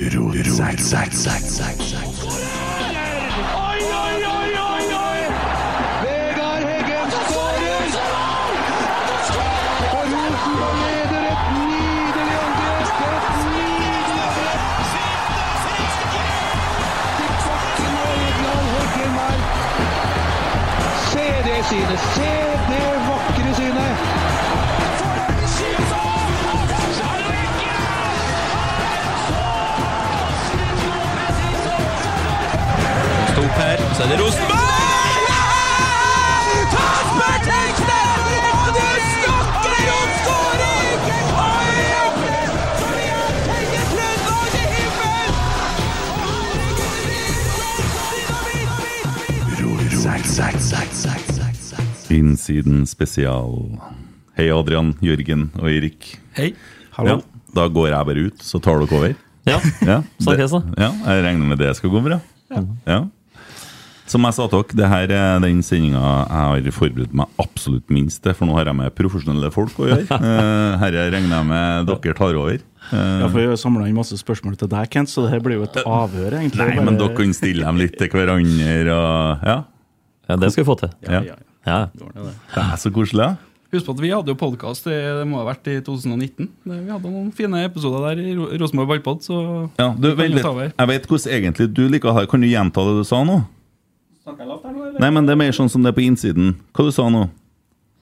Oi, oi, oi, oi, oi! Vegard Heggen skårer! Og Rosenborg leder et nydelig angrep! Et nydelig angrep! Se det synet! Se så er det Rosenborg! Kasper Tengstedt! Og du snakker om skåring! Innsiden spesial. Hei, Adrian, Jørgen og Eirik. Hei. Ja, da går jeg bare ut, så tar dere over. Ja, Ja, snakkes da. det- Ja, jeg regner med det skal gå bra. Ja. Ja. Som jeg sa til dere, det her er den sendinga jeg har forberedt meg absolutt minst til, for nå har jeg med profesjonelle folk å gjøre. Eh, Herre regner jeg med dere tar over. Eh, Ja, for Vi har samla inn masse spørsmål til deg, Kent, så det her blir jo et avhør. egentlig. Nei, Bare- men dere kan stille dem litt til hverandre og Ja. Ja, det skal vi få til. ja. ja, Ja. det det. Det er så koselig. Husk på at vi hadde jo podkast, det må ha vært i 2019. Vi hadde noen fine episoder der i Ro- Rosenborg Ballpod, så Ja, du, vet, jeg vet hvordan egentlig du liker å ha Kan du gjenta det du sa nå? Snakker jeg lavt her nå, eller? Nei, men det er mer sånn som det er på innsiden. Hva du sa nå?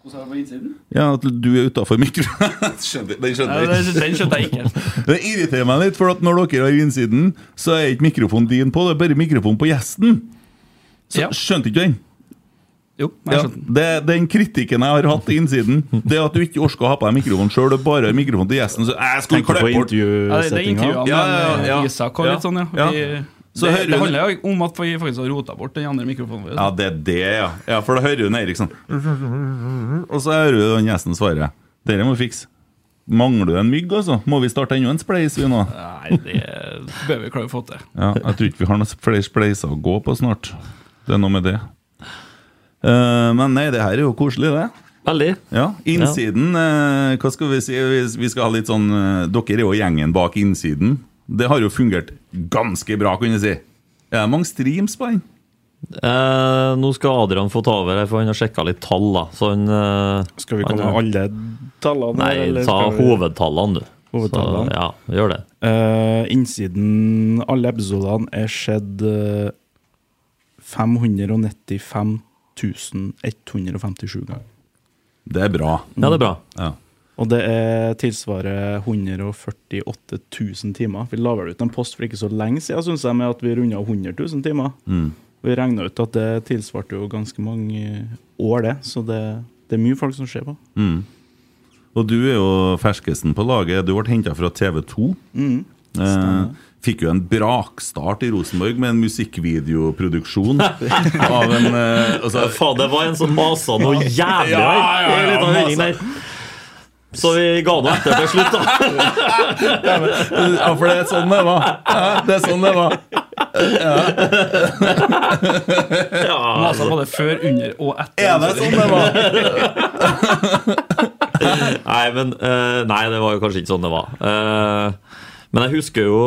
Hvordan er det på innsiden? Ja, at du er utafor mikrofonen. Den skjønner jeg. det- Den skjønte jeg ikke. Det irriterer meg litt, for at når dere har innsiden, så er ikke mikrofonen din på, det er bare mikrofonen på gjesten. Så Ja. skjønte ikke du den? Jo, jeg Ja, skjønte den. det, den kritikken jeg har hatt til innsiden, det at du ikke orker å ha på deg mikrofonen sjøl, og bare har mikrofonen til gjesten, så jeg på klippe bort Ja, det, det er intervjuene Ja, ja, ja. Isak og litt sånn, ja. Ja. Vi, det, hører det handler jo om at vi faktisk har rota bort den andre mikrofonen vår. Ja, det er det, ja. ja for da hører du Erik sånn Og så hører du den gjesten svare. Dere må fikse. Mangler du en mygg, altså? Må vi starte enda en spleis, vi nå? Nei, det bør vi klare å få til. Ja, jeg tror ikke vi har noen flere spleiser å gå på snart. Det er noe med det. Uh, men nei, det her er jo koselig, det. Veldig. Ja, Innsiden, eh, hva skal vi si? Vi, vi skal ha litt sånn uh, Dere er jo gjengen bak innsiden. Det har jo fungert ganske bra, kan jeg si. Er det mange streams på den? Eh, nå skal Adrian få ta over, her, for han har sjekka litt tall. da Så han, eh, Skal vi komme med alle tallene? Nei, eller ta vi- hovedtallene, du. Hovedtallene? Så, ja, gjør det. Eh, innsiden alle episodene er skjedd uh, 595 157 ganger. Det er bra. Ja, det er bra. Ja. Og det er tilsvarer 148 000 timer. Vi la vel ut en post for ikke så lenge siden synes jeg, med at vi runda 100 000 timer. Mm. Vi regna ut at det tilsvarte jo ganske mange år, det. Så det, det er mye folk som ser på. Mm. Og du er jo ferskesten på laget. Du ble henta fra TV 2. Mm. Eh, fikk jo en brakstart i Rosenborg med en musikkvideoproduksjon av en eh, altså, Faen, det var en som masa noe jævlig Ja, her. ja, ja, En liten masa. høring der. Så vi ga noe etter til slutt, da. Ja, for det er sånn det var. Ja, det er sånn det var. Ja. Masa det før, under og etter. Er det sånn det var? Nei, men eh, Nei, det var jo kanskje ikke sånn det var. Eh, men jeg husker jo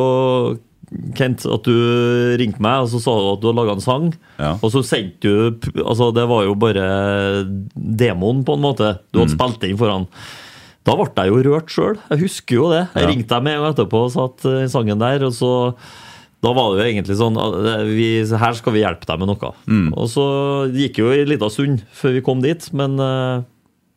Kent, at du ringte meg og så sa du at du hadde laga en sang. Ja. Og så sendte du Altså, det var jo bare demoen, på en måte. Du hadde spilt inn foran. Da ble jeg jo rørt sjøl. Jeg husker jo det. Jeg Ja. ringte dem en gang etterpå og satt i sangen der. Og så Da var det jo egentlig sånn uh, vi, Her skal vi hjelpe deg med noe. Mm. Og så gikk jo en liten stund før vi kom dit, men uh,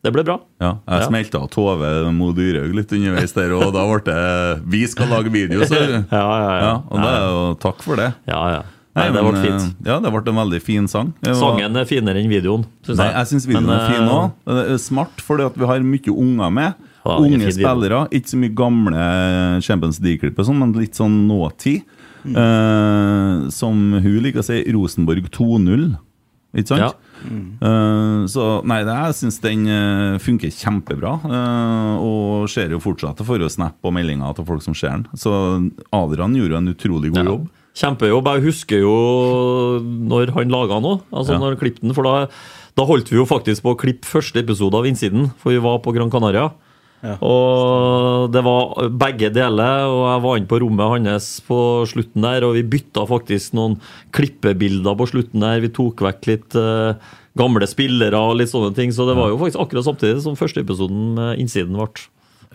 det ble bra. Ja, jeg Ja. smelta Tove Mo Dyrhaug litt underveis der, og da ble det 'Vi skal lage video', så Ja, ja, ja. Ja, og det er jo takk for det. Ja, ja. Nei, det ble fint. eh, Ja, det ble en veldig fin sang. Var- Sangen er finere enn videoen, syns Nei, jeg. jeg syns videoen Men, er fin eh, òg. Det er smart, fordi at vi har mye unger med. Ja, Unge spillere. Ikke så mye gamle Champions League-klipp, sånn, men litt sånn nåtid. Mm. Eh, som hun liker å si, Rosenborg 2.0. Ikke sant? Ja. Eh, så nei, det, jeg syns den eh, funker kjempebra. eh, og ser jo fortsatt Jeg får jo snap og meldinger til folk som ser den. Så Adrian gjorde en utrolig god Ja. jobb. Kjempejobb. Jeg husker jo når han laga noe, altså Ja. når klippet den. For da, da holdt vi jo faktisk på å klippe første episode av Innsiden, for vi var på Gran Canaria. Ja. Og det var begge deler, og jeg var inne på rommet hans på slutten der, og vi bytta faktisk noen klippebilder på slutten der. Vi tok vekk litt uh, gamle spillere og litt sånne ting, så det var jo faktisk akkurat samtidig som første episoden med Innsiden ble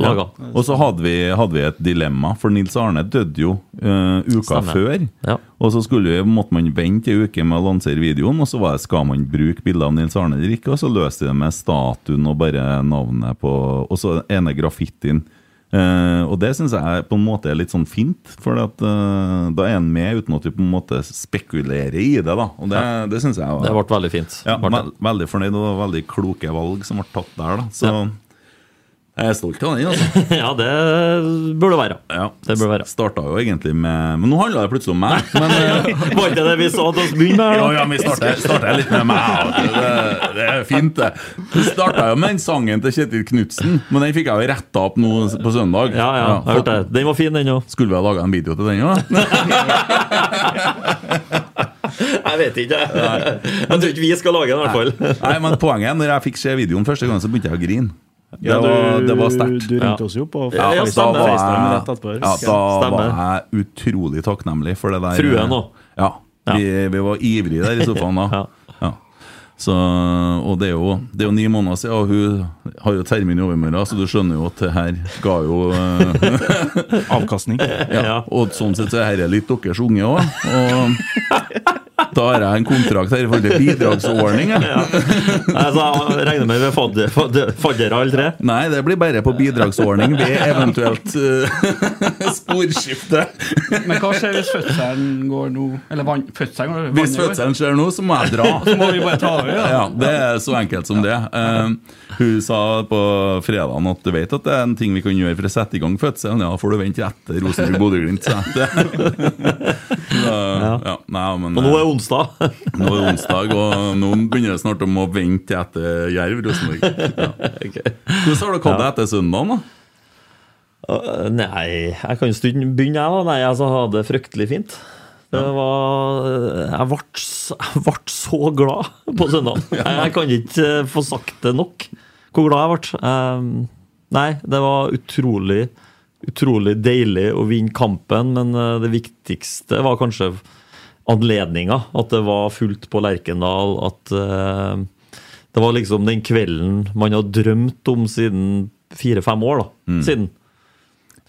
laga. Og så hadde vi, hadde vi et dilemma, for Nils Arne døde jo uh, uka Stemmer. før. Ja. Og så skulle vi, måtte man vente ei uke med å lansere videoen, og så var det skal man bruke bilder av Nils Arne eller ikke, og så løste de det med statuen og bare navnet på Og så ene graffitien. Uh, og det syns jeg på en måte er litt sånn fint, for at, uh, da er en med uten at vi på en måte spekulerer i det. da Og det, det syns jeg var Det ble veldig fint. ja, Veldig fornøyd, og veldig kloke valg som ble tatt der. da Så Ja. Jeg er stolt av den. altså ja, det burde være. Ja, Det burde være. Starta jo egentlig med Men nå handla det plutselig om meg. Men, eh, Var ikke det vi sa til oss begynne med? ja, ja, vi starter litt med meg. Det, det er fint, det. Vi starta jo med den sangen til Kjetil Knutsen, men den fikk jeg jo retta opp nå på søndag. Ja, ja, jeg hørte det. Den var fin, den òg. Skulle vi ha laga en video til den òg? Jeg vet ikke. Jeg tror ikke vi skal lage den, i hvert fall. Nei, men poenget er, når jeg fikk se videoen første gang, så begynte jeg å grine. Det Ja, var, det var sterkt. Du ringte Ja. oss jo på Ja, ja, Da var FaceTime rett jeg, etterpå. ja, da Stemmer. var jeg utrolig takknemlig for det der. Fruen nå Ja. Vi, vi var ivrige der i sofaen da. Ja. Ja. Så, og det er, jo, det er jo ni måneder siden, og hun har jo termin i overmorgen, så du skjønner jo at det her ga jo eh, Avkastning. ja. Ja. Og sånn sett så er dette litt deres unge òg. Og da har jeg en kontrakt her i forhold til bidragsordning. jeg. Altså, jeg regner med vi er fadder- faddere alle tre. Nei, det blir bare på bidragsordning ved eventuelt uh, sporskifte. Men hva skjer hvis fødselen går nå Eller vann, fødselen går Hvis fødselen skjer nå, så må jeg dra. Så må vi bare ta over, ja. Ja, Det er så enkelt som det. Uh, hun sa på fredagen at du vet at det er en ting vi kan gjøre for å sette i gang fødselen. Ja, får du vente etter Rosenborg-Bodø-Glimt. sa jeg. Ja, nei, men, Og nå er onsdag. Nå er det onsdag, og nå begynner det snart om å vente etter Jerv Rosenborg. Ja. Hvordan har dere hatt det etter søndagen? da? Nei, jeg kan jo begynne, jeg, da. Nei, altså, jeg hadde det fryktelig fint. Det var Jeg ble, så glad på søndag. Jeg, jeg kan ikke eh, få sagt det nok hvor glad jeg ble. Um, nei, det var utrolig Utrolig deilig å vinne kampen, men eh, det viktigste var kanskje anledninga. At det var fullt på Lerkendal. At uh, det var liksom den kvelden man har drømt om siden fire-fem år. da, siden.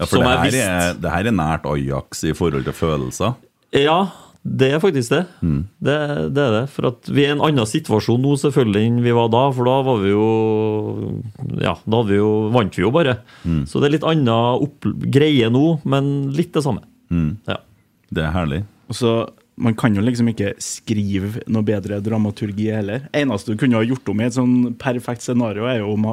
Ja, for Som det her, er, det her er nært Ajax i forhold til følelser. Ja, det er faktisk det. det. Det er det. For at vi er i en annen situasjon nå selvfølgelig enn vi var da. For da var vi jo Ja, da vi jo, vant vi jo bare. Så det er litt annen opp, greie nå, men litt det samme. Ja. Det er herlig. Og så, Man kan jo liksom ikke skrive noe bedre dramaturgi heller. Eneste du kunne ha gjort om i et sånn perfekt scenario, er jo om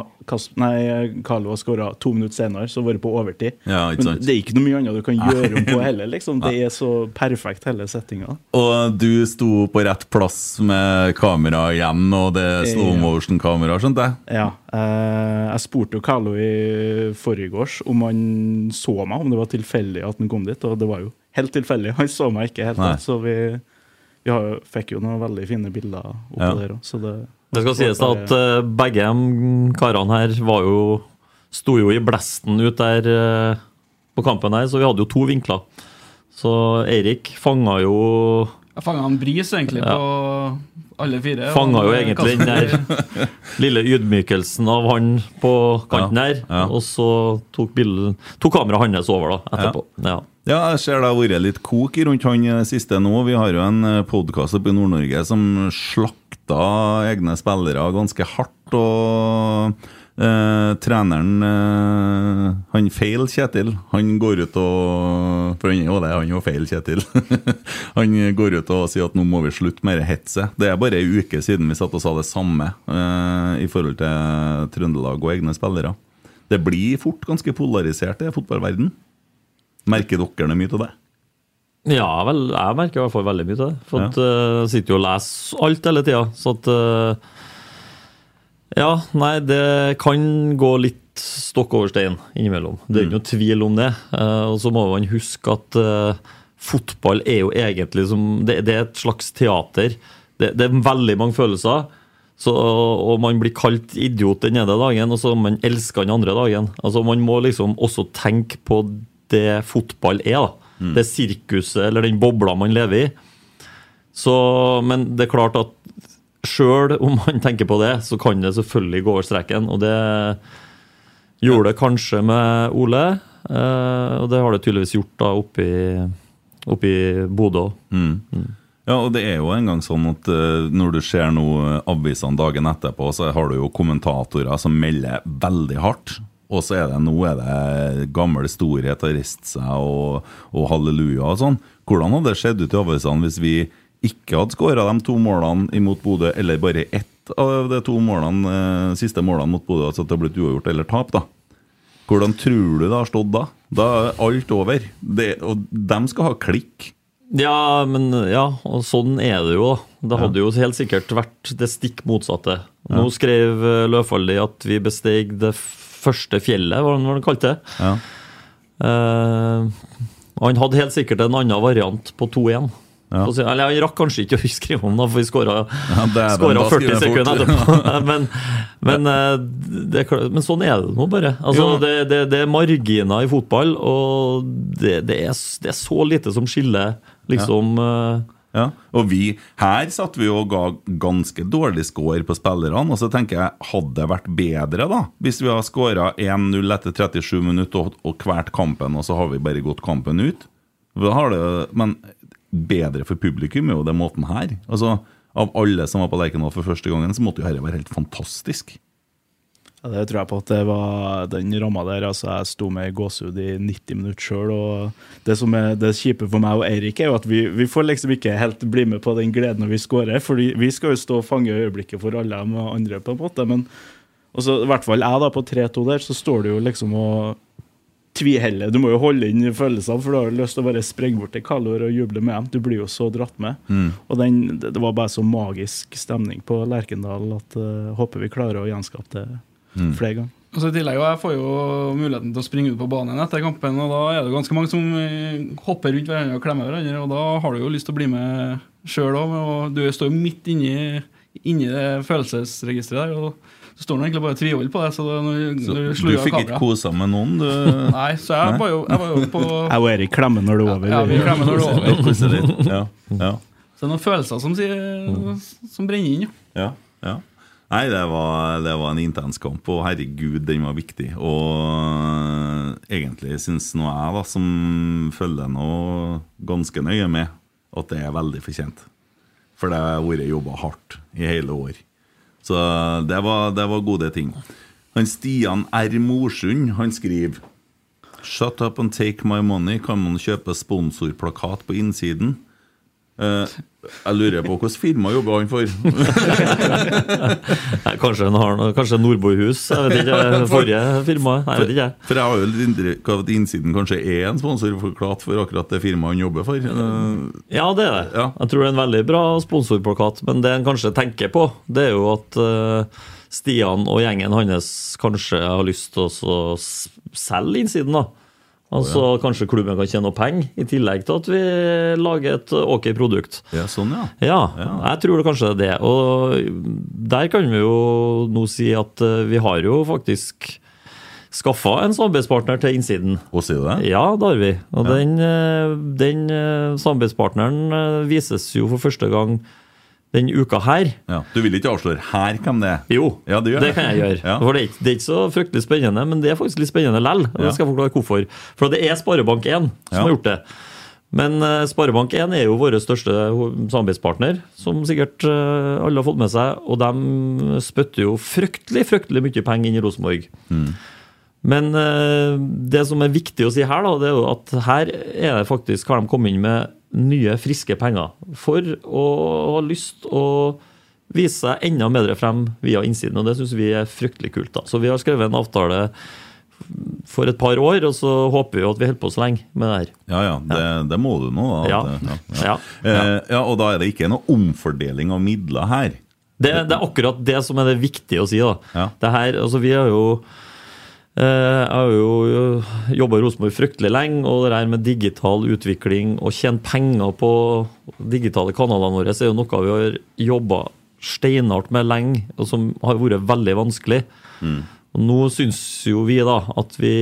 nei, Carlo har skåra to minutter senere, så vært på overtid. Ja, Men det er ikke noe mye annet du kan gjøre om på heller. liksom. Det er så perfekt, hele settinga. Og du sto på rett plass med kamera igjen, og det er slow motion-kamera, skjønte jeg? Ja. Eh, jeg spurte jo Carlo i forgårs om han så meg, om det var tilfeldig at han kom dit, og det var jo helt tilfeldig. Han så meg ikke helt, Nei. så vi, vi har, fikk jo noen veldig fine bilder oppå Ja. der òg, det Det skal sies at uh, begge karene her var jo sto jo i blesten ut der uh, på kampen her, så vi hadde jo to vinkler. Så Eirik fanga jo Jeg fanga en bris egentlig Ja. på alle fire. Fanga jo egentlig den der lille ydmykelsen av han på kanten Ja, her. ja. Og så tok, bildet- tok kameraet hans over da, etterpå. Ja. Ja, jeg ser det har vært litt kok rundt han siste nå. Vi har jo en podkast oppe i Nord-Norge som slakta egne spillere ganske hardt. Og eh, treneren eh, Han feil, Kjetil. Han går ut og For han er jo det, han er jo feil, Kjetil. han går ut og sier at nå må vi slutte med dette hetset. Det er bare ei uke siden vi satt og sa det samme eh, i forhold til Trøndelag og egne spillere. Det blir fort ganske polarisert i fotballverden. Merker dere mye av det? Ja, vel, jeg merker i hvert fall veldig mye av det. For at, uh, sitter jo og leser alt hele tida. Så at eh, Ja, nei, det kan gå litt stokk over stein innimellom. Det er ikke noe tvil om det. Eh, og så må man huske at eh, fotball er jo egentlig som Det, det er et slags teater. Det, det er veldig mange følelser. Så, og man blir kalt idiot den ene dagen, og så man elsker den andre dagen. Altså Man må liksom også tenke på det fotball er. da. Det sirkuset eller den bobla man lever i. Så, men det er klart at sjøl om man tenker på det, så kan det selvfølgelig gå over streken. Og det gjorde det kanskje med Ole, eh, og det har det tydeligvis gjort da oppe i, Bodø Mm. Mm. Ja, og det er jo en gang sånn at uh, når du ser noe avisene dagen etterpå, så har du jo kommentatorer som melder veldig hardt. Og så er det nå er det gammel storhet har riste seg og, og halleluja og sånn. Hvordan hadde det skjedd ut i avisene hvis vi ikke hadde skåra de to målene imot Bodø, eller bare ett av de to målene, eh, siste målene mot Bodø, altså at det har blitt uavgjort eller tap, da? Hvordan tror du det har stått da? Da er alt over. Det, og de skal ha klikk. Ja, men ja, og sånn er det jo. Det hadde jo helt sikkert vært det stikk motsatte. Nå skrev eh, Løfaldli at vi besteg det første fjellet, hva var det han kalte det? Ja. Eh, han hadde helt sikkert en annen variant på 2-1. Ja. Eller jeg rakk kanskje ikke å skrive om det, for vi skåra ja, 40 sekunder etterpå. men, men, eh, det, men sånn er det nå bare. Altså, det, det, det er marginer i fotball, og det, det, er, det er så lite som skiller liksom eh, Ja, og vi, Her satt vi og ga ganske dårlig score på spillerne. Og så tenker jeg, hadde det vært bedre da hvis vi har skåra 1-0 etter 37 minutter og, og hvert kampen, og så har vi bare gått kampen ut? Har det, men bedre for publikum er jo den måten her. Altså, Av alle som var på Lerkendal for første gangen, så måtte jo dette være helt fantastisk. Ja, det tror jeg på at det var den ramma der. altså Jeg sto med gåsehud i 90 minutter sjøl. Det som er det kjipe for meg og Eirik, er jo at vi, vi får liksom ikke helt bli med på den gleden når vi scorer. fordi vi skal jo stå og fange øyeblikket for alle de andre, på en måte. Men også, i hvert fall jeg da på 3-2 der, så står du jo liksom og tviheller. Du må jo holde inn følelsene, for du har jo lyst til å bare springe bort til Kalor og juble med dem. Du blir jo så dratt med. Mm. Og den, det var bare så magisk stemning på Lerkendal at uh, håper vi klarer å gjenskape det Mm. flere ganger. Og så i tillegg, Jeg får jo muligheten til å springe ut på banen etter kampen, og da er det ganske mange som eh, hopper rundt hverandre og klemmer hverandre, og da har du jo lyst til å bli med sjøl òg. Du står jo midt inni, inni det følelsesregisteret der, og så står du egentlig bare og tviholder på det. Så da, når, Så når du fikk ikke kosa med noen, du? Nei, så jeg Nei? var jo, jeg var jo på Jeg og Erik klemmer når det er over. Ja, vi klemmer når det er over. Ja, ja. Så det er noen følelser som, sier, som brenner inn. Ja. Ja, ja. Nei, det var, det var en intens kamp, og herregud, den var viktig. Og egentlig syns nå jeg, da, som følger nå ganske nøye med, at det er veldig fortjent. For det har vært jobba hardt i hele år. Så det var, det var gode ting. Han Stian R. Morsund han skriver Shut up and take my money. Kan man kjøpe sponsorplakat på innsiden? Eh, jeg lurer på hvilke firma jobber han for? Nei, Kanskje han har noe, kanskje Nordbohus? Jeg vet ikke. Forrige firma? Nei, jeg vet ikke. For jeg har jo inntrykk av at innsiden kanskje er en sponsorplakat for akkurat det firmaet han jobber for. Uh, Ja, det er det. Ja. Jeg tror det er en veldig bra sponsorplakat. Men det en kanskje tenker på, det er jo at uh, Stian og gjengen hans kanskje har lyst til å selge innsiden. da. Altså Kanskje klubben kan tjene noe penger, i tillegg til at vi lager et ok produkt. Ja, sånn, ja. Ja, Ja. jeg tror det kanskje det er det. Og der kan vi jo nå si at eh, vi har jo faktisk skaffa en samarbeidspartner til innsiden. Å, sier du det? Ja, det har vi. Og Ja. den, eh, den eh, samarbeidspartneren vises jo for første gang den uka her. Ja. Du vil ikke avsløre her hvem det er? Jo, Ja, det, det kan jeg gjøre. Ja. For det er, ikke, det er ikke så fryktelig spennende, men det er faktisk litt spennende lell. Ja. Det skal jeg forklare hvorfor. For det er Sparebank1 som har gjort det. Men eh, Sparebank1 er jo vår største samarbeidspartner, som sikkert eh, alle har fått med seg. Og de spytter jo fryktelig, fryktelig mye penger inn i Rosenborg. Men eh, det som er viktig å si her, da, det er jo at her er det faktisk, har de kommet inn med nye, friske penger for å ha lyst å vise seg enda bedre frem via innsiden. Og det syns vi er fryktelig kult. da. Så vi har skrevet en avtale for et par år, og så håper vi at vi holder på så lenge med det her. Ja ja, det, det må du nå. Ja. Ja. Ja. Eh, ja, Og da er det ikke noe omfordeling av midler her? Det, det er akkurat det som er det viktige å si. da. Ja. Det her, altså Vi har jo Jeg har jo jobba i Rosenborg fryktelig lenge, og det der med digital utvikling og tjene penger på digitale kanalene våre, så er jo noe vi har jobba steinhardt med lenge, og som har vært veldig vanskelig. Og Nå syns jo vi da at vi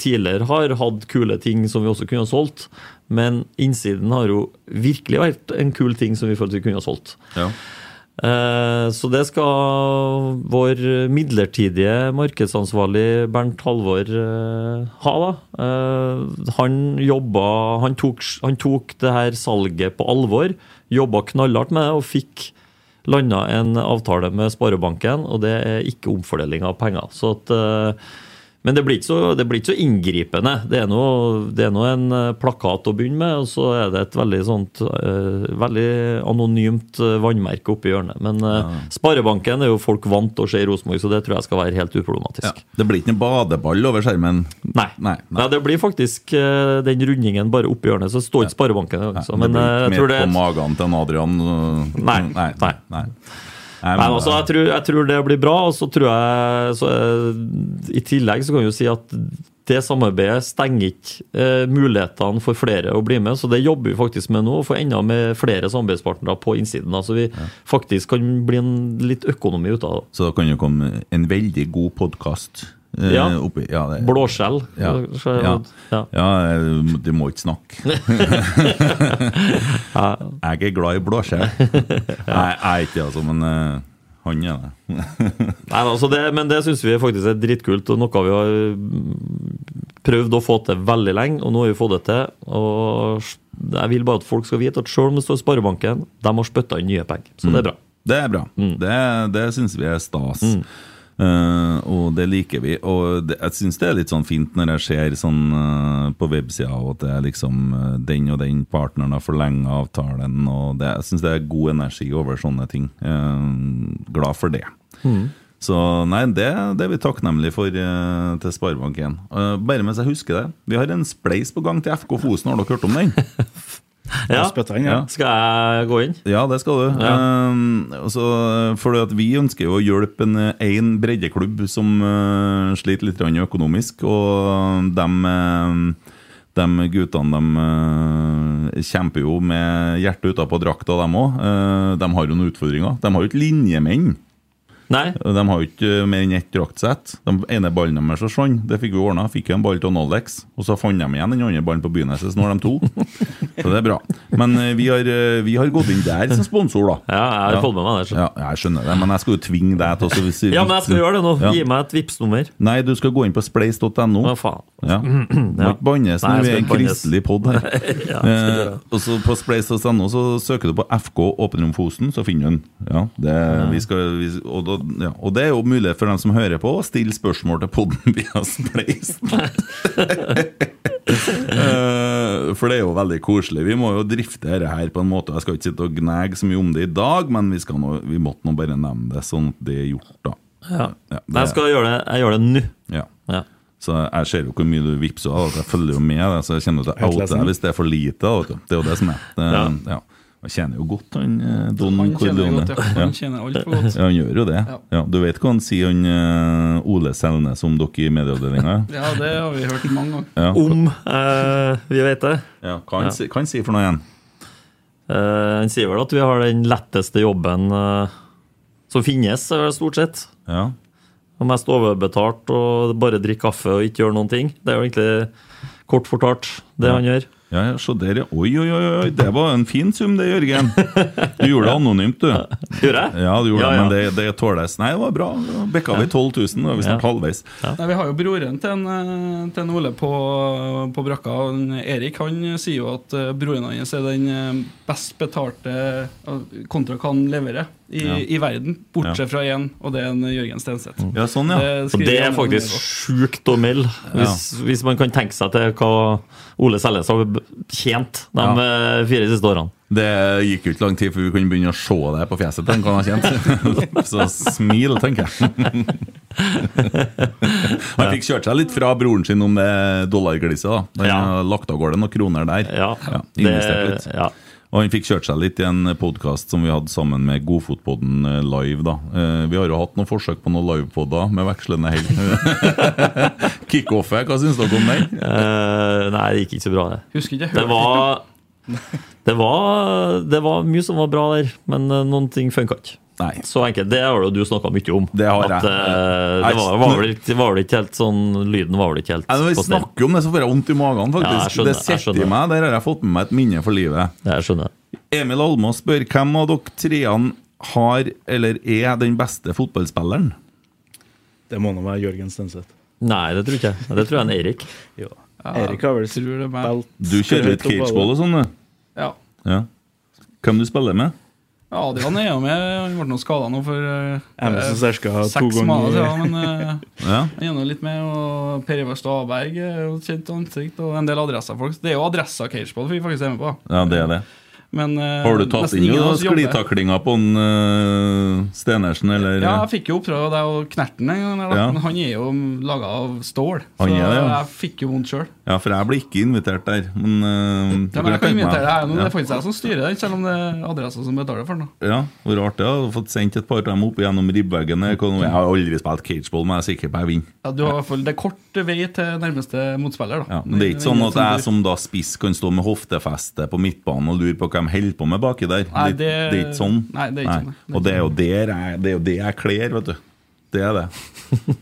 tidligere har hatt kule ting som vi også kunne ha solgt, men innsiden har jo virkelig vært en kul ting som vi følte vi kunne ha solgt. Ja. Eh, Så det skal vår midlertidige markedsansvarlig Bernt Halvor eh, ha. da. Eh, Han jobba han tok, han tok det her salget på alvor, jobba knallhardt med det og fikk landa en avtale med Sparebanken, og det er ikke omfordeling av penger. Så at, men det blir, så, det blir ikke så inngripende. Det er noe, det er noe en eh, plakat å begynne med, og så er det et veldig sånt eh, veldig anonymt eh, vannmerke oppi hjørnet. Men ja. Sparebanken er jo folk vant til å se i Rosenborg, så det tror jeg skal være helt uproblematisk. Ja. Det blir ikke en badeball over skjermen? Nei. Nei, nei. Ja, det blir faktisk den rundingen bare oppi hjørnet, så står ikke Sparebanken der. Altså. Men det blir ikke mer på magen til en Adrian? Nei, nei, nei. Nei. Men- altså, jeg, tror, jeg tror det blir bra, og så tror jeg så, eh, I tillegg så kan vi jo si at det samarbeidet stenger ikke eh, mulighetene for flere å bli med, så det jobber vi faktisk med nå. Å få enda med flere samarbeidspartnere på innsiden. da, Så vi faktisk kan bli en litt økonomi ut av det. Så da kan det komme en veldig god podkast Ja. oppi ja, det- Blåskjell. Ja. Ja. ja. eh, du må ikke snakke. jeg er glad i blåskjell. Jeg er ikke det, altså, men eh, han er det. Nei, altså det, men det syns vi faktisk er dritkult, og noe vi har mm, prøvd å få til veldig lenge, og nå har vi fått det til. Og jeg vil bare at folk skal vite at selv om det står Sparebanken, de har spytta inn nye penger. Så det er bra. Det er bra. Mm. Det, det syns vi er stas. Eh, og det liker vi. Og det, jeg syns det er litt sånn fint når jeg ser sånn uh, på websida at det er liksom uh, den og den partneren har forlenga avtalen. Og det, jeg syns det er god energi over sånne ting. Glad for det. Så nei, det, det er vi takknemlige for til Sparebank1. Eh, bare mens jeg husker det, vi har en spleis på gang til FK Fosen, har dere hørt om den? Ja. Inn, ja. Skal jeg gå inn? Ja, det skal du. Ja. Um, så, fordi at vi ønsker jo å hjelpe en, en breddeklubb som uh, sliter litt økonomisk, og dem uh, de guttene de, uh, kjemper jo med hjertet utapå drakta, dem òg. Uh, de har jo noen utfordringer. De har jo ikke linjemenn. Nei? De har jo ikke mer enn ett draktsett. Den ene ballen deres forsvant. Det fikk vi ordna. Fikk en ball til Alex, og så fant de igjen den andre ballen på Byneset. Så nå har de to. Så det er bra. Men eh, vi har, eh, vi har gått inn der som sponsor, da. Ja, jeg har fått med meg det. Ja, jeg skjønner det, men jeg skal jo tvinge deg til å hvis- Ja, men jeg skal gjøre det nå. Gi meg et Vipps-nummer. Nei, du skal gå inn på spleis.no. Ja, faen? Ja. Må ikke bannes når vi er en kristelig pod her. Ja, eh, og så På spleis.no så søker du på FK Åpenrom Fosen, så finner du den. Ja, det, vi skal, vi, og, da, ja, og det er jo mulig for dem som hører på, å stille spørsmål til podden via Spleis. Eh, for det er jo veldig koselig. Vi må jo drifte dette her på en måte. Jeg skal ikke sitte og gnage så mye om det i dag, men vi, skal nå, vi måtte nå bare nevne det, sånn at det er gjort, da. Ja. Ja, det- Jeg skal gjøre det Jeg gjør det nå. Ja. Ja. Så jeg ser jo hvor mye du vippser av, jeg følger jo med. Så jeg kjenner at jeg outer deg hvis det er for lite. Det er jo det som er. Det, Ja. Ja. tjener jo godt han eh, Don Han Corleone. godt, ja. Han kjenner altfor godt. Ja, han gjør jo det. Ja. Ja, du vet hva han sier, han eh, Ole Selnes, om dere i medieavdelinga? Ja, det har vi hørt mange ganger. Ja. Om eh, vi vet det. Ja, hva han, Ja. si- han sier for noe igjen? Eh, Han sier vel at vi har den letteste jobben eh, som finnes, stort sett. Ja. Og mest overbetalt og bare drikke kaffe og ikke gjøre noen ting. Det er jo egentlig kort fortalt det han gjør. Ja, ja, se der, ja. Oi, oi, oi, oi, det var en fin sum det, Jørgen. Du gjorde det anonymt, du. Gjorde jeg? Ja, du gjorde Ja, det, ja. men det, det tåles. Nei, det var bra. Bikka Bekka vi 12 000, da er vi snart Ja. halvveis. Nei, Vi har jo broren til en, eh, til en Ole på, på brakka. Erik han sier jo at eh, broren hans er den eh, best betalte kontra hva han leverer i, Ja. i verden, bortsett Ja. fra én, og det er en Jørgen Stenseth. Ja, sånn, ja. Og det er faktisk sjukt å melde, hvis, hvis man kan tenke seg til hva Ole Selnes har tjent de eh, fire siste årene. Det gikk jo ikke lang tid før vi kunne begynne å se det på fjeset til han kan ha tjent Så smil, tenker jeg. Han fikk kjørt seg litt fra broren sin om det dollarglisset. da. Han Ja. har lagt av gårde noen kroner der. Ja, investert det- litt. ja. Og han fikk kjørt seg litt i en podkast som vi hadde sammen med Godfotpodden eh, live. da. Eh, Vi har jo hatt noen forsøk på noen livepodder med vekslende hell. Kickoffet, hva syns dere om den? Uh, nei, det gikk ikke så bra, det. Husker ikke, jeg Det var, det var Det var mye som var bra der, men eh, noen ting funka ikke. Nei. Så enkelt. Det har jo du snakka mye om. Det har jeg. At, uh, det var, var, vel ikke, var vel ikke helt sånn Lyden var vel ikke helt Nei, når vi snakker om det, så får jeg vondt i magen. faktisk. Ja, jeg skjønner, det sitter i meg. Der har jeg fått med meg et minne for livet. Jeg skjønner. Emil Almås spør hvem av dere treene har eller er den beste fotballspilleren? Det må nå være Jørgen Stenseth. Nei, det tror ikke jeg. Det tror jeg er Erik. Ja. Erik har vel tror det meg. spilt Du kjører litt cageball og sånn, du? Ja. Ja. Hvem du spiller med? Ja, Adrian er jo med. Han ble nå skada nå for eh, seks måneder siden. Men eh, Ja. han er nå litt med. Og Per Ivar Staberg er jo et kjent ansikt, og en del adresser-folk. Det er jo adressa cageball vi faktisk er med på. Ja, det er det. Men, eh, Har du tatt inn sklitaklinger på en, uh, Stenersen, eller? Ja, jeg fikk jo oppdrag av deg og Knerten en gang. Ja. men han er jo laga av stål. Han så det, ja. jeg fikk jo vondt sjøl. Ja, for jeg ble ikke invitert der. Men, uh, Ja, men jeg kan invitere deg, men det er faktisk jeg som styrer den, selv om det er adressa som betaler for den. ja, hvor rart det har fått sendt et par av dem opp gjennom ribbveggen. Jeg har aldri spilt cageball, men jeg er sikker på jeg vinner. Ja, du har i hvert fall, Det er kort vei til nærmeste motspiller. da. Ja, men det er ikke sånn at jeg som da spiss kan stå med hoftefeste på midtbanen og lure på hva de holder på med baki der. Nei, det, det- det er ikke sånn. Nei, det er ikke sånn, er Og det er jo der jeg, det er jo det jeg kler, vet du. Det er det.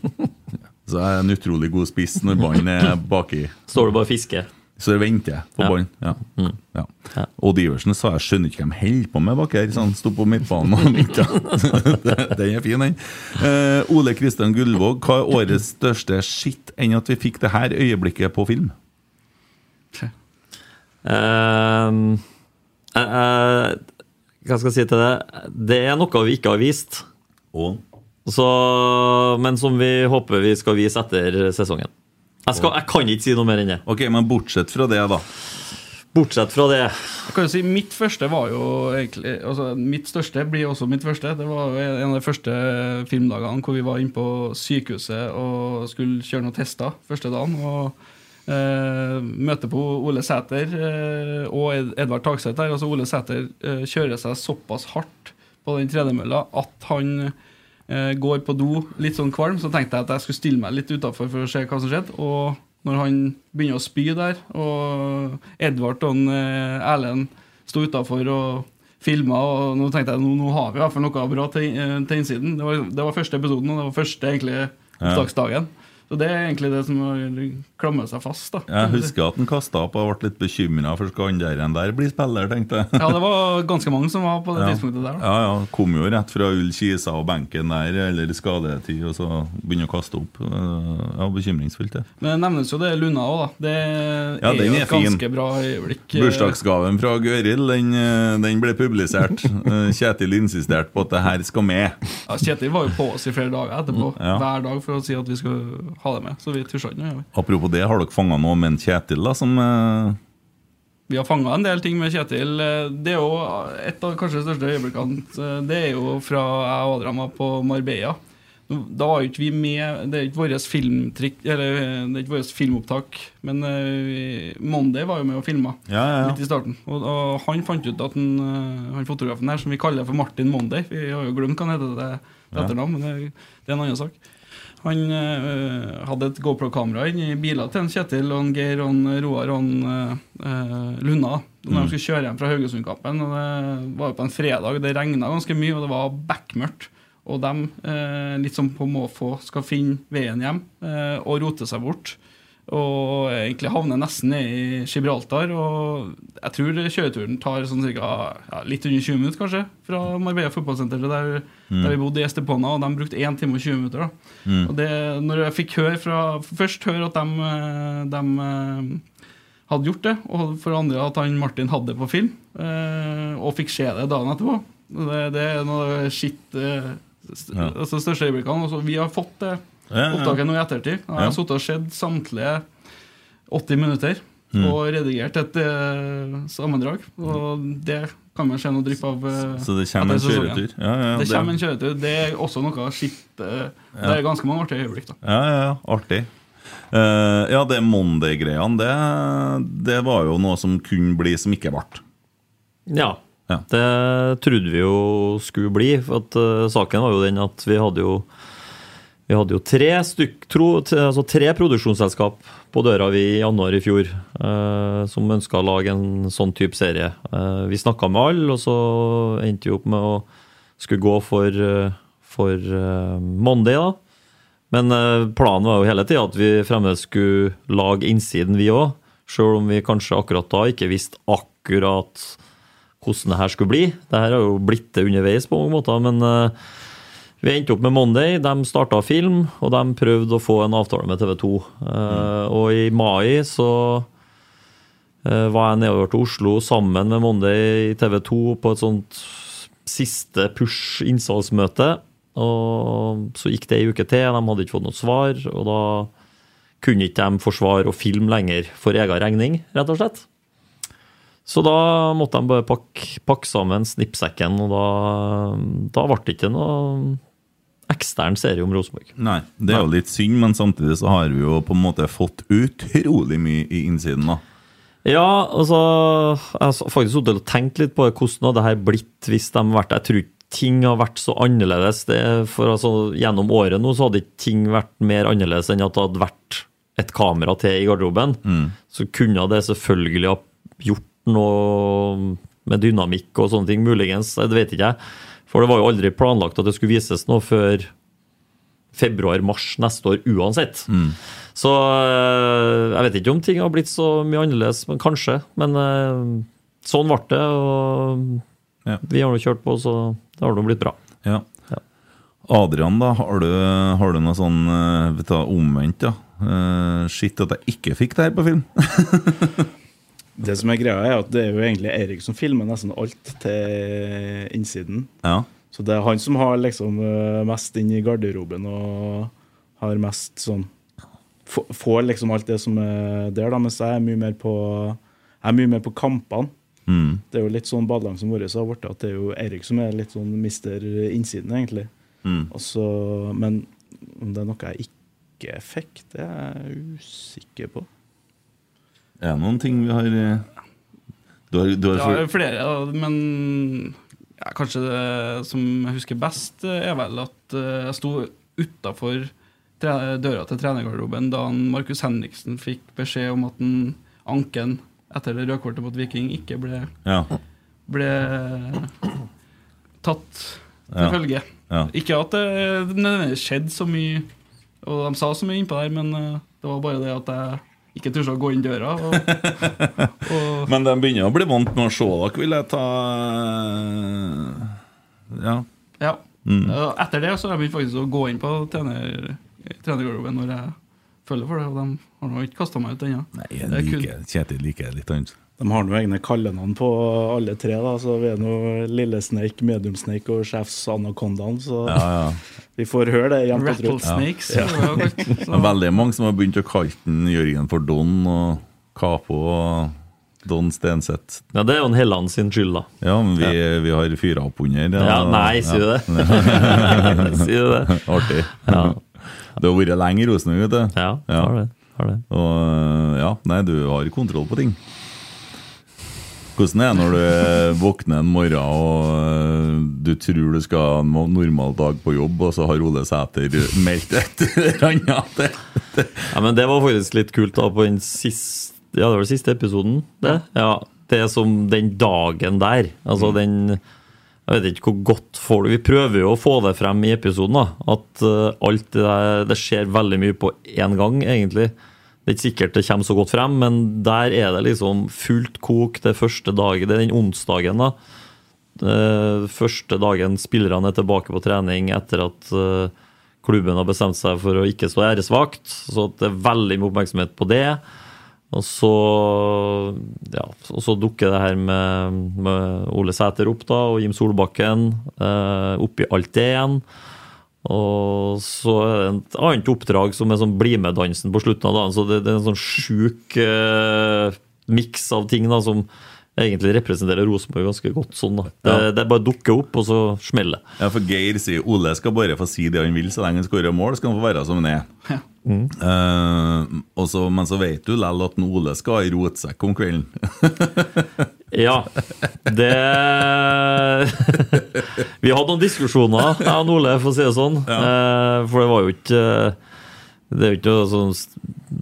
Så jeg er en utrolig god spiss når ballen er baki. Står du bare og fisker? Så venter jeg på Ja. ballen. Ja. Mm. Ja. Odd Iversen sa jeg skjønner ikke hva de holder på med bak her. Så han sto på midtbanen og vinka. den er fin, den. Eh, Ole Kristian Gullvåg, hva er årets største skitt enn at vi fikk det her øyeblikket på film? Eh, hva skal jeg si til det? Det er noe vi ikke har vist. Og? Så, men som vi håper vi skal vise etter sesongen. Jeg, skal, jeg kan ikke si noe mer enn det. Ok, Men bortsett fra det, da. Bortsett fra det Jeg kan jo si Mitt første var jo egentlig altså Mitt største blir også mitt første. Det var en av de første filmdagene hvor vi var inne på sykehuset og skulle kjøre noen tester første dagen. og eh, Møte på Ole Sæter eh, og Edvard Tagseth her. Altså Ole Sæter eh, kjører seg såpass hardt på den tredemølla at han går på do litt sånn kvalm. Så tenkte jeg at jeg skulle stille meg litt utafor for å se hva som skjedde. Og når han begynner å spy der, og Edvard og Erlend sto utafor og filma, og nå tenkte jeg nå, nå har vi i hvert fall noe bra til, til innsiden. Det var, det var første episoden, og det var første egentlig opptaksdagen. Så det er egentlig det som har klamret seg fast. da Jeg husker at han kasta opp og ble litt bekymra for skal han der der bli spiller, tenkte jeg. Ja, det var ganske mange som var på det Ja. tidspunktet der. da Ja, ja. Kom jo rett fra Ull Kisa og benken der, eller skadetid, og så begynner å kaste opp. Eh, Ja, Bekymringsfullt, det. Men det nevnes jo det Luna òg, da. Det Ja, er jo et ganske bra øyeblikk. Bursdagsgaven fra Gøril den, eh, den ble publisert. Eh, Kjetil insisterte på at det her skal med. Ja, Kjetil var jo på oss i flere dager etterpå, Ja. hver dag, for å si at vi skulle ha det med. Så vi tusja ikke noe. Apropos det, har dere fanga noe med en Kjetil da, som eh, Vi har fanga en del ting med Kjetil. Eh, Det er jo et av kanskje de største øyeblikkene. eh, Det er jo fra jeg og Adrian var på Marbella. Da var jo ikke vi med Det er ikke vårt filmtrikk Eller eh, det er ikke vårt filmopptak, men uh, Monday var jo med og filma Ja, ja, ja. litt i starten. Og, og han fant ut at eh, han fotografen her, som vi kaller for Martin Monday Vi har jo glemt hva han heter til etternavn, men det, det er en annen sak. Han eh, hadde et GoPro-kamera i biler til en Kjetil og en Geir og en Roar og en eh, Lunna. Når Mm. de skulle kjøre hjem fra Haugesundkampen. Og Det var jo på en fredag, det regna ganske mye, og det var bekmørkt. Og de, eh, litt som på måfå, skal finne veien hjem og rote seg bort. Og egentlig havner nesten ned i Gibraltar. Og jeg tror kjøreturen tar sånn cirka, ja, litt under 20 minutter, kanskje. Fra Marbella fotballsenter til der, Mm. der vi bodde i Estepona, og de brukte 1 time og 20 minutter. Mm. Og det, når jeg fikk høre fra, først høre at de, eh, de eh, hadde gjort det, og for andre at han Martin hadde det på film, eh, og fikk se det dagen etterpå. Det, det er noe av eh, st Ja. altså største øyeblikkene. Altså, vi har fått det. Opptaket nå i ettertid. Jeg har sittet og sett samtlige 80 minutter Mm. og redigert et eh, sammendrag. Og det kan man se noe drypp av. eh, Så det kommer en kjøretur. Ja, ja, det det- kommer en kjøretur. Det er også noe skitt Det er ganske mange artige øyeblikk. da Ja, ja, ja, artig. Uh, ja, det Monday-greiene, det, det var jo noe som kunne bli, som ikke ble. Ja. Ja. Det trodde vi jo skulle bli. For at saken var jo den at vi hadde jo vi hadde jo tre, stykk, tro, altså tre produksjonsselskap på døra vi i januar i fjor eh, som ønska å lage en sånn type serie. Eh, vi snakka med alle, og så endte vi opp med å skulle gå for, eh, for eh, Monday, da. Men eh, planen var jo hele tida at vi fremdeles skulle lage innsiden, vi òg. Sjøl om vi kanskje akkurat da ikke visste akkurat hvordan det her skulle bli. Det her har jo blitt det underveis på mange måter, men eh, vi endte opp med Monday. De starta film, og de prøvde å få en avtale med TV 2. Eh, Og i mai så uh, var jeg nedover til Oslo sammen med Monday i TV 2 på et sånt siste push-innsalgsmøte. Og så gikk det ei uke til, de hadde ikke fått noe svar. Og da kunne ikke de forsvare å filme lenger for egen regning, rett og slett. Så da måtte de bare pakke, pakke sammen snippsekken, og da, da ble det ikke noe ekstern serie om Rosenborg. Nei, det er jo litt synd, men samtidig så har vi jo på en måte fått utrolig mye i innsiden, da. Ja, altså Jeg har faktisk sittet og tenkt litt på hvordan hadde her blitt hvis de hadde vært Jeg tror ikke ting har vært så annerledes. Det, for altså, Gjennom året nå så hadde ikke ting vært mer annerledes enn at det hadde vært et kamera til i garderoben. Så kunne det selvfølgelig ha gjort noe med dynamikk og sånne ting, muligens. Det vet ikke jeg. For det var jo aldri planlagt at det skulle vises noe før februar-mars neste år uansett. Så øh, jeg vet ikke om ting har blitt så mye annerledes, men kanskje. Men øh, sånn ble det, og Ja. vi har nå kjørt på, så det har nå blitt bra. Ja. Ja. Adrian, da, har du, har du noe sånn eh, vet du, omvendt, da? Uh, shit at jeg ikke fikk det her på film. Det som er greia, er at det er jo egentlig Eirik som filmer nesten alt til innsiden. Ja. Så det er han som har liksom øh, mest inn i garderoben og har mest sånn Får liksom alt det som er der, da, mens jeg er mye mer på Jeg er mye mer på kampene. Mm. Det er jo litt sånn badelandsen vår har blitt, at det er jo Eirik som er litt sånn mister innsiden, egentlig. Mm. Også, men om det er noe jeg ikke fikk, det er jeg usikker på. Er det noen ting vi har eh, Du har, du har for, Ja, flere, men ja, kanskje det som jeg husker best, er vel at eh, jeg sto utafor døra til trenergarderoben da Markus Henriksen fikk beskjed om at den anken etter det røde kortet mot Viking ikke ble, Ja. ble tatt til Ja. følge. Ja. Ikke at det nødvendigvis skjedde så mye, og de sa så mye innpå der, men eh, det var bare det at jeg ikke turte å gå inn døra. Og, og Men de begynner å bli vant med å se dere, vil jeg ta eh, Ja. Ja. Mm. Etter det så har jeg begynt faktisk å gå inn på trener, trenergarderoben når jeg føler for det, og de har nå ikke kasta meg ut ennå. Er liker, Kjetil liker litt annet. De har nå egne kallenavn på alle tre, da, så vi er nå Lillesneik, Mediumsneik og Sjefsanakondaen. Så Ja, ja. Vi får høre det jevnt og trutt. Rattlesnakes. Ja. det. Det er veldig mange som har begynt å kalle den Jørgen for Don og Capo og Don Stenseth. Ja, Det er jo en Helland sin skyld, da. Ja, men vi, vi har fyra opp under. Ja, nei, sier du det? sier du det? Artig. Ja. Du har vært lenge i Rosenborg, vet du. Ja, Ja. har det. Har det. Og ja, nei, du har kontroll på ting. Hvordan er det når du eh, våkner en morgen og eh, du tror du skal ha en normal dag på jobb, og så har Ole Sæter meldt et eller annet? Ja, men Det var faktisk litt kult da på den siste, ja, det var den siste episoden. Det ja, det er som den dagen der. Altså den Jeg vet ikke hvor godt får du Vi prøver jo å få det frem i episoden. da At eh, alt det der Det skjer veldig mye på én gang, egentlig. Det er ikke sikkert det kommer så godt frem, men der er det liksom fullt kok det første dagen. Det er den onsdagen, da. Eh, første dagen spillerne er tilbake på trening etter at eh, klubben har bestemt seg for å ikke stå æresvakt. Så det er veldig mye oppmerksomhet på det. Og så, ja, og så dukker det her med, med Ole Sæter opp, da, og Jim Solbakken. Eh, oppi alt det igjen. Og så er det et annet oppdrag som er sånn BlimE-dansen på slutten av dagen. Så det, det er en sånn sjuk eh, miks av ting da, som egentlig representerer Rosenborg ganske godt. sånn da. Det, Ja. det bare dukker opp, og så smeller det. Ja, for Geir sier Ole skal bare få si det han vil, så lenge han skårer mål, skal han få være som han er. Mm. og så, men så vet du likevel at Ole skal ha seg rotsekk om kvelden. Ja, det Vi hadde noen diskusjoner, jeg og Ole, for å si det sånn. Ja. For det var jo ikke Det er jo ikke sånn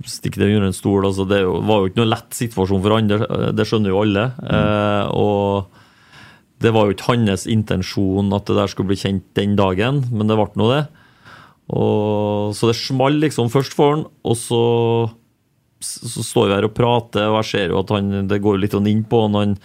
stikk det under en stol. Altså det var jo ikke noe lett situasjon for andre, det, skjønner jo alle. Mm. og det var jo ikke hans intensjon at det der skulle bli kjent den dagen, men det ble nå det. Og, så det small liksom først for han, og så så står vi her og prater, og jeg ser jo at han, det går litt sånn inn på han. Han,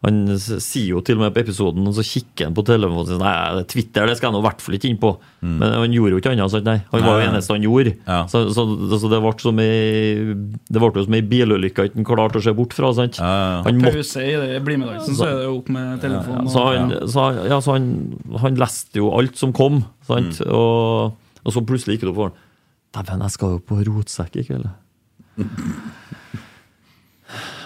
han sier jo til og med på episoden, og så kikker han på telefonen og sier nei, er Twitter det skal jeg nå i hvert fall ikke inn på. Men han gjorde jo ikke annet. sant? Nei, Han var jo eneste han gjorde. Ja. Så, så, så det ble som ei Det ble jo som ei bilulykke han klarte å se bort fra. sant? Ja, ja. Han måtte Pause i det bli med-dansen, så er det jo opp med telefonen. Ja, så, han- ja, så han, han leste jo alt som kom, sant? Og, og så plutselig gikk det opp for ham Dæven, jeg skal jo på rotsekk i kveld.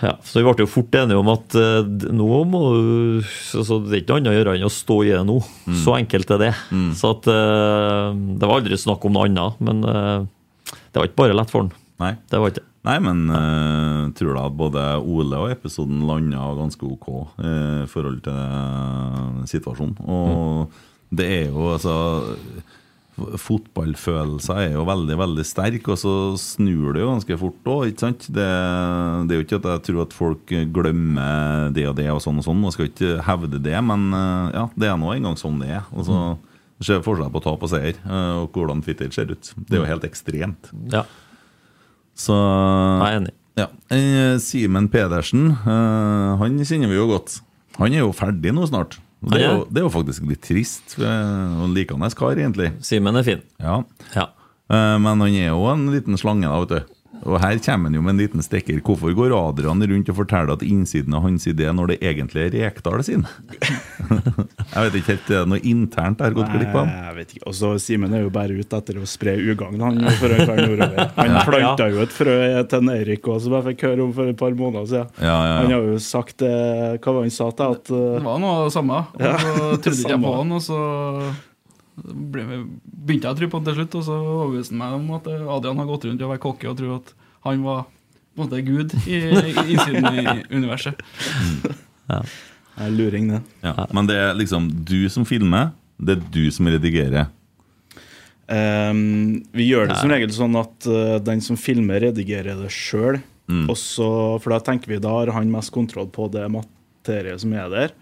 Ja, så vi ble jo fort enige om at eh, nå må du så, så Det er ikke noe annet å gjøre enn å stå i det nå. Så enkelt er det. Så at eh, Det var aldri snakk om noe annet, men eh, det var ikke bare lett for han. Nei. Det var ikke. Nei, men uh, tror da både Ole og episoden landa ganske ok i i forhold til uh, situasjonen. Og det er jo altså Fotballfølelser er jo veldig veldig sterk, og så snur det jo ganske fort òg. Det, det er jo ikke at jeg tror at folk glemmer det og det og sånn og sånn. og skal ikke hevde det, men eh, ja, det er nå engang sånn det er. Og så ser forskjell på tap og seier, eh, og hvordan Twitter ser ut. Det er jo helt ekstremt. Ja, Så jeg er enig. ja. Eh, Simen Pedersen, han kjenner vi jo godt. Han er jo ferdig nå snart. Det er, jo, det er jo faktisk litt trist. Og likende kar, egentlig. Simen er fin. Ja. Ja. Eh, Men han er jo en liten slange, da, vet du. Og her kommer han jo med en liten stikker. Hvorfor går Adrian rundt og forteller at innsiden av hans idé når det egentlig er Rekdal sin? jeg vet ikke helt, det er noe internt jeg har gått glipp av? Jeg vet ikke. Og så Simen er jo bare ute etter å spre ugagn, han. For å nordover. Han planta jo et frø til Eirik også, som jeg fikk høre om for et par måneder siden. Ja, ja, Han har jo sagt det Hva var han sa til at Det uh, var noe samme. Og Ja, så trodde ikke jeg på han, og så begynte jeg å tro på han til slutt. Og så overbeviste han meg om at Adrian har gått rundt og vært cocky og tro at han var på en måte Gud i, i innsiden i universet. Jeg er luring, det. ja. Men det er liksom du som filmer, det er du som redigerer. Um, vi gjør det som regel sånn at uh, den som filmer, redigerer det sjøl. For da tenker vi da har han mest kontroll på det materiet som er der.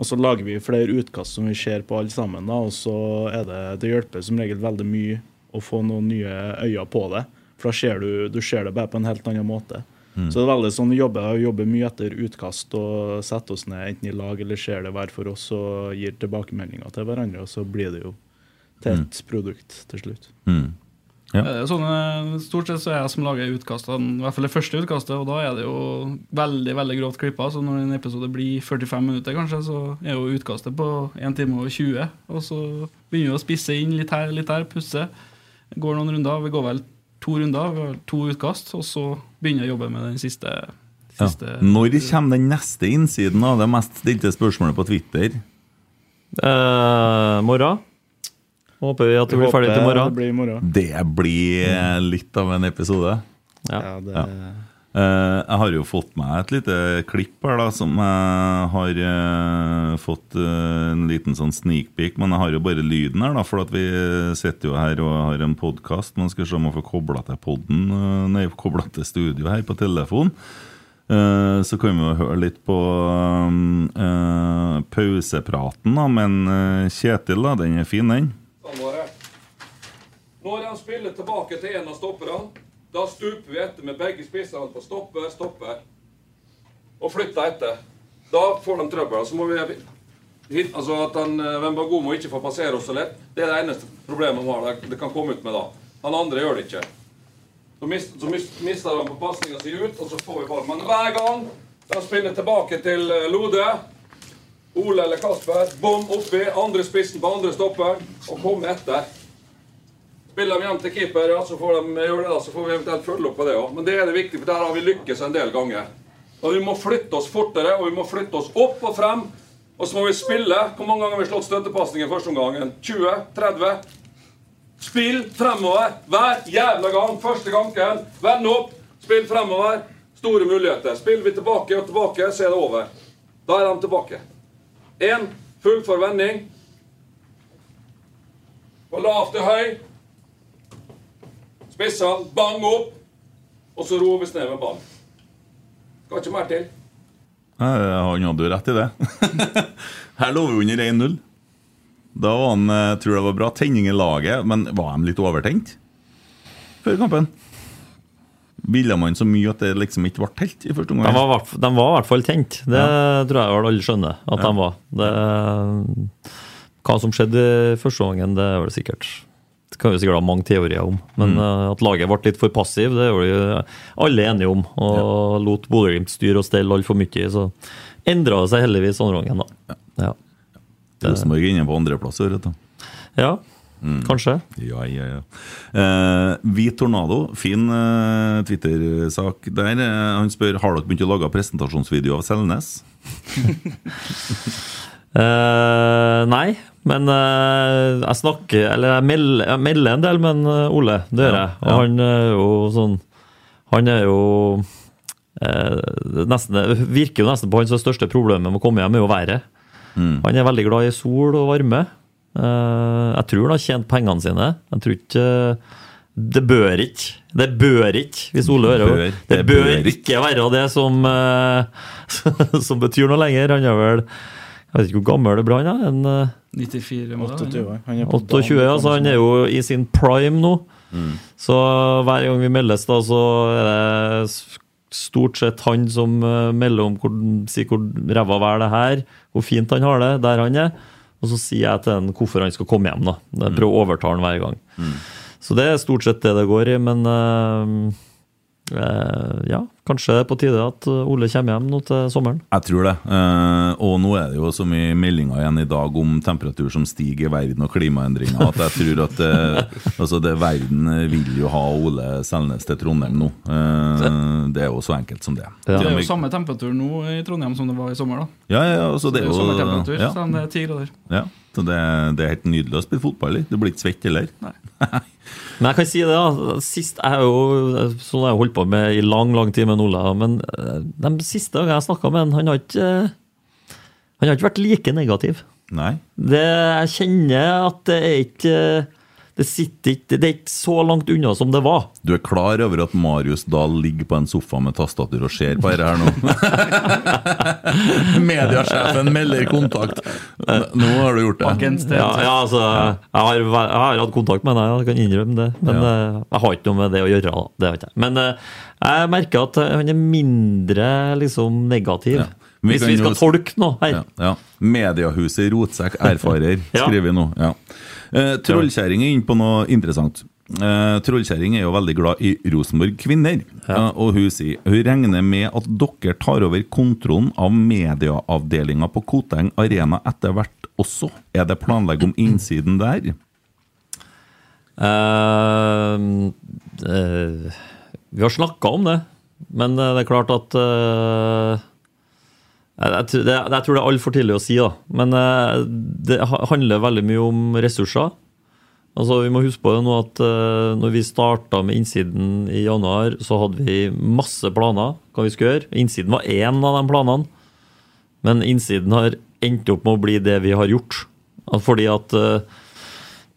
Og så lager vi flere utkast som vi ser på alle sammen. da, Og så er det Det hjelper som regel veldig mye å få noen nye øyne på det. For da ser du, du ser det bare på en helt annen måte. Så det er veldig sånn vi jobber, vi jobber mye etter utkast og setter oss ned enten i lag eller ser det hver for oss og gir tilbakemeldinger til hverandre. Og så blir det jo til et produkt til slutt. Mm. Ja. Eh, Sånne, stort sett så er jeg som lager utkastene, i hvert fall det første utkastet, og da er det jo veldig veldig grovt klippa. Så når en episode blir 45 minutter, kanskje, så er jo utkastet på 1 time og 20. Og så begynner vi å spisse inn litt her, litt her, pusse. Går noen runder. Vi går vel to runder, vi har to utkast, og så begynner jeg å jobbe med den siste. Ja. Når de kommer den neste innsiden av det mest stilte spørsmålet på Twitter? Eh, morgen. Håper vi at det blir ferdig til morgen. Det blir morgen. Det blir eh, litt av en episode. Ja. Ja, det, Ja. Eh, jeg har jo fått meg et lite klipp her da som jeg har eh, fått en liten sånn sneak peek, men jeg har jo bare lyden her, da, for at vi sitter jo her og har en podkast. Man skal se om jeg får kobla til podden, nei, kobla til studio her på telefon. Eh, Så kan vi jo høre litt på pausepraten da, men eh, Kjetil, da, den er fin, den. Når han spiller tilbake til en av stopperne, da stuper vi etter med begge spissene på stopper, stopper. Og flytter etter. Da får de trøbbel. Så må vi hit- Altså at han eh, Wembagomo ikke får passere oss så lett, det er det eneste problemet han har. Det- kan komme ut med da. Han andre gjør det ikke. Så, mist, så mis, mister han på pasninga si ut, og så får vi ball. Men hver gang de spiller tilbake til eh, Lode, Ole eller Kasper, bom oppi, andre spissen på andre stopper, og komme etter. Spiller de hjem til keeper, ja, så får de gjøre det så får vi eventuelt følge opp på det òg. Men det er det viktige, for der har vi lykkes en del ganger. Og Vi må flytte oss fortere, og vi må flytte oss opp og frem. Og så må vi spille. Hvor mange ganger har vi slått støttepasning i første omgangen? 20? 30? Spill fremover hver jævla gang. Første gangen. Vend opp. Spill fremover. Store muligheter. Spiller vi tilbake og tilbake, så er det over. Da er de tilbake. Én full forvending. På lav til høy. Spissene bang opp. Og så roer vi oss ned med ballen. Skal ikke mer til. Eh, Han hadde jo rett i det. Her lå vi under 1-0. Da var han, eh, tror jeg det var bra tenning i laget, men var de litt overtent før kampen? Ville man så mye at det liksom ikke ble telt i første omgang? var, de var i hvert fall tent. Det tror jeg vel alle skjønner at de var. Det, hva som skjedde i første omgangen, det er vel sikkert Det kan vi sikkert ha mange teorier om. Men eh, at laget ble litt for passiv, det er jo alle enige om. Og lot Bodø-Glimt styre og stelle altfor mye. Så endra det seg heldigvis andre gangen, da. Ja. Rosenborg er inne på andreplass i år, vet ja. Kanskje. Ja, ja, ja. Eh, Hvit Tornado, fin eh, Twitter-sak der. Eh, han spør har dere begynt å lage presentasjonsvideo av Selnes. Eh, nei, men eh, jeg snakker Eller jeg melder, jeg melder en del med en, eh, Ole. Det gjør jeg. Og han er jo sånn Han er jo eh, nesten, virker jo nesten på hans største problemet med å komme hjem, er jo været. Mm. Han er veldig glad i sol og varme. Eh, jeg tror han har tjent pengene sine. Jeg tror ikke Det bør ikke. Det bør ikke, hvis Ole hører det. bør, Det bør ikke være det som, eh, som betyr noe lenger. Han er vel Jeg vet ikke hvor gammel det ble, han er. En, eh, 94 må 28 være. år. Han er 28, dagen, altså han er jo i sin prime nå. Mm. Så hver gang vi meldes, da, så er det stort sett han som eh, melder om hvor, si hvor ræva vær det her, hvor fint han har det der han er. Og så sier jeg til han hvorfor han skal komme hjem. da. Jeg prøver å overtale han hver gang. Så det er stort sett det det går i, men eh, ja, kanskje det er på tide at eh, Ole kommer hjem nå til sommeren. Jeg tror det. Eh, og nå er det jo så mye meldinger igjen i dag om temperatur som stiger i verden og klimaendringer, at jeg tror at eh, altså det, verden vil jo ha Ole Selnes til Trondheim nå. Eh, det er jo så enkelt som det. Det er jo samme temperatur nå i Trondheim som det var i sommer. da Ja, ja, altså Det er jo sommertemperatur, ja, så det er ti grader. ja, så det, det er helt nydelig å spille fotball i. Du blir ikke svett heller. Men jeg kan si det, da. Sist jeg har jo Sånn har jeg holdt på med i lang, lang tid med Ola, Men eh, de siste gangene jeg snakka med han, han har ikke eh, Han har ikke vært like negativ. Nei. Det, jeg kjenner at det er ikke Det sitter ikke Det er ikke så langt unna som det var. Du er klar over at Marius Dahl ligger på en sofa med tastatur og ser på dette her nå? Mediasjefen melder kontakt. Nå har du gjort det. Ja, ja altså jeg har, jeg har hatt kontakt med deg, jeg kan innrømme det. Men Ja. eh, jeg har ikke noe med det å gjøre. Det har ikke jeg. Men eh, jeg merker at han er mindre liksom negativ. Ja. Vi Hvis vi skal tolke noe her. Ja, ja. Mediehuset Rotsekk erfarer, skriver vi nå. Ja. Eh, Trollkjerring er inne på noe interessant. Eh, Trollkjerring er jo veldig glad i Rosenborg Kvinner. Eh, og hun sier hun regner med at dere tar over kontrollen av medieavdelinga på Koteng Arena etter hvert også. Er det planlegg om innsiden der? Uh, vi har snakka om det, men det er klart at jeg, tror- det, jeg tror det er altfor tidlig å si, da. Men eh, det handler veldig mye om ressurser. Altså, Vi må huske på det nå at uh, når vi starta med innsiden i januar, så hadde vi masse planer hva vi skulle gjøre. Innsiden var én av de planene. Men innsiden har endt opp med å bli det vi har gjort. Fordi at eh,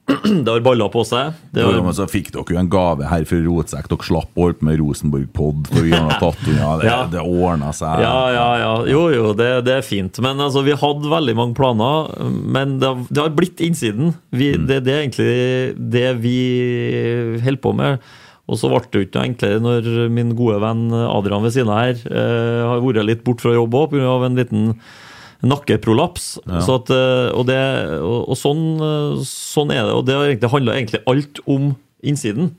det har balla på seg. Det Ja, så fikk dere jo en gave her fra Rotsekk. Dere slapp å holde med Rosenborg-pod unna. Det, Ja. det ordna seg. ja, ja, ja. Jo, jo, det, det er fint. Men altså, vi hadde veldig mange planer. Men det, har- det har blitt innsiden. Vi, det, det er egentlig det vi holder på med. Og så ble det jo ikke noe enklere når min gode venn Adrian ved siden av her eh, har vært litt bort fra jobb òg pga. en liten nakkeprolaps. Så at, eh, og det, og, og sånn, eh, sånn er det. Og det egentlig handler egentlig alt om innsiden.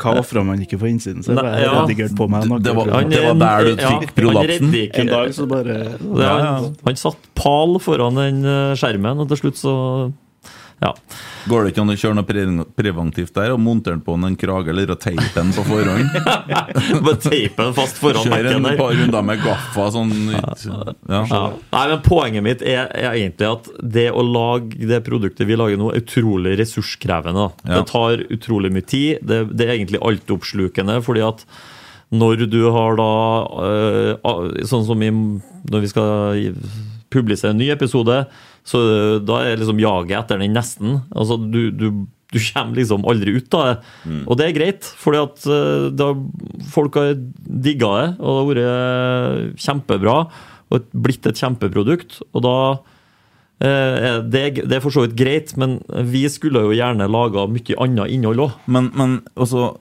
Hva ofra man ikke for innsiden? Så Nei, ja. på meg Det var- han, det var der du ja, fikk han prolapsen. En dag så bare ja, han, han satt pal foran den eh, skjermen, og til slutt så Ja. Går det ikke an å kjøre noe preventivt der og montere den på en krage eller å teipe den på forhånd? Bare teipe den fast foran Kjøre bekken en der. par runder med gaffa sånn ja. Ja. Nei, men Poenget mitt er, er egentlig at det å lage det produktet vi lager nå, er utrolig ressurskrevende. Det tar utrolig mye tid. Det, det er egentlig altoppslukende. fordi at når du har da øh, Sånn som i, når vi skal publisere en ny episode, så øh, da er liksom jaget etter den nesten. Altså, du, du, du kommer liksom aldri ut av det. Og det er greit, fordi at øh, da, folk har digga det, og det har vært kjempebra. Og blitt et kjempeprodukt. Og da eh, det, det er for så vidt greit, men vi skulle jo gjerne laga mye annet innhold òg. Men, men også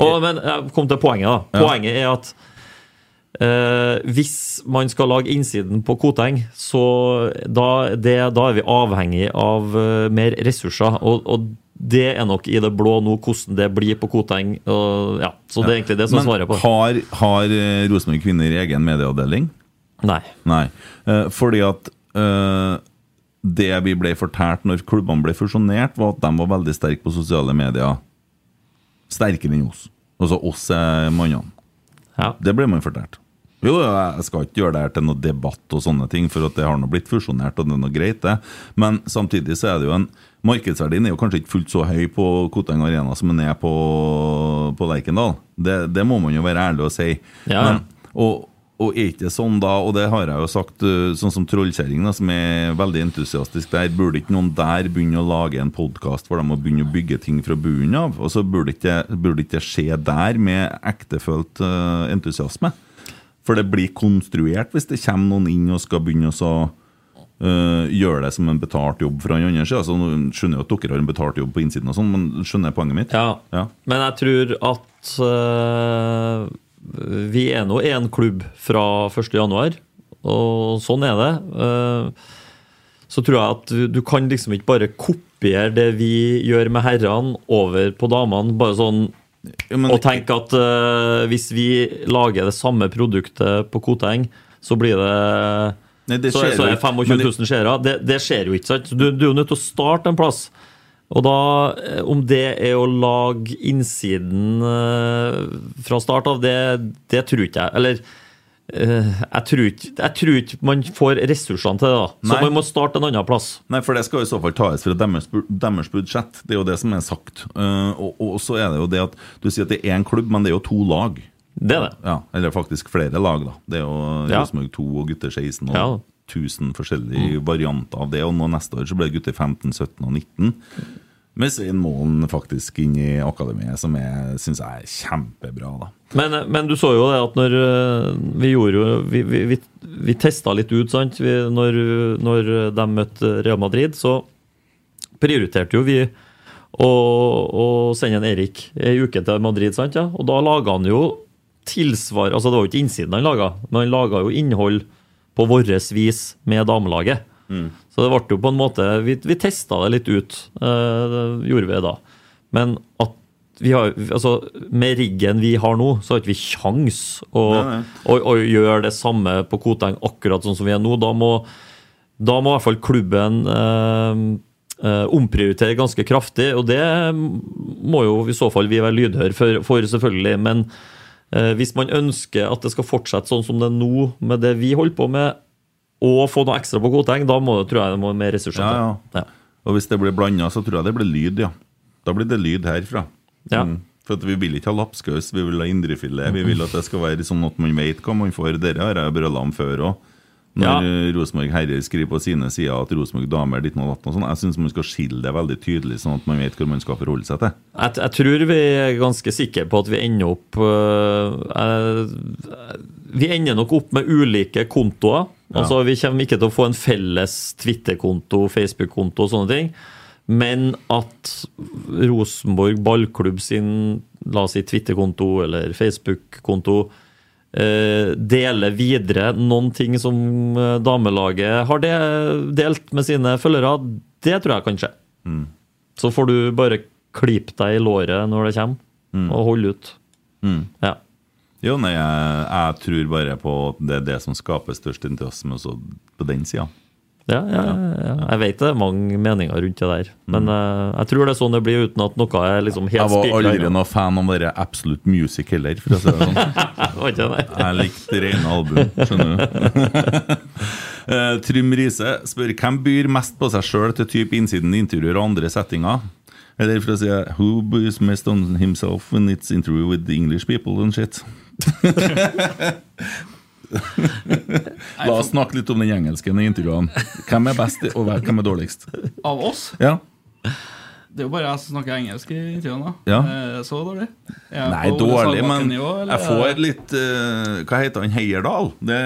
Og, men jeg kom til poenget. da. Ja. Poenget er at eh, hvis man skal lage innsiden på Koteng, så da, det, da er vi avhengig av uh, mer ressurser. Og, og det er nok i det blå nå hvordan det blir på Koteng. Og, ja, så det er egentlig det som Men svaret på har, har eh, Rosenborg Kvinner egen medieavdeling? Nei. Nei. Eh, fordi at eh, det vi ble fortalt når klubbene ble fusjonert, var at de var veldig sterke på sosiale medier. Sterkere enn oss. Altså oss er mannene. Ja. Det ble man fortalt. Jo, jeg skal ikke gjøre det her til noe debatt og sånne ting, for det har nå blitt fusjonert, og det er noe greit, det. Men samtidig så er det jo en Markedsverdien er jo kanskje ikke fullt så høy på Koteng Arena som den er på, på Lerkendal. Det, det må man jo være ærlig og si. Ja. Men, og, og er ikke det sånn da, og det har jeg jo sagt, uh, sånn som Trollkjerring, som er veldig entusiastisk der, burde ikke noen der begynne å lage en podkast hvor de må begynne å bygge ting fra bunnen av? Og så burde ikke burde ikke det skje der med ektefølt uh, entusiasme? For det blir konstruert hvis det kommer noen inn og skal begynne å uh, gjøre det som en betalt jobb fra den andre sida. Altså, skjønner jeg at dere har en betalt jobb på innsiden, og sånn, men skjønner jeg poenget mitt? Ja. Ja. Men jeg tror at uh, vi er nå én klubb fra 1. januar, og sånn er det. Uh, så tror jeg at du kan liksom ikke bare kopiere det vi gjør med herrene, over på damene. bare sånn Ja, men- og tenk at uh, hvis vi lager det samme produktet på Koteng, så blir det Nei, det så, så jo er 25 Men 000 seere. Det, det skjer jo ikke. sant? Du, du er jo nødt til å starte en plass. Og da, eh, om det er å lage innsiden eh, fra start av, det, det tror ikke jeg. Eller jeg, tror ikke, jeg tror ikke man får ressursene til det. da. Så Nei. man må starte en annen plass. Nei, for det skal i så fall tas fra deres, deres budsjett. Det er jo det som er sagt. Uh, og, og så er det jo det at du sier at det er én klubb, men det er jo to lag. Det er det. Ja, Eller faktisk flere lag, da. Det er jo Ja. Rosenborg 2 og gutter 16 og Ja. 1000 forskjellige varianter av det. Og nå neste år så blir det gutter 15, 17 og 19. Med Svein Målen faktisk inn i akademiet, som jeg syns er kjempebra. da Men, men du så jo det at når øh, vi gjorde jo Vi, vi, vi, vi testa litt ut, sant. Vi, når, når de møtte Real Madrid, så prioriterte jo vi å, å sende en Erik ei uke til Madrid, sant. Ja? Og da laga han jo tilsvar Altså, det var jo ikke innsiden han laga, men han laga jo innhold på vårt vis med damelaget. Så det ble jo på en måte Vi, vi testa det litt ut, eh, gjorde vi da. Men at har, altså, med riggen vi har nå, så har ikke vi kjangs å, å, å gjøre det samme på Koteng akkurat sånn som vi er nå. Da må, da må i hvert fall klubben eh, eh, omprioritere ganske kraftig, og det må jo i så fall vi være lydhøre for, for selvfølgelig. Men eh, hvis man ønsker at det skal fortsette sånn som det er nå, med det vi holder på med, og få noe ekstra på Koteng, da må, tror jeg det må mer ressurser Ja, ja. ja. Og hvis det blir blanda, så tror jeg det blir lyd, ja. Da blir det lyd herfra. Ja. Mm. For vi vil ikke ha lapskaus, vi vil ha indrefilet. Vi vil at det skal være sånn at man vet hva man får. Dere har jeg brølla om før òg. Når ja. Rosenborg herrer skriver på sine sider at Rosenborg damer ditt og datt og sånn. Jeg syns man skal skille det veldig tydelig, sånn at man vet hvor man skal forholde seg til. Jeg, jeg tror vi er ganske sikre på at vi ender opp øh, Vi ender nok opp med ulike kontoer. Ja. Altså Vi kommer ikke til å få en felles Twitter-konto, Facebook-konto og sånne ting. Men at Rosenborg ballklubb sin la oss si Twitter-konto eller Facebook-konto eh, deler videre noen ting som eh, damelaget har de, delt med sine følgere, det tror jeg kan skje. Mm. Så får du bare klype deg i låret når det kommer, og holde ut. Mm. Ja. Jo, nei, jeg, jeg tror bare på at det er det som skaper størst interesse med oss på den sida. Ja, ja, ja. Jeg vet det er mange meninger rundt det der. Men uh, jeg tror det er sånn det blir uten at noe er liksom helt Jeg var aldri noen fan av bare Absolute Music heller, for å si det sånn. Jeg likte rene album, skjønner du. uh, Trym Riise spør hvem byr mest på seg sjøl til type innsiden intervjuer og andre settinger. Eller for å si Who byrs mest on himself when it's interview with the English people and shit? La oss snakke litt om den engelsken i intervjuene. Hvem er best, og hvem er dårligst? Av oss? Ja. Det er jo bare jeg som snakker engelsk i intervjuene. Ja. Er så dårlig? Nei, dårlig, men Salbakken-nivå, jeg får litt uh, Hva heter han? Heierdal? Det,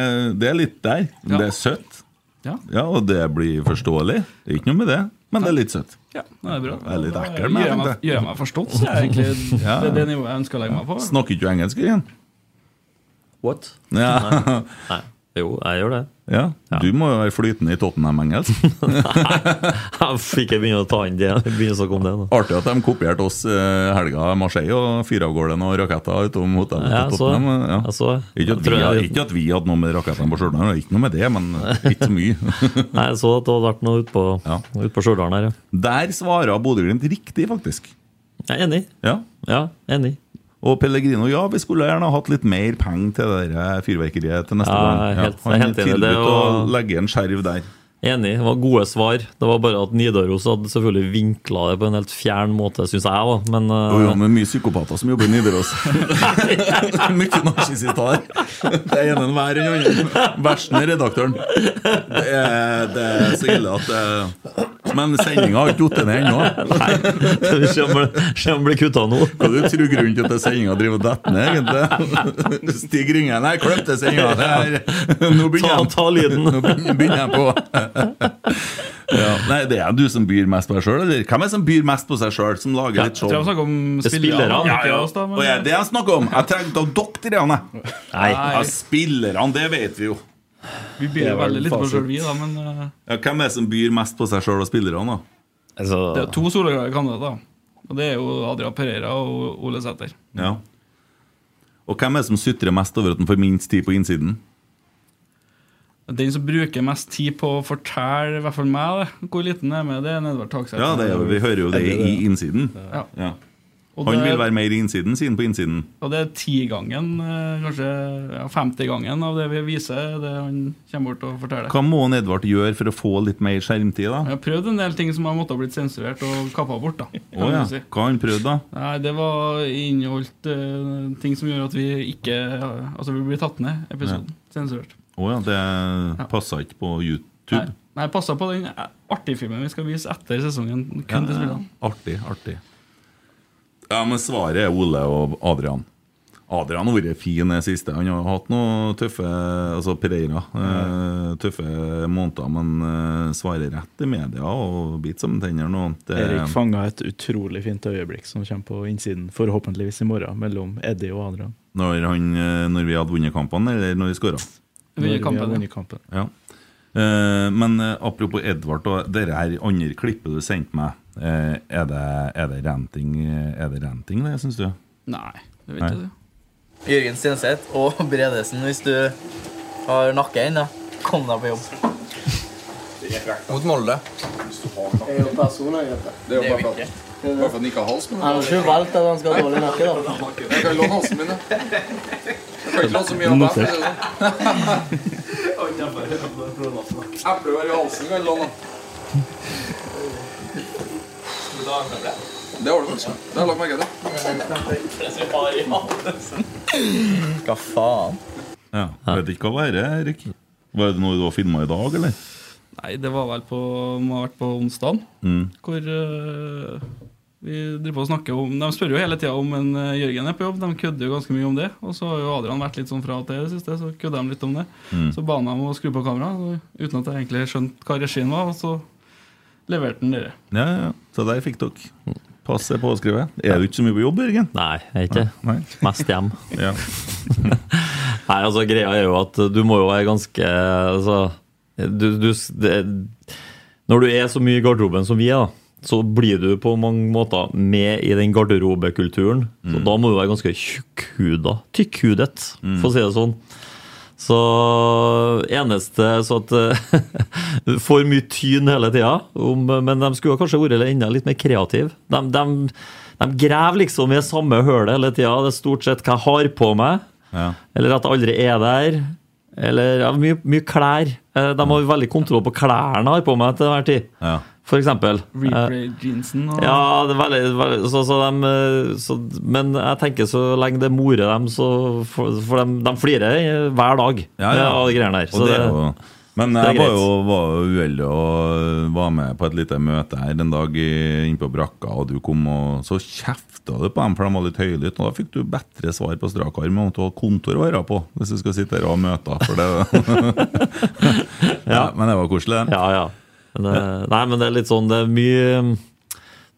det er litt der. Ja. Det er søtt. Ja. og det blir forståelig. Det er ikke noe med det, men det er litt søtt. Ja, det er bra. Det er litt ekkel, men gjør jeg jeg meg, jeg forstått, så er jeg egentlig Ja. det det nivået jeg ønsker å legge meg på. Snakker ikke du engelsk igjen? What? Ja. Nei. Nei. Jo, jeg gjør det. ja. Du må jo være flytende i Tottenham-engelsk. Jeg fikk jeg begynne å ta inn det. Begynne å snakke om det da. Artig at de kopierte oss eh, helga Marseille og fyrte av gårde noen raketter utom hotellet Ja, til så- Tottenham. Ja. så- Ikke, at vi, jeg- ikke at vi hadde noe med rakettene på Stjørdal, ikke noe med det, men ikke så mye. Nei, Jeg så at det hadde vært noe ute på, Ja. ut på Stjørdal her, ja. Der svarer Bodø-Glimt riktig, faktisk. Jeg er enig. Ja. Ja, enig. Og Pellegrino, ja, vi skulle gjerne hatt litt mer penger til det fyrverkeriet til neste Ja, gang. er han tilbød tilbudt å legge en skjerv der. Enig. Det var gode svar. Det var bare at Nidaros hadde selvfølgelig vinkla det på en helt fjern måte, syns jeg. da. Men uh... eh, ja, men mye psykopater som jobber i Nidaros. mye narsissister. Det er ene hver enn andre. Versten er redaktøren. Det er, det er så ille at det Men sendinga har ikke falt ned ennå. Nei, se om det- det blir kutta nå. Hva du tror grunnen til at sendinga driver og detter ned, egentlig? Stig Ringen, Nei, klipp sendinga. Det Nå begynner jeg på. Ja. Nei, Det er du som byr mest på deg sjøl, eller? Hvem er det som byr mest på seg sjøl? Som lager Ja, litt jeg tror jeg show? snakker om er ikke Ja, ja. da, men- ja, det jeg snakker om Jeg trengte av dere tre. Nei. Ja, spillerne, det vet vi jo. Vi byr jo veldig litt på oss sjøl, vi, da. Men eh, Ja, hvem er det som byr mest på seg sjøl og spillerne, da? Altså, det er to soleklare kandidater. Og det er jo Adrian Pereira og Ole Sæter. Ja. Og hvem er det som sutrer mest over at han får minst tid på innsiden? Den som bruker mest tid på å fortelle, i hvert fall meg, det, hvor liten er med, det er Edvard Takseth. Ja, det er, Vi hører jo det i innsiden. Ja. Ja. Og Han det- vil være mer i innsiden siden på innsiden. Og det er tigangen, eh, kanskje ja, 50-gangen av det vi viser, det han kommer bort og forteller. Hva må Edvard gjøre for å få litt mer skjermtid, da? Jeg har prøvd en del ting som har måttet ha blitt sensurert og kappa bort. da Oh, ja. si. Hva har han prøvd, da? Nei, Det var inneholdt uh, ting som gjør at vi ikke Altså, vi blir tatt ned episoden. Sensurert. Å ja, det passa ikke på YouTube. nei passa på den artige filmen vi skal vise etter sesongen. Ja, Kun til spillerne. artig, artig. Ja, men svaret er Ole og Adrian. Adrian har vært fin det siste. Han har hatt noen tøffe Altså Pereira. mm. tøffe måneder, men eh, svarer rett i media og biter som tenner nå. Det- Erik fanga et utrolig fint øyeblikk som kommer på innsiden, forhåpentligvis i morgen, mellom Eddie og Adrian. Når, han, eh, når vi hadde vunnet kampene, eller når vi skåra? Vi kampen, har vunnet kampen. Ja. Uh, men uh, apropos Edvard og det her andre klippet du sendte meg. Uh, er, det, er det ranting, er det, ranting det, syns du? Nei, det vet Nei. jeg det. Jørgen Stenseth og Bredesen, hvis du har nakke ennå, kom deg på jobb. Mot Molde. Det er jo personer, Det er jo bare for at, han ikke har hals. Men Han har ikke valgt at han skal ha dårlig nakke, da. jeg kan låne halsen min, da. Kan ikke låne så mye av meg. Eplevær i halsen kan låne. Det har du faktisk. Det har jeg lagt merke til. Hva faen? Ja. Vet ikke hva det er, Erik. Var det noe du har filma i dag, eller? Nei, det var vel på Må ha vært på onsdag, Mm. hvor eh, vi driver på å snakke om De spør jo hele tida om en eh, Jørgen er på jobb, de kødder jo ganske mye om det. Og så har jo Adrian vært litt sånn fra og til i det siste, så kødder de litt om det. Mm. Så ba han om å skru på kameraet, uten at jeg egentlig skjønte hva regien var, og så leverte han dere. Ja, ja. Så der fikk dere. Passet påskrevet. Er du ikke så mye på jobb, Jørgen? Nei, jeg er ikke Nei. Mest hjem. Ja. Nei, altså greia er jo at du må jo være ganske altså, du, du, det, Når du er så mye i garderoben som vi er, da, så blir du på mange måter med i den garderobekulturen. Så Mm. da må du være ganske tjukkhuda. Tykkhudet, for å si det sånn. Så eneste så at For mye tyn hele tida, men de skulle kanskje vært enda litt mer kreative. De, de, de graver liksom i samme hølet hele tida. Det er stort sett hva jeg har på meg. Ja. Eller at jeg aldri er der. Eller ja, mye, mye klær. Eh, De har veldig kontroll på klærne jeg har på meg til enhver tid. Ja. For eksempel. Eh, Replay-jeansen og Ja, det er veldig, veldig så, så de, eh, så, Men jeg tenker så lenge det morer dem, så For, for de, de flirer hver dag Ja, ja. av de greiene der. Det er det, jo, men jeg var jo, var uheldig og var med på et lite møte her en dag i- inne på brakka, og du kom og så kjefta du på dem, for de var litt høylytte. Og da fikk du bedre svar på strak arm om du hadde kontor å være på hvis du skal sitte her og ha møter. For det, ja, men det var koselig. det. ja, ja. Men, det- nei, men det er litt sånn Det er mye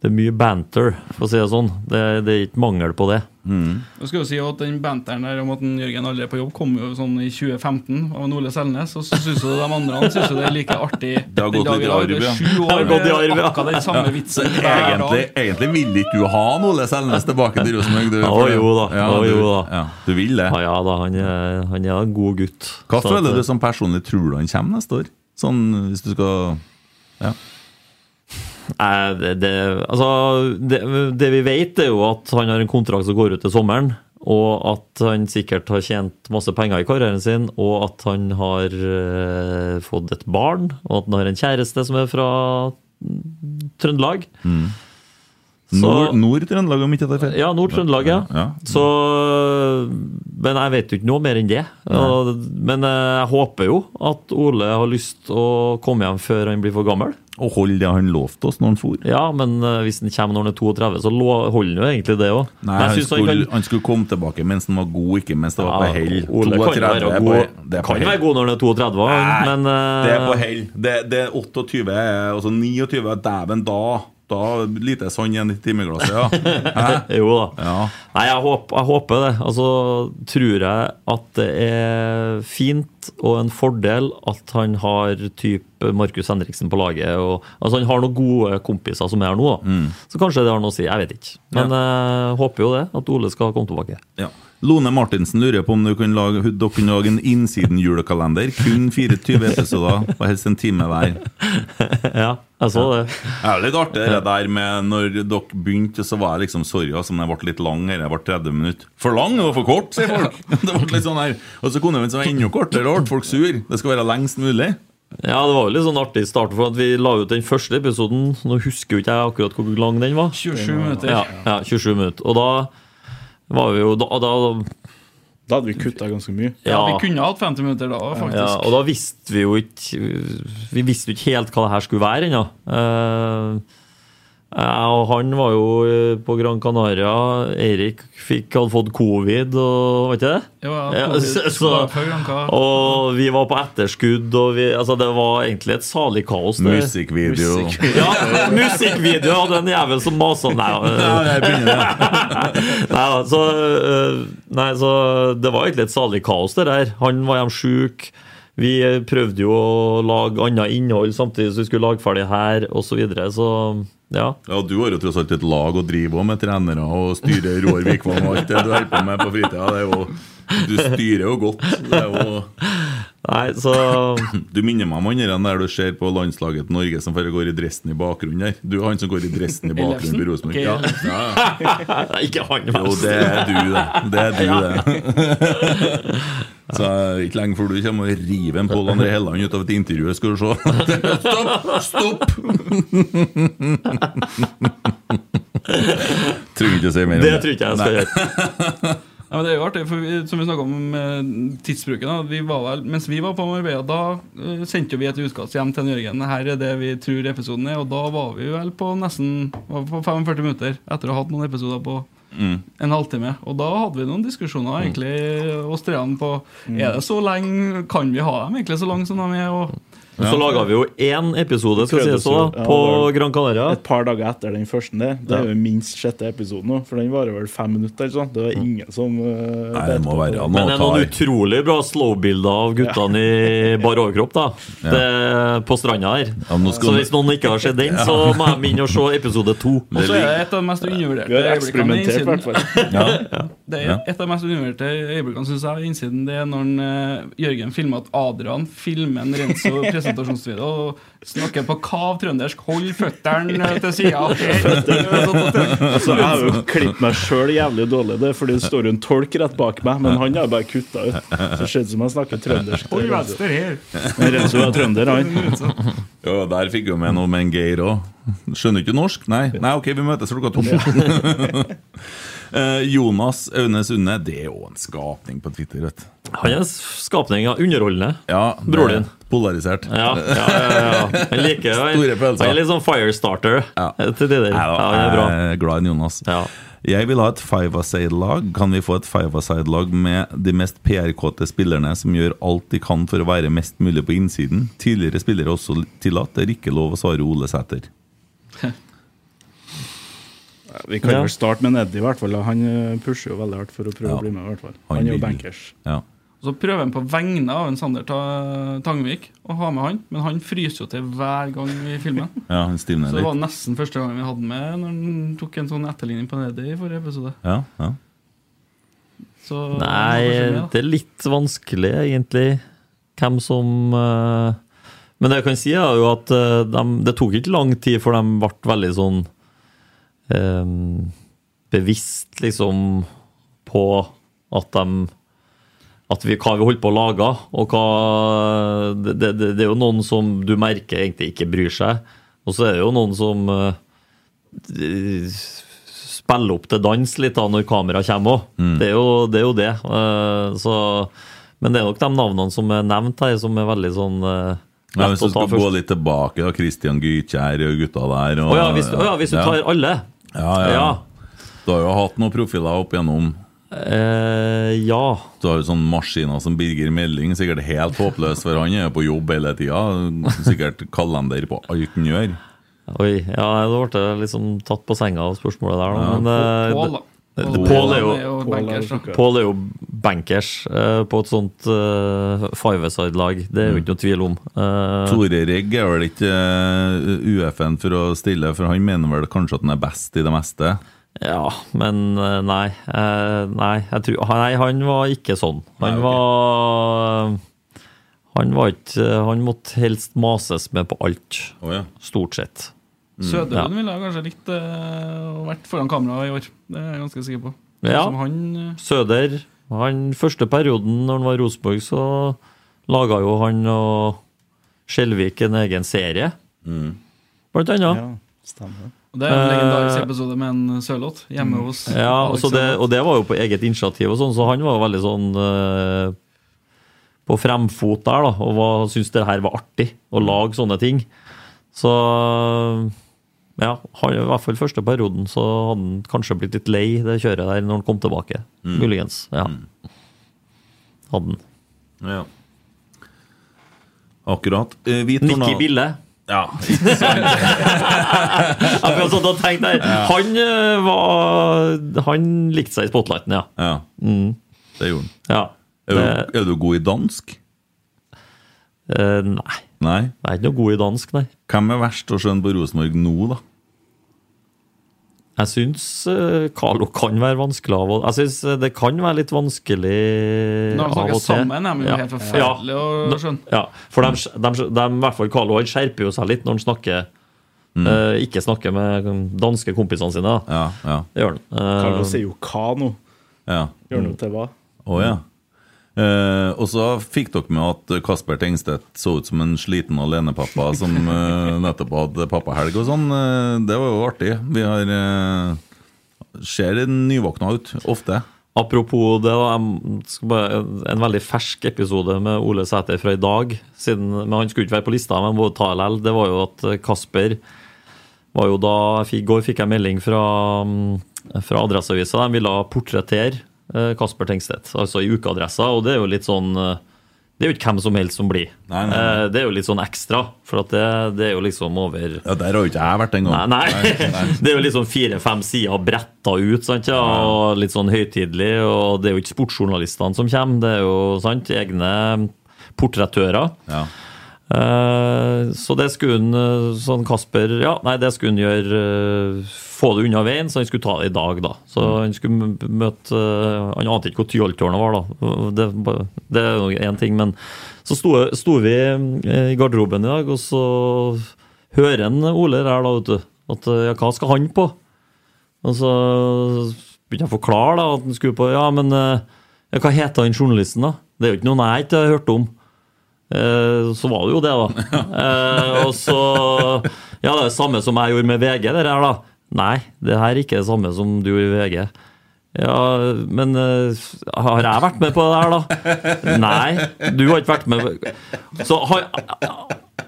Det er mye banter, for å si det sånn. Det, det er ikke mangel på det. Jeg skal jo si at Den banteren der om at den Jørgen aldri er på jobb, kom jo sånn i 2015 av Ole Selnes. Og så syns jo de andre han synes det er like artig. Det har gått litt i arv, ja. Sju år med akkurat den samme vitsen egentlig, egentlig vil ikke du ha en Ole Selnes tilbake til Rosenborg? du, Å, jo da, Ja, du, jo da. Ja, du vil det? Ja, ja da, han er, han er en god gutt. Hva føler eh, du som personlig tror du han kommer neste år? Sånn hvis du skal Ja. Nei, det, det, altså, det, det vi vet, er jo at han har en kontrakt som går ut til sommeren. Og at han sikkert har tjent masse penger i karrieren sin, og at han har eh, fått et barn, og at han har en kjæreste som er fra mm, Trøndelag. Nord- Nord-Trøndelag, om ikke det er feil? Ja, Nord-Trøndelag, ja. Ja. Så, men jeg vet jo ikke noe mer enn det. Og, men eh, jeg håper jo at Ole har lyst å komme hjem før han blir for gammel. Og holde det han lovte oss når han for. Ja, men eh, hvis han kommer når han er 32, så holder han jo egentlig det òg. Nei, han skulle, han skulle komme tilbake mens han var god, ikke mens det var på hell. Ole kan være god, på- det kan være god når han er 32, Nei, men eh, Det er på hell. Det, det er 28, er- altså 29, dæven, da Da lite sand igjen i timeglasset, ja. Jo da. Ja. Nei, jeg håper, jeg håper det. Altså tror jeg at det er fint og en fordel at han har type Markus Henriksen på laget. Og, altså Han har noen gode kompiser som er her nå, da. Mm. så kanskje det har noe å si. Jeg vet ikke. Men jeg håper jo det, at Ole skal komme tilbake. Ja. Lone Martinsen lurer på om du kan lage, dere kunne lage en innsiden-julekalender. Kun 24 episoder, og helst en time hver. ja, jeg så det. Det er litt artig det der med når dere begynte, så var jeg liksom sorry, altså, men jeg ble litt lang Eller Jeg ble 30 minutter. For lang og for kort, sier folk! Det ble litt sånn her Og så kunne det være enda kortere, og ble folk sur. Det skal være lengst mulig. Ja, det var jo litt sånn artig start, for at vi la ut den første episoden. Nå husker jo ikke jeg akkurat hvor lang den var. 27 minutter. Ja, ja 27 minutter. Og da var vi jo Da, da Da hadde vi kutta ganske mye. Ja, vi kunne hatt 50 minutter da, faktisk. Ja, og da visste vi jo ikke Vi visste jo ikke helt hva det her skulle være ennå. Eh, jeg og han var jo eh, på Gran Canaria. Eirik fikk, hadde fått covid, og var ikke det? Jo, ja, Ja, covid, så, så, og vi var på etterskudd, og vi, altså det var egentlig et salig kaos. Det. Musikkvideo. Ja, musikkvideo hadde en jævel som masa Nei, Ja, nei, så, øh, nei, så det var egentlig et salig kaos, det der. Han var hjemme sjuk. Vi prøvde jo å lage annet innhold samtidig som vi skulle lage ferdig her, osv. Så, videre, så ja. Ja, Du har jo tross alt et lag å drive med trenere og styre Roar Vikvang og alt det du holder på med på fritida. Du styrer jo godt. Det er jo Nei, så Du minner meg om han der du ser på landslaget til Norge som går i dressen i bakgrunnen der. Du er han som går i dressen i bakgrunnen i Rosenborg. Ja. Ja, ja. Ikke han, Jo, det er du, det. Det er du, det. Så ikke lenge før du kommer og river en Pål André Helland ut av et intervju, skal du se. Stopp! Stopp! Tror ikke å si mer om Det Det tror ikke jeg skal gjøre. Ja, men det er jo artig, for vi, som vi snakket om eh, tidsbruken da, vi var vel, Mens vi var på Marbella, da eh, sendte vi et utkast hjem til Jørgen. Her er det vi tror episoden er, og da var vi vel på nesten på 45 minutter etter å ha hatt noen episoder på Mm. en halvtime. Og da hadde vi noen diskusjoner, egentlig, oss treene på Mm. Er det så lenge, kan vi ha dem egentlig så lange som de er? Og, Og så laga vi jo én episode skal sies også, ja, på Gran Canaria. Et par dager etter den første. Det, det er jo minst sjette episode nå, for den varer vel fem minutter. eller sånn. Det var ingen som uh, Nei, det må være Men det er noen utrolig bra slow-bilder av guttene i bar overkropp da det, på stranda her. nå skal Så hvis noen ikke har sett den, så må de inn og se episode to. og så er det et av de mest undervurderte øyeblikkene i innsiden. Ja. Det er Et av de mest undervurderte øyeblikkene synes jeg, innsiden Det er når eh, Jørgen filmer at Adrian filmer en Renzo presentasjonsvideo og snakker på kav trøndersk 'hold føttene til sida'. Altså, jeg har jo klippet meg sjøl jævlig dårlig, det fordi det står jo en tolk rett bak meg, men han har bare kutta ut. Så ser ut som jeg snakker trøndersk. Hold venstre her. Men Renzo er trønder, han. Jo, der fikk jo med noe med en Geir òg. Skjønner ikke norsk? Nei, Nei ok, vi møtes klokka to. Eh, Jonas Aune Sunde, det er òg en skapning på Twitter. vet. Han er en skapning av underholdende. Ja, Bror din. Polarisert. Ja, ja, ja, ja. Han liker Store følelser. Jeg er litt sånn firestarter til de der. Ja, er. Jeg er glad i Jonas. Jeg vil ha et five-a-side-lag. Kan vi få et five-a-side-lag med de mest PR-kåte spillerne som gjør alt de kan for å være mest mulig på innsiden? Tidligere spillere er også tillatt. Det er ikke lov å svare Ole Sæter. Vi kan Ja. vel starte med Neddy, i hvert fall. Han eh, pusher jo veldig hardt for å prøve Ja. å bli med. i hvert fall Han Han er jo bankers. Ja. Så prøver han på vegne av en Sander Ta- Tangvik å ha med han, men han fryser jo til hver gang vi filmer. Ja, han Så det var nesten første gang vi hadde med når han tok en sånn etterligning på Nedi i forrige episode. Ja, ja. Så Nei, det er litt vanskelig, egentlig. Hvem som uh... Men det jeg kan si, er jo at eh, dem- det tok ikke lang tid før de ble veldig sånn eh, bevisst, liksom, på at de at vi, hva vi holder på å lage, og hva det, det, det er jo noen som du merker egentlig ikke bryr seg. Og så er det jo noen som eh, spiller opp til dans litt da når kamera kommer òg. Mm. Det, det er jo det. Eh, så, men det er nok de navnene som er nevnt her, som er veldig sånn eh, Ja, hvis du skal først. gå litt tilbake, da, Christian Gytkjær og gutta der og, oh, ja, hvis, oh, ja, hvis du tar alle? Ja, ja. Ja. Du har jo hatt noen profiler opp igjennom. Eh, ja. Du har jo sånne maskiner som Birger Melding, sikkert helt håpløs, for han er på jobb hele tida. Sikkert kalender på alt han gjør. Oi, ja, da ble jeg liksom tatt på senga av spørsmålet der, da. Ja. Men, eh, Pål, da. Pål- er jo Pål er jo bankers, er eh, på et sånt uh, five-a-side-lag. Det er jo ikke noe tvil om. Uh, Tore Rigg er vel ikke uh, UFN for å stille, for han mener vel kanskje at han er best i det meste? Ja, men eh, nei. eh, nei, jeg tror, nei, han var ikke sånn. Han var Han var ikke Han måtte helst mases med på alt. Stort sett. Mm. Søderlund ville jeg kanskje likt eh, å vært foran kamera i år. Det er jeg ganske sikker på. Ja. Som han, Søder han Første perioden når han var i Rosenborg, så laga jo han og Skjelvik en egen serie. Blant annet. Ja, stemmer. Og det er en legendarisk Eh, episode med en sørlåt hjemme hos Ja, Alex og, så det, og det var jo på eget initiativ, og sånn, så han var veldig sånn eh, på fremfot der, da, og syntes det her var artig å lage sånne ting. Så ja, han, i hvert fall første perioden så hadde han kanskje blitt litt lei det kjøret der når han kom tilbake. Mm. Muligens. Ja. Hadde han. Ja. Akkurat. Eh, Nikki Bille. Ja. Akkurat sånn å tenke der. Han eh, var Han likte seg i spotlighten, ja. ja. Mm. Det gjorde han. ja. Er, du, er du god i dansk? Uh, nei. Nei? Jeg er ikke noe god i dansk, nei. Hvem er verst å skjønne på Rosenborg nå, da? Jeg syns uh, Carlo kan være vanskelig av og Jeg syns eh, det kan være litt vanskelig Når de snakker sammen, er de jo helt forferdelig å Ja. skjønne. Ja, for de, de, de, i hvert fall Carlo han skjerper jo seg litt når han snakker eh, ikke snakker med danske kompisene sine. da. Ja, ja. Gjør han. Eh, Carlo sier jo hva nå? Ja. Gjør noe til hva? Å ja. Eh, og så fikk dere med at Kasper Tengstedt så ut som en sliten alenepappa som uh, nettopp hadde pappahelg og sånn. Uh, det var jo artig. Vi har Ser nyvåkna ut, ofte. Apropos det, bare, en veldig fersk episode med Ole Sæter fra i dag. Siden, men Han skulle ikke være på lista, men må ta LL. Det var jo at Kasper var jo da I går fikk jeg melding fra, mm, fra Adresseavisa. De ville portrettere Kasper Tengstedt, altså i ukeadressa. Og det er jo litt sånn eh, Det er jo ikke hvem som helst som blir. Nei, nei, nei. Eh, Det er jo litt sånn ekstra, for at det, det er jo liksom over Ja, Der har jo ikke jeg vært engang. Nei, nei. det er jo sånn fire-fem sider bretta ut, sant, ja, og litt sånn høytidelig. Og det er jo ikke sportsjournalistene som kommer, det er jo sant, egne portrettører. Ja. Eh, så det skulle han, eh, sånn Kasper Ja, nei, det skulle han gjøre eh, Få det unna veien, så han skulle ta det i dag, da. Så han skulle møte Han ante ikke hvor tyholttårnet var, da. Det, det er jo én ting, men så sto, sto vi i garderoben i dag, og så hører en Ole her, da, vet du, at ja, hva skal han på? Og så begynte jeg å forklare da, at han skulle på Ja, men ja, hva heter han journalisten, da? Det er jo ikke noen jeg ikke har hørt om. Eh, så var det jo det, da. Eh, og så Ja, det er det samme som jeg gjorde med VG, det her, da. Nei, det her er ikke det samme som du gjorde i VG. Ja, men uh, har jeg vært med på det her, da? Nei, du har ikke vært med. Så har,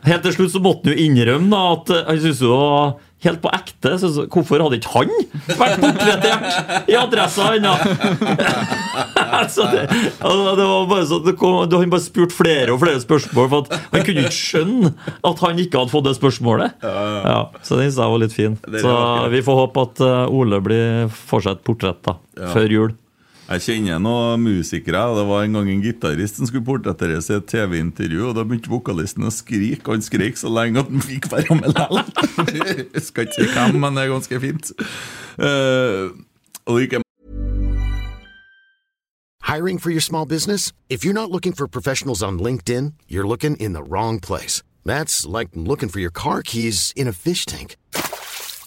helt til slutt så måtte han jo innrømme da, at han syntes det var helt på ekte. Så, så, hvorfor hadde ikke han vært portrettert i adressa ennå? altså, det, altså, det var bare så, det kom, Han bare spurte flere og flere spørsmål, for at han kunne ikke skjønne at han ikke hadde fått det spørsmålet. Ja, så den syns jeg var litt fin. Så vi får håpe at eh, Ole blir fortsatt portrett da, før jul. Jeg kjenner noen musikere. Det var en gang en gitarist som skulle portretteres i et TV-intervju. og Da begynte vokalisten å skrike. og Han skrek så lenge at han fikk være med likevel. Skal ikke si hvem, men det er ganske fint. Uh, og ikke Hiring for your small business? If you're not looking for professionals on LinkedIn, you're looking in the wrong place. That's like looking for your car keys in a fish tank.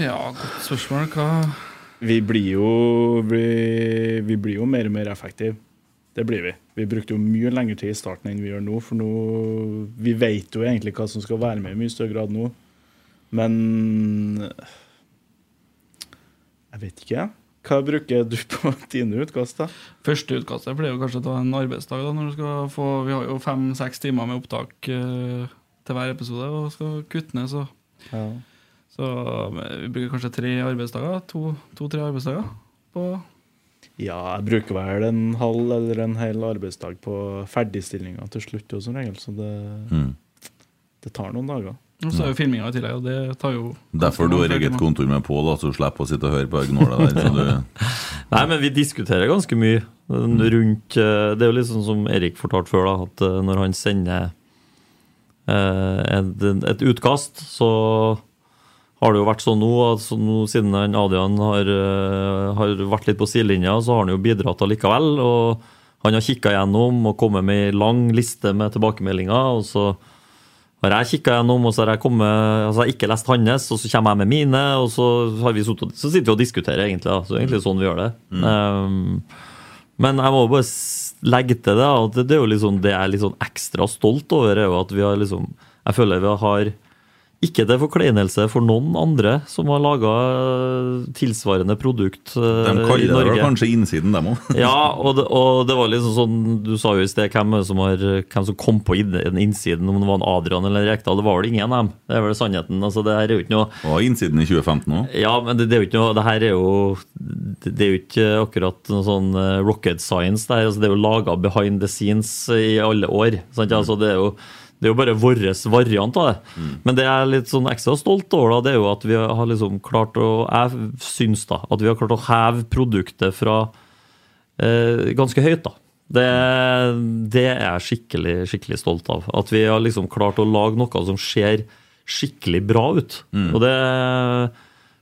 Ja, godt spørsmål. Hva Vi blir jo vi, vi blir jo mer og mer effektive. Det blir vi. Vi brukte jo mye lengre tid i starten enn vi gjør nå. For nå Vi vet jo egentlig hva som skal være med i mye større grad nå. Men Jeg vet ikke. Hva bruker du på dine utkast, da? Første utkastet blir jo kanskje ta en arbeidsdag. da, når du skal få, Vi har jo fem-seks timer med opptak eh, til hver episode og skal kutte ned, så Ja. Så eh, vi bruker kanskje tre arbeidsdager. To- To-tre arbeidsdager på Ja, jeg bruker vel en halv eller en hel arbeidsdag på ferdigstillinga til slutt, jo, som regel. Så det, Mm. det tar noen dager. Og så er jo filminga i tillegg, og det tar jo Derfor du har eget kontor med Pål, så du slipper å sitte og høre på gnåla der. Så du, Nei, men vi diskuterer ganske mye rundt eh, Det er jo litt sånn som Erik fortalte før, da, at eh, når han sender eh, et, et utkast, så har det jo vært sånn nå, altså nå siden Adrian har, eh, har vært litt på sidelinja, så har han jo bidratt allikevel. Og han har kikka gjennom og kommet med ei lang liste med tilbakemeldinger. og så har jeg kikka gjennom, og så har jeg, kommet, altså jeg har ikke lest hans, og så kommer jeg med mine, og så, har vi suttet, så sitter vi og diskuterer, egentlig. Da. Så egentlig sånn vi gjør det. Um, men jeg må bare legge til det, at det, det er jo liksom det jeg er litt sånn ekstra stolt over, er jo at vi har liksom Jeg føler vi har Ikke til forkleinelse for noen andre som har laga tilsvarende produkt i Norge. De kaller det kanskje innsiden, dem òg. Ja, og det, og det var liksom sånn Du sa jo i sted hvem, som, har, hvem som kom på den innsiden, om det var en Adrian eller en Rekdal. Det var vel ingen av dem. Det er vel sannheten. Altså, det her er jo ikke noe Og innsiden i 2015 òg. Ja, men det, det er jo ikke noe Det her er jo Det det er jo ikke akkurat noe sånn eh, rocket science. Det, her, altså, det er jo laga behind the scenes i alle år. Sant? Altså, det er jo det er jo bare vår variant av det. Men det jeg er litt sånn ekstra stolt over, da, det er jo at vi har liksom klart å Jeg syns da at vi har klart å heve produktet fra eh, ganske høyt, da. Det, det er jeg skikkelig, skikkelig stolt av. At vi har liksom klart å lage noe som ser skikkelig bra ut. Og det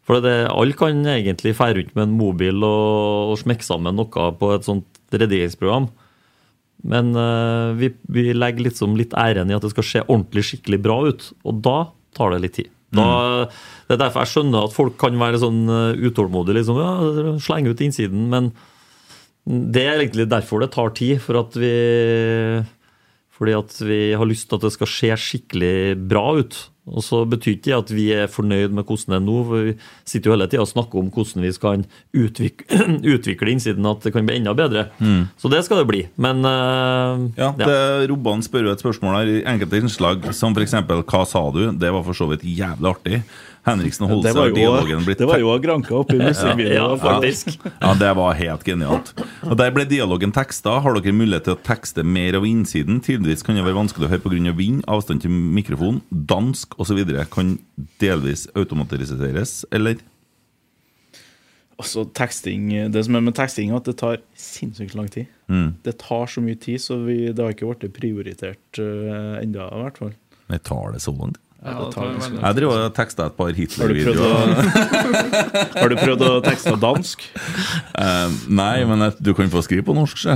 For det, alle kan egentlig fære rundt med en mobil og, og smekke sammen noe på et sånt redigeringsprogram. Men uh, vi, vi legger liksom litt æren i at det skal se ordentlig skikkelig bra ut. Og da tar det litt tid. Da, Det er derfor jeg skjønner at folk kan være sånn eh, utålmodige. Liksom, ja, Slenge ut innsiden. Men det er egentlig derfor det tar tid. For at vi fordi at vi har lyst til at det skal se skikkelig bra ut. Og så betyr ikke det at vi er fornøyd med hvordan det er nå. for Vi sitter jo hele tida og snakker om hvordan vi skal utvikle, utvikle innsiden, at det kan bli enda bedre. Mm. Så det skal det bli. Men eh, Ja, det, Robban spør jo et spørsmål her i enkelte innslag, som f.eks.: Hva sa du? Det var for så vidt jævlig artig. Henriksen Det var jo- dialogen blitt det var jo Granka oppe i musikkvideoen, faktisk. Ja, det var helt genialt. Og Der ble dialogen teksta. Har dere mulighet til å tekste mer av innsiden? Tidvis kan det være vanskelig å høre pga. vind, avstand til mikrofon, dansk osv. Kan delvis automatiseres, eller? Altså, teksting, Det som er med teksting, er at det tar sinnssykt lang tid. Mm. Det tar så mye tid, så vi, det har ikke blitt prioritert uh, enda, i hvert fall. Jeg tar det så langt. Ja, Jeg driver og tekster et par Har du prøvd Hitler-videoer. har du prøvd å tekste dansk? Uh, nei, men du kan få skrive på norsk, se.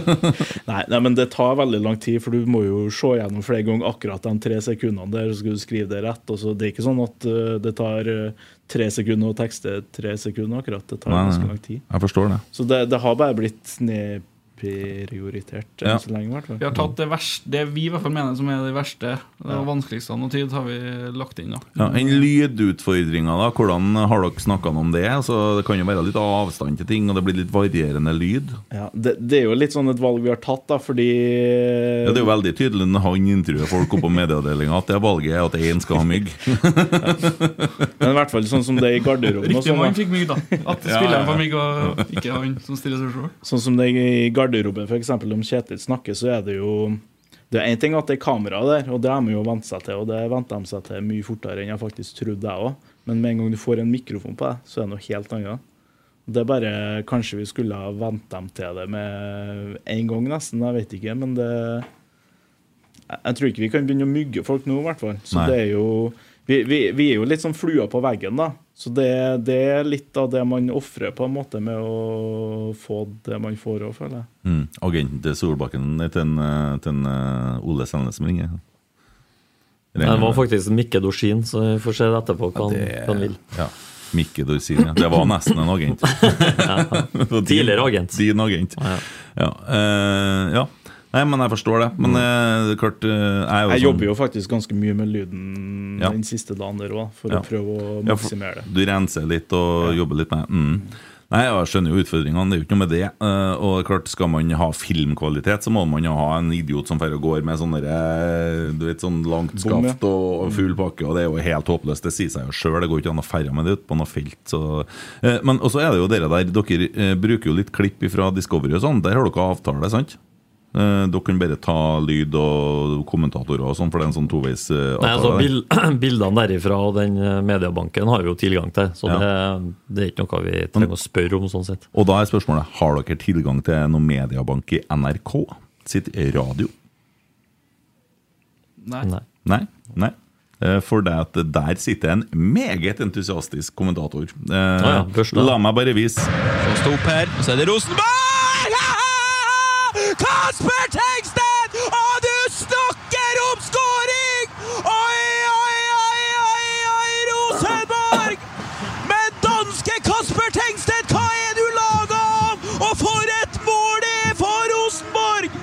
Nei, nei, men det tar veldig lang tid, for du må jo se gjennom flere ganger akkurat de tre sekundene der, så skal du skrive det rett. Og så det er ikke sånn at uh, det tar eh, tre sekunder å tekste tre sekunder akkurat. Det tar Nei, nei, ganske lang tid. Jeg forstår det. Så det, det har bare blitt nedprioritert enn Ja. så lenge, i hvert fall. Vi har tatt det verste, det vi i hvert fall mener som er det verste, det Ja. vanskeligste av noe tid, har vi lagt inn. da. Ja, en Lydutfordringa, da. Hvordan har dere snakka om det? Så det kan jo være litt avstand til ting, og det blir litt varierende lyd. Ja, det, det er jo litt sånn et valg vi har tatt, da, fordi Ja, det er jo veldig tydelig når han intervjuer folk oppe på medieavdelinga at det valget er at én skal ha mygg. Men i hvert fall sånn som det er i garderoben. Riktig sånn, mann fikk mygg, da. At spilleren ja, ja. får mygg, og ikke han som stiller seg sjøl. Sånn som det er i garderoben, f.eks. om Kjetil snakker, så er det jo Det er én ting at det er kamera der, og det har de jo vant seg til. Og det venter de seg til mye fortere enn jeg faktisk trodde, jeg òg. Men med en gang du får en mikrofon på deg, så er det noe helt annet. Det er bare Kanskje vi skulle ha vent dem til det med en gang, nesten. Jeg vet ikke. Men det jeg tror ikke vi kan begynne å mygge folk nå, i hvert fall. Så Nei. det er jo vi, vi, vi er jo litt sånn flua på veggen, da. Så det, det er litt av det man ofrer på en måte med å få det man får òg, føler jeg. Mm. Agent Solbakken nei, til en, eh, til en eh, Ole Selnes som ringer. Det var faktisk Mikke Dorsin, så vi får se etterpå hva han, det- han vil. Ja. Mikke Dorsin, ja. Det var nesten en agent. ja. Tidligere agent. Din agent. Ja. eh, ja. Nei, men jeg forstår det. Men eh, det er klart eh, Jeg, er jo Jeg sånn- jobber jo faktisk ganske mye med lyden Ja. den siste dagen der òg, for Ja. å prøve å Ja, for maksimere det. Du renser litt og jobber litt med mm. Nei, jeg skjønner jo utfordringene, det er jo ikke noe med det. Eh, og klart, Skal man ha filmkvalitet, så må man jo ha en idiot som fer og går med sånne du vet, sånn langt Bom, ja. skaft og, og full pakke, og det er jo helt håpløst. Det sier seg jo sjøl, det går ikke an å ferre med det ut på noe felt. Så. Eh, men også er det jo dere der, dere eh, bruker jo litt klipp fra Discovery og sånn. Der har dere avtale, sant? Eh, dere kan bare ta lyd og kommentatorer og sånn, for det er en sånn toveis eh, Nei, altså, bild, Bildene derifra og den eh, mediebanken har vi jo tilgang til, så Ja. det, det er ikke noe vi trenger å spørre om. sånn sett. Og da er spørsmålet Har dere tilgang til noen mediebank i NRK sitt radio? Nei. Nei? Nei. Nei. For det at der sitter en meget entusiastisk kommentator. Eh, ja, først. La meg bare vise. Så stå opp her, og så er det Rosenborg! Kasper Tengstedt! Og du snakker om skåring! Oi, oi, oi, oi, oi, Rosenborg! Men danske Kasper Tengstedt, hva er du laga av? Og for et mål det er for Rosenborg!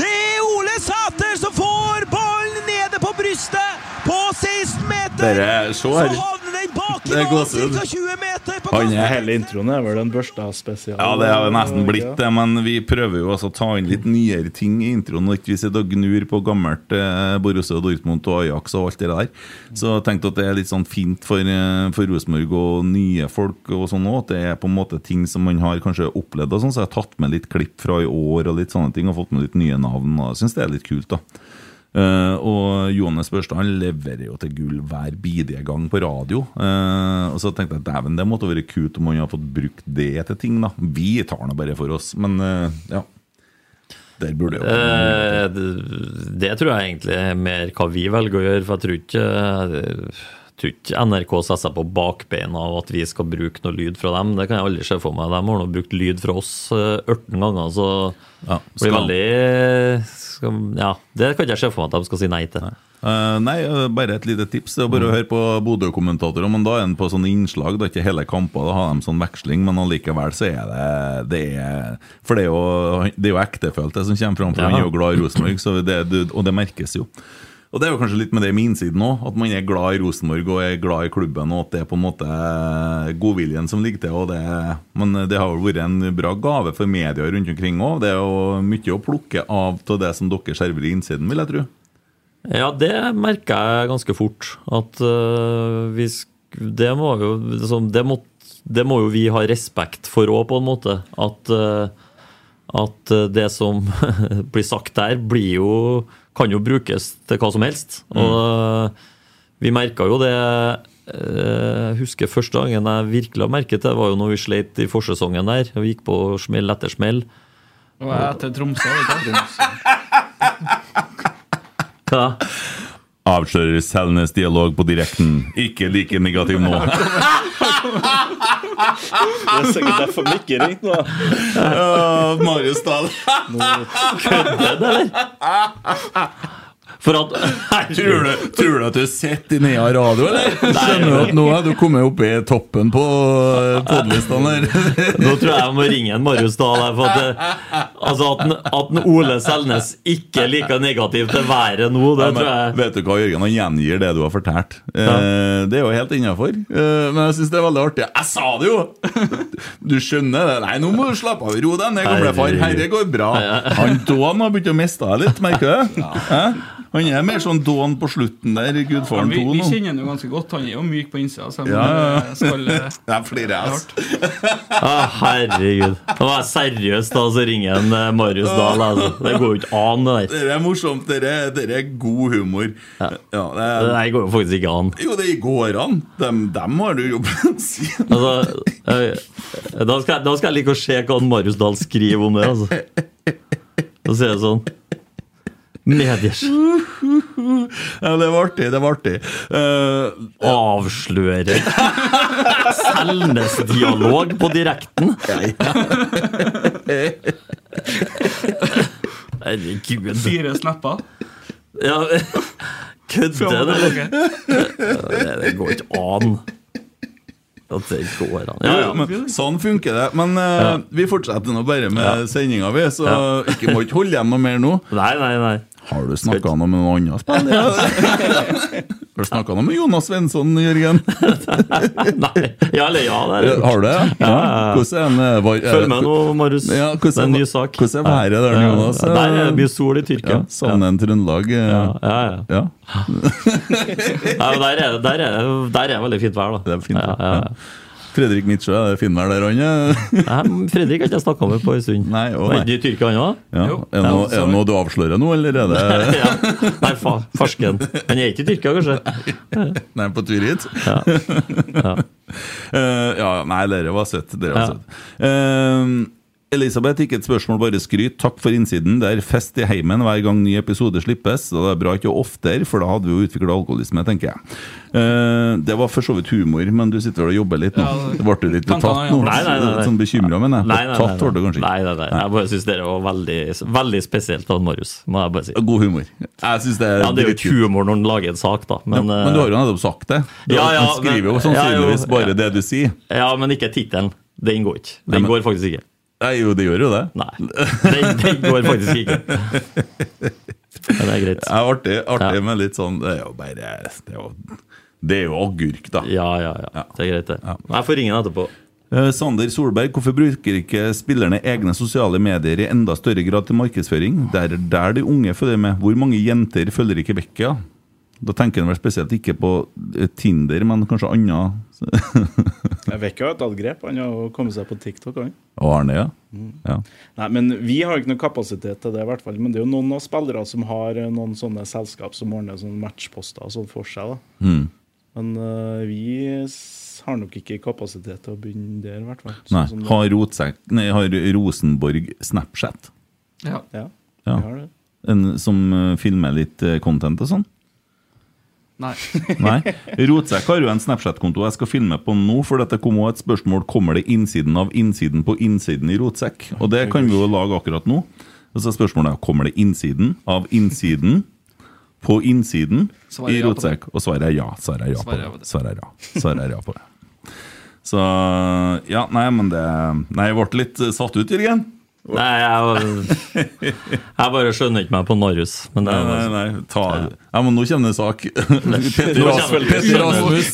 Det er Ole Sæter som får ballen nede på brystet på 16 Dere, så. Er gåsehud. Han er Hele introen er vel en børsta-spesial? Ja, det har nesten blitt det, men vi prøver jo også å ta inn litt nyere ting i introen. Og ikke vi sitter og gnur på gammelt eh, Borussia Dortmund og Ajax og alt det der. Så jeg tenkte at det er litt sånn fint for, eh, for Rosenborg og nye folk og sånn òg. At det er på en måte ting som man har kanskje opplevd og sånn. Så jeg har tatt med litt klipp fra i år og litt sånne ting, og fått med litt nye navn. Og jeg syns det er litt kult, da. Eh, og Johannes Børstad han leverer jo til gull hver bidige gang på radio. Uh, og så tenkte jeg dæven, det måtte være kult om han har fått brukt det til ting. da Vi tar det bare for oss, men uh, ja. Der burde jo det, det tror jeg egentlig er mer hva vi velger å gjøre, for jeg tror ikke, tror ikke NRK setter seg på bakbeina av at vi skal bruke noe lyd fra dem. Det kan jeg aldri se for meg. De har nå brukt lyd fra oss eh, 18 ganger, så Ja, det blir skal- veldig skal, Ja, det kan ikke jeg se for meg at de skal si nei til. Eh, nei, eh, bare et lite tips. Det er bare å høre på Bodø-kommentatorer. Men da er han på sånne innslag. Det er ikke hele kamper, da har de sånn veksling. Men allikevel så er det, det er, For det er jo, det er jo ektefølt, det som kommer fram. For Ja. han er jo glad i Rosenborg, så det, det, og det merkes jo. Og det er jo kanskje litt med det med innsiden òg, at man er glad i Rosenborg og er glad i klubben, og at det er på en måte godviljen som ligger til. Og det, men det har jo vært en bra gave for media rundt omkring òg. Det er jo mye å plukke av av det som dere skjerver i innsiden, vil jeg tro. Ja, det merker jeg ganske fort. At uh, vi det, må jo, liksom, det, må, det må jo vi ha respekt for òg, på en måte. At, uh, at øh, det som blir sagt der, blir jo, kan jo brukes til hva som helst. Og øh, vi merka jo det Jeg husker første gangen jeg virkelig har merket det, var jo når vi sleit i forsesongen der. Vi gikk på smell etter smell. Og jeg er etter Tromsø. ikke du. Ja. Avslører Selnes dialog på direkten. Ikke like negativ nå. Det er sikkert derfor Mikke ikke ringte nå. Ja, Marius Dahl. Kødder du, eller? For at Tror du, tror du at du sitter i Nea radio, eller? Skjønner du at nå er du kommet opp i toppen på podlistene her? Nå tror jeg jeg må ringe en Marius Dahl her. For at, det- altså at, en- at en Ole Selnes ikke er like negativ til været nå, det Ja, men, tror jeg vet du hva, Jørgen? Han gjengir det du har fortalt. Eh, det er jo helt innafor. Eh, men jeg syns det er veldig artig. Jeg sa det jo! Du skjønner det? Nei, nå må du slappe av. Ro deg ned, gamle far. Herre går bra. Han Dån har begynt å miste deg litt, merker du? Hæ? Han er mer sånn Dån på slutten der, i Gudfaren vi, 2 vi vi, kjenner han jo ganske godt. Han er jo myk på innsida. Så Ja, ja, ja. skal, Jeg flirer, jeg. altså. ah, Herregud. Nå er jeg seriøs, da, så ringer en eh, Marius Dahl. Altså. Det går jo ikke an, det der. Dere er morsomt. Dere, dere er god humor. Ja. det Det er, der går jo faktisk ikke an. jo, det går an. Dem, dem har du jo si. Altså, da, skal jeg, da skal jeg like å se hva Marius Dahl skriver om det. Altså. Da sier jeg sånn Mediers. Ja, det var artig. Det var artig. Uh, Avslører Selnes-dialog på direkten. Herregud. Fire snapper. Ja, kødder du? Det, det går ikke an. At det går an. Ja, ja. Men, sånn funker det. Men eh, vi fortsetter nå bare med Ja. sendinga, vi. Så Ja. ikke må ikke holde igjen noe mer nå. Nei, nei, nei. Har du snakka noe med noen andre spillere? Har du snakka noe med Jonas Svensson, Jørgen? nei. Ja eller ja, det det. Har du det? Ja. Hvordan er eh, var- Følg med nå, Marius. Ja, det er en ny sak. Hvordan er været der, Jonas? Der er mye sol i Tyrkia. Ja, Savner en Trøndelag? eh, Ja, ja, ja. ja. Ja, der, er, det- veldig fint vær, da. Det er fint, ja, ja. Fredrik Mitsjø, er det finvær der han er? Nei, Fredrik har ikke jeg snakka med på en stund. Nei, å, nei. Er i Tyrkia, han òg? Ja. Er, det noe, noe du avslører nå, eller er det ja. Nei, fa, farsken. Han er ikke i Tyrkia, kanskje? Nei, på tur hit? Ja. Ja. Uh, ja, nei, dere var søtt. Dere var Ja. søtt. Eh, Elisabeth, ikke et spørsmål, bare skryt. Takk for innsiden. Det er fest i heimen hver gang ny episode slippes. Og det er bra ikke oftere, for da hadde vi jo utvikla alkoholisme, tenker jeg. Uh, det var for så vidt humor, men du sitter vel og jobber litt nå. Ja, det- Ble du litt tatt nå? Nei, nei, nei. Sånn bekymra, mener jeg. Nei, nei, nei, Tatt ble du kanskje ikke. Nei, nei, nei. Jeg bare syns dere var veldig, veldig spesielt av Marius. Må jeg bare si. God humor. Jeg synes det er Ja, Det er jo ikke humor når han lager en sak, da. Ja, Men, men du har jo nettopp sagt det. Du, Ja, ja, skriver jo sannsynligvis ja, jo, bare ja. det du sier. eh, ja, men ikke tittelen. Det inngår ikke. Men- går faktisk ikke. Nei, jo, det gjør jo det. Nei, den, den går faktisk ikke. Men det er greit. Ja, artig, artig Ja. men litt sånn Det er jo bare Det er jo Det er jo agurk, da. Ja, ja, ja. Det er greit, det. Jeg får ringe etterpå. Eh, Sander Solberg, hvorfor bruker ikke spillerne egne sosiale medier i enda større grad til markedsføring? Det er der de unge følger med. Hvor mange jenter følger ikke Vekka? Da tenker han vel spesielt ikke på eh, Tinder, men kanskje andre. Jeg vet ikke hva et angrep. Han har jo kommet seg på TikTok. Han. Og Arne, ja. Mm. ja. Nei, men Vi har ikke noe kapasitet til det, i hvert fall. Men det er jo noen av spillere som har eh, noen sånne selskap som ordner sånne matchposter og sånn for seg. da. Mm. Men uh, vi har nok ikke kapasitet til å begynne der, i hvert fall. Sånn Nei. som Har, Rotsek, nei, har Rosenborg Snapchat? Ja. ja. Ja. Vi har det. En som filmer litt content og sånn? Nei. Nei. Rotsekk har jo en Snapchat-konto jeg skal filme på nå. For dette kom også et spørsmål Kommer det innsiden av innsiden på innsiden i Rotsekk. Og det kan vi jo lage akkurat nå. Og så er spørsmålet kommer det innsiden av innsiden på innsiden i. Rotsekk. Og svaret er ja. Svaret er ja på er det. Svaret er ja. Svaret er ja på det. Så ja, nei, men det Nei, jeg ble litt satt ut, Jørgen. Nei, jeg, jeg bare skjønner ikke meg på Marius. Nei, nei, nei. Ta, ja, men nå kommer det sak. Petter Rasmus.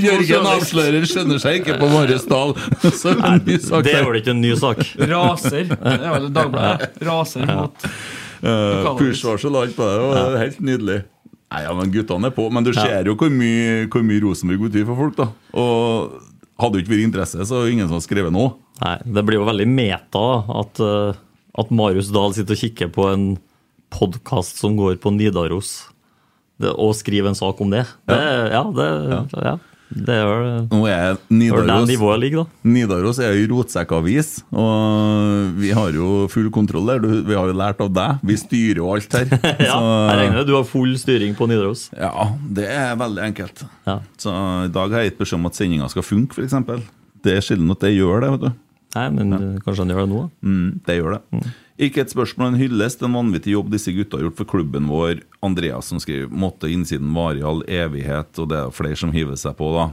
Jørgen avslører skjønner seg ikke på Marius Dahl. Så det en det er vel ikke en ny sak? Raser. Det er vel Dagbladet. Raser mot Uh, Push-varsel og alt på det. Det helt nydelig. Nei, ja, men Guttene er på. Men du ser jo hvor mye, hvor mye Rosenborg betyr for folk. da Og Hadde det ikke vært interesse, så ingen som har skrevet noe. Nei, Det blir jo veldig meta at, eh, at Marius Dahl sitter og kikker på en podkast som går på Nidaros, det, og skriver en sak om det. det ja. det, ja. Det er Nå er er Nidaros nivået ligger, da. Nidaros er jo rotsekkavis, og vi har jo full kontroll der. Vi har jo lært av deg. Vi styrer jo alt her. Ja, jeg regner med du har full styring på Nidaros. Ja, det er veldig enkelt. Så i dag har jeg gitt beskjed om at sendinga skal funke, f.eks. Det er sjelden at det gjør det. vet du Nei, men ja. kanskje han gjør det nå? Mm, det gjør det. Ikke et spørsmål, en hyllest. En vanvittig jobb disse gutta har gjort for klubben vår. Andreas som skriver 'måtte innsiden vare i all evighet', og det er flere som hiver seg på, da.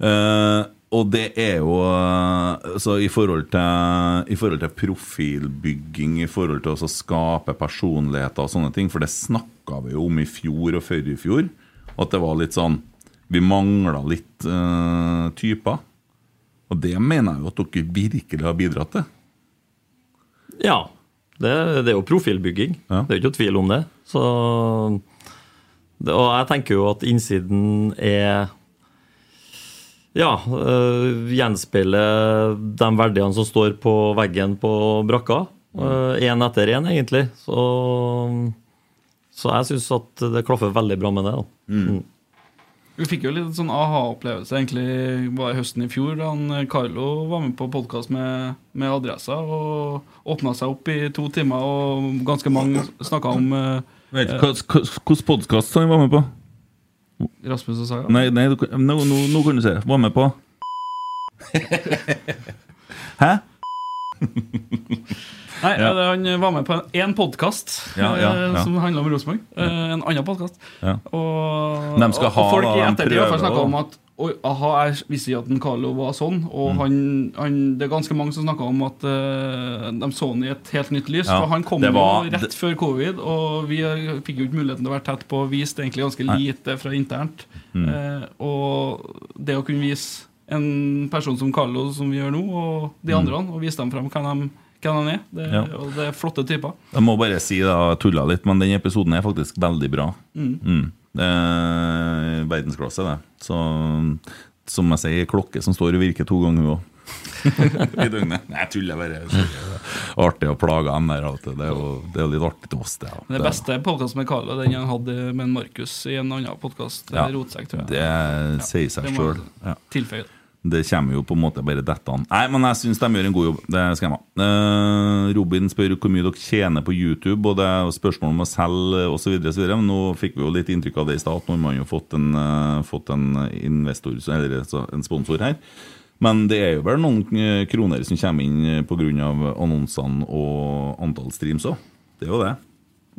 Uh, og det er jo eh, så i forhold til I forhold til profilbygging, i forhold til å skape personligheter og sånne ting, for det snakka vi jo om i fjor og før i fjor, at det var litt sånn Vi mangla litt uh, typer. Og det mener jeg jo at dere virkelig har bidratt til. Ja. Det, det er jo profilbygging. Det er jo ikke tvil om det. Så, det. Og jeg tenker jo at innsiden er Ja, øh, gjenspeiler de verdiene som står på veggen på brakka. Én etter én, egentlig. Så, så jeg syns at det klaffer veldig bra med det. da. Mm. Vi fikk jo litt sånn aha-opplevelse egentlig var det høsten i fjor da eh, Carlo var med på podkast med, med Adressa og åpna seg opp i to timer, og ganske mange snakka om eh, Vet ikke Hvilken podkast han var med på? Rasmus og Saga. Nei, nei nå, nå, nå kan du se. Var med på Hæ? Nei, Ja. Han var med på én podkast Ja, ja, ja. som handla om Rosenborg. Eh, En annen podkast. Ja. Og, og, og folk i ettertid prøver snakka om at Oi, aha, jeg visste ikke at en Carlo var sånn. Og Mm. han, han, det er ganske mange som snakka om at uh, de så han i et helt nytt lys. Ja, for han kom var- jo rett før covid, og vi eh, fikk jo ikke muligheten til å være tett på og viste egentlig ganske lite fra internt. Mm. Uh, og det å kunne vise en person som Carlo, som vi gjør nå, og de Mm. andre, og vise dem frem hvem, de, hvem han er, det, Ja. og det er flotte typer. Jeg må bare si jeg tulla litt, men den episoden er faktisk veldig bra. Mm. Det er verdensklasse, det. Så som jeg sier, klokke som står og virker to ganger òg. I døgnet. Nei, jeg tuller bare. Artig å plage dem der. Det er jo, det er jo litt artig til oss, det. ja. Det beste podkasten med Carlo den han hadde med Markus i en annen podkast, Ja, Rotsekk, tror jeg. Det sier seg sjøl. Ja. Det kommer jo på en måte bare dette an. Nei, men jeg syns de gjør en god jobb. Det skal jeg ha. Eh, Robin spør hvor mye dere tjener på YouTube, og det er spørsmål om å selge osv. Men nå fikk vi jo litt inntrykk av det i stad, at nå har man jo fått en, uh, fått en investor, eller altså en sponsor her. Men det er jo vel noen eh, kroner som kommer inn pga. annonsene og antall streams òg. Det er jo det.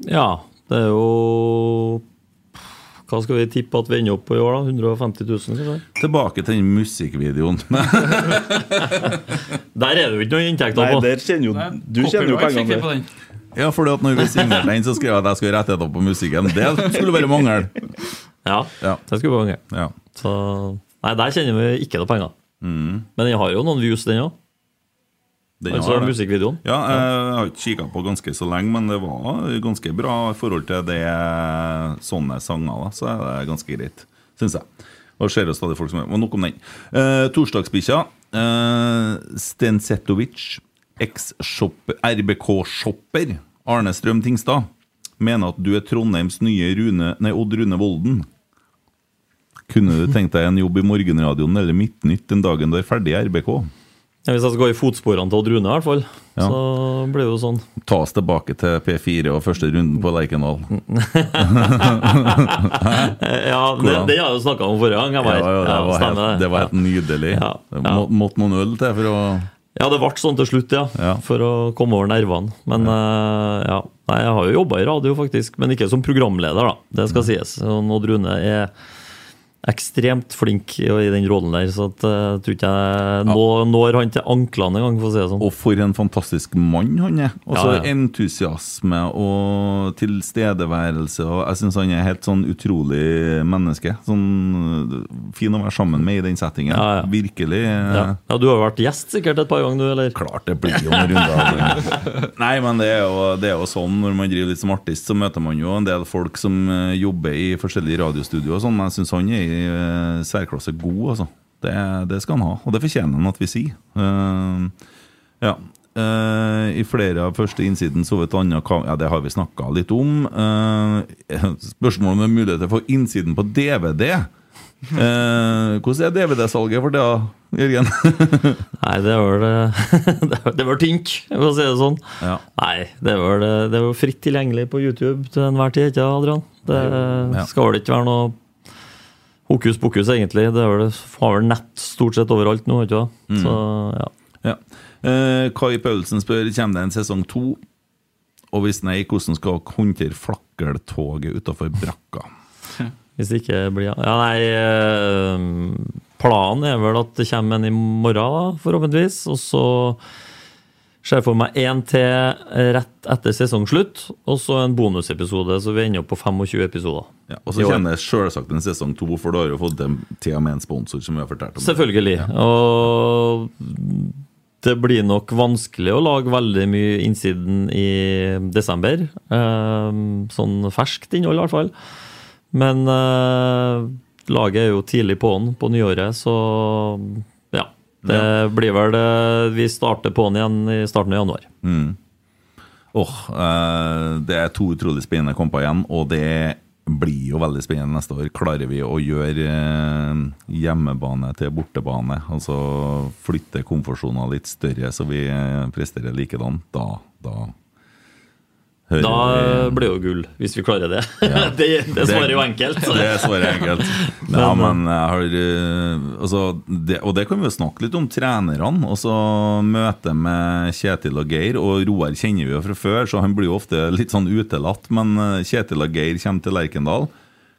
Ja, det er jo Hva skal vi tippe at vi ender opp på i år, da? 150 000, kanskje? Tilbake til den musikkvideoen. Der er det jo ikke noen inntekter Nei, på. der kjenner jo Nei, Du kjenner jo pengene der. Ja, for når vi signerte den, så skrev jeg at jeg skulle ha rettigheter på musikken. Det skulle bare mangle. Ja, det skulle gøy. Ja. Så Nei, der kjenner vi ikke noe penger. Mm. Men den har jo noen views, den òg. Den Altså har musikkvideoen. Ja, jeg har ikke kikka på ganske så lenge, men det var ganske bra i forhold til det sånne sanger. da, Så er det ganske greit, syns jeg. Og ser jo stadig folk som Men nok om den. Eh, Torsdagsbikkja. Eh, Stensetovic, eks-shopper, RBK-shopper, Arne Strøm Tingstad, mener at du er Trondheims nye Rune, nei, Odd Rune Volden. Kunne du tenkt deg en jobb i Morgenradioen eller Midtnytt den dagen du er ferdig i RBK? Ja, hvis jeg skal gå i fotsporene til Odd Rune, i hvert fall, Ja. så blir det jo sånn. Ta oss tilbake til P4 og første runden på Lerkendal. Ja, det, det har jeg jo snakka om forrige gang. Jeg Ja, ja, det, var helt, det var helt nydelig. Ja, ja. må, måtte noen øl til for å Ja, det ble sånn til slutt, ja. For å komme over nervene. Men eh, ja. Nei, jeg har jo jobba i radio, faktisk. Men ikke som programleder, da. Det skal sies. Odd Rune er ekstremt flink i, den rollen der, så at, eh, jeg tror ikke jeg nå, når han til anklene engang, for å si det sånn. Og for en fantastisk mann han er. Og så Ja, ja. entusiasme og tilstedeværelse. Og jeg syns han er helt sånn utrolig menneske. Sånn øh, Fin å være sammen med i den settingen. Ja, ja. Virkelig. øh, Ja. Du har jo vært gjest sikkert et par ganger, du, eller? Klart det blir jo noen runder. Nei, men det er, jo, det er jo sånn når man driver litt som artist, så møter man jo en del folk som eh, jobber i forskjellige radiostudio og sånn. men Jeg syns han er i eh, særklasse god, altså. Det, det skal han ha, og det fortjener han at vi sier. Uh, ja. Uh, I flere av første innsiden så et annet Ja, det har vi snakka litt om. Uh, spørsmål om muligheter for innsiden på DVD. Uh, hvordan er DVD-salget for det, Jørgen? Nei, det var Det var det tynt, for å si det sånn. Nei, det var, det, det var fritt tilgjengelig på YouTube til enhver tid, ikke Adrian? Det Ja. skal vel ikke være noe hokus pokus, egentlig. Det er vel, har vel nett stort sett overalt nå, ikke? Mm. Så ja. Ja. Eh, Kai Paulsen spør kommer det en sesong to. Og hvis nei, hvordan skal dere håndtere flakkeltoget utafor brakka? Hvis det ikke blir Ja, nei eh, Planen er vel at det kommer en i morgen, da, forhåpentligvis. Og så ser for meg én til rett etter sesongslutt, og så en bonusepisode, så vi ender opp på 25 episoder. Ja, og så kjenner jeg selvsagt en sesong to, for da har jo fått dem til og med en sponsor, som vi har fortalt om. Selvfølgelig. Og det blir nok vanskelig å lage veldig mye innsiden i desember. Eh, sånn ferskt innhold, i hvert fall. Men eh, laget er jo tidlig på'n på nyåret, så ja. Det blir vel det Vi starter på'n igjen i starten av januar. Mm. Eh, det er to utrolig spennende kamper igjen, og det blir jo veldig spennende neste år. Klarer vi å gjøre eh, hjemmebane til bortebane, altså flytte komfortsoner litt større, så vi eh, presterer likedan, da, da hører Da vi- blir jo gull, hvis vi klarer det. det, det svarer jo enkelt. Det svarer enkelt. Ja, men jeg har eh, altså, det, Og det kan vi jo snakke litt om trenerne. Også Møtet med Kjetil og Geir. Og Roar kjenner vi jo fra før, så han blir jo ofte litt sånn utelatt. Men eh, Kjetil og Geir kommer til Lerkendal.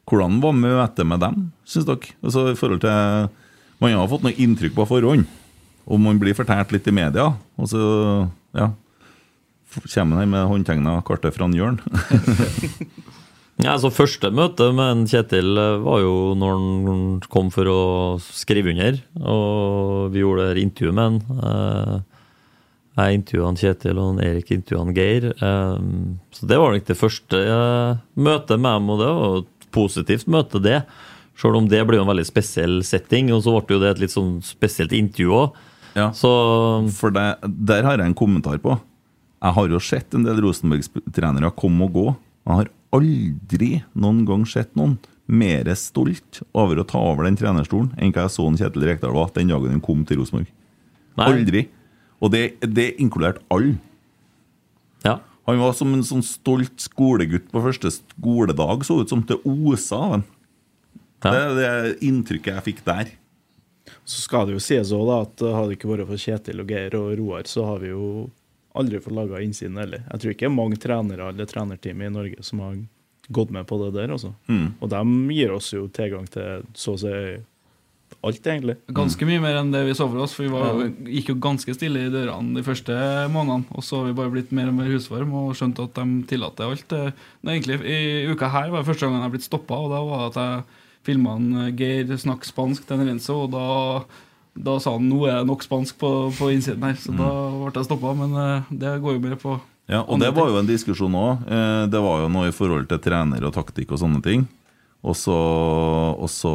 Hvordan var møtet med dem, syns dere? Altså, i forhold til Man har fått noe inntrykk på forhånd, og man blir fortalt litt i media. Og så, ja Kommer han med håndtegna kartet fra Jørn? Ja, altså Første møte med en Kjetil eh, var jo når han kom for å skrive under. Og vi gjorde det intervju med han. Eh, Jeg intervjua Kjetil, og han Erik intervjua Geir. Eh, Så det var nok det første møtet med dem, og det var et positivt møte, det. Selv om det ble en veldig spesiell setting, og så ble jo det et litt sånn spesielt intervju òg. Ja, for det, der har jeg en kommentar på. Jeg har jo sett en del Rosenborg-trenere komme og gå. Jeg har aldri noen gang sett noen mer stolt over å ta over den trenerstolen enn hva jeg så en Kjetil Rekdal var den dagen han kom til Rosenborg. Aldri. Og det, det inkluderte alle. Han var som en sånn stolt skolegutt på første skoledag. Så ut som det osa av ham. Det er det inntrykket jeg fikk der. Så skal det jo sies òg, da, at hadde det ikke vært for Kjetil og Geir og Roar, så har vi jo aldri fått laga innsiden heller. Jeg tror ikke det er mange trenere eller trenerteam i Norge som har gått med på det der. altså. Mm. Og de gir oss jo tilgang til så å si alt, egentlig. Ganske mye mer enn det vi så for oss, for vi var, gikk jo ganske stille i dørene de første månedene. Og så har vi bare blitt mer og mer husvarm og skjønt at de tillater alt. Er egentlig, I uka her var det første gangen jeg har blitt stoppa, og da var det at jeg filma Geir snakke spansk til en Renzo, og da, da sa han nå er det nok spansk på, på innsiden her. Så da ble jeg stoppa, men eh, det går jo mer på Ja, og det var jo en diskusjon òg. Det var jo noe i forhold til trener og taktikk og sånne ting. Og så, og så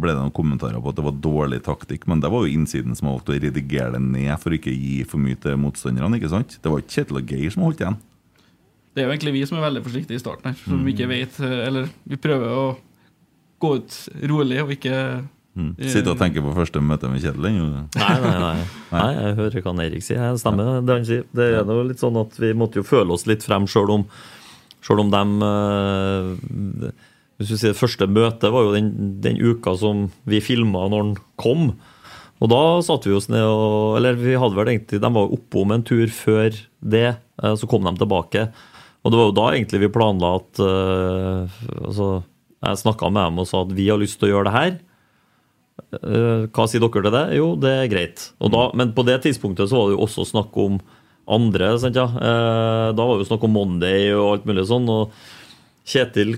ble det noen kommentarer på at det var dårlig taktikk, men det var jo innsiden som valgte å redigere det ned for ikke å gi for mye til motstanderne. ikke sant? Det var ikke Kjetil og Geir som holdt igjen. Det er jo egentlig vi som er veldig forsiktige i starten her, som ikke vet eh, Eller vi prøver å gå ut rolig og ikke Mm. Sitter og tenker på første møte med Kjetil ennå? Nei, nei, nei. nei, jeg hører hva Erik sier. Jeg stemmer det han sier. Det er jo litt sånn at vi måtte jo føle oss litt frem sjøl om, selv om de øh, Hvis du sier første møte var jo den, den uka som vi filma når han kom. Og da satte vi oss ned og Eller vi hadde vel egentlig De var oppom en tur før det, eh, så kom de tilbake. Og det var jo da egentlig vi planla at øh, Altså, jeg snakka med dem og sa at vi har lyst til å gjøre det her. Uh, hva sier dere til det? Jo, det er greit. Og da, men på det tidspunktet så var det jo også snakk om andre. Sant, ja? uh, da var det jo snakk om Monday og alt mulig sånn. Og Kjetil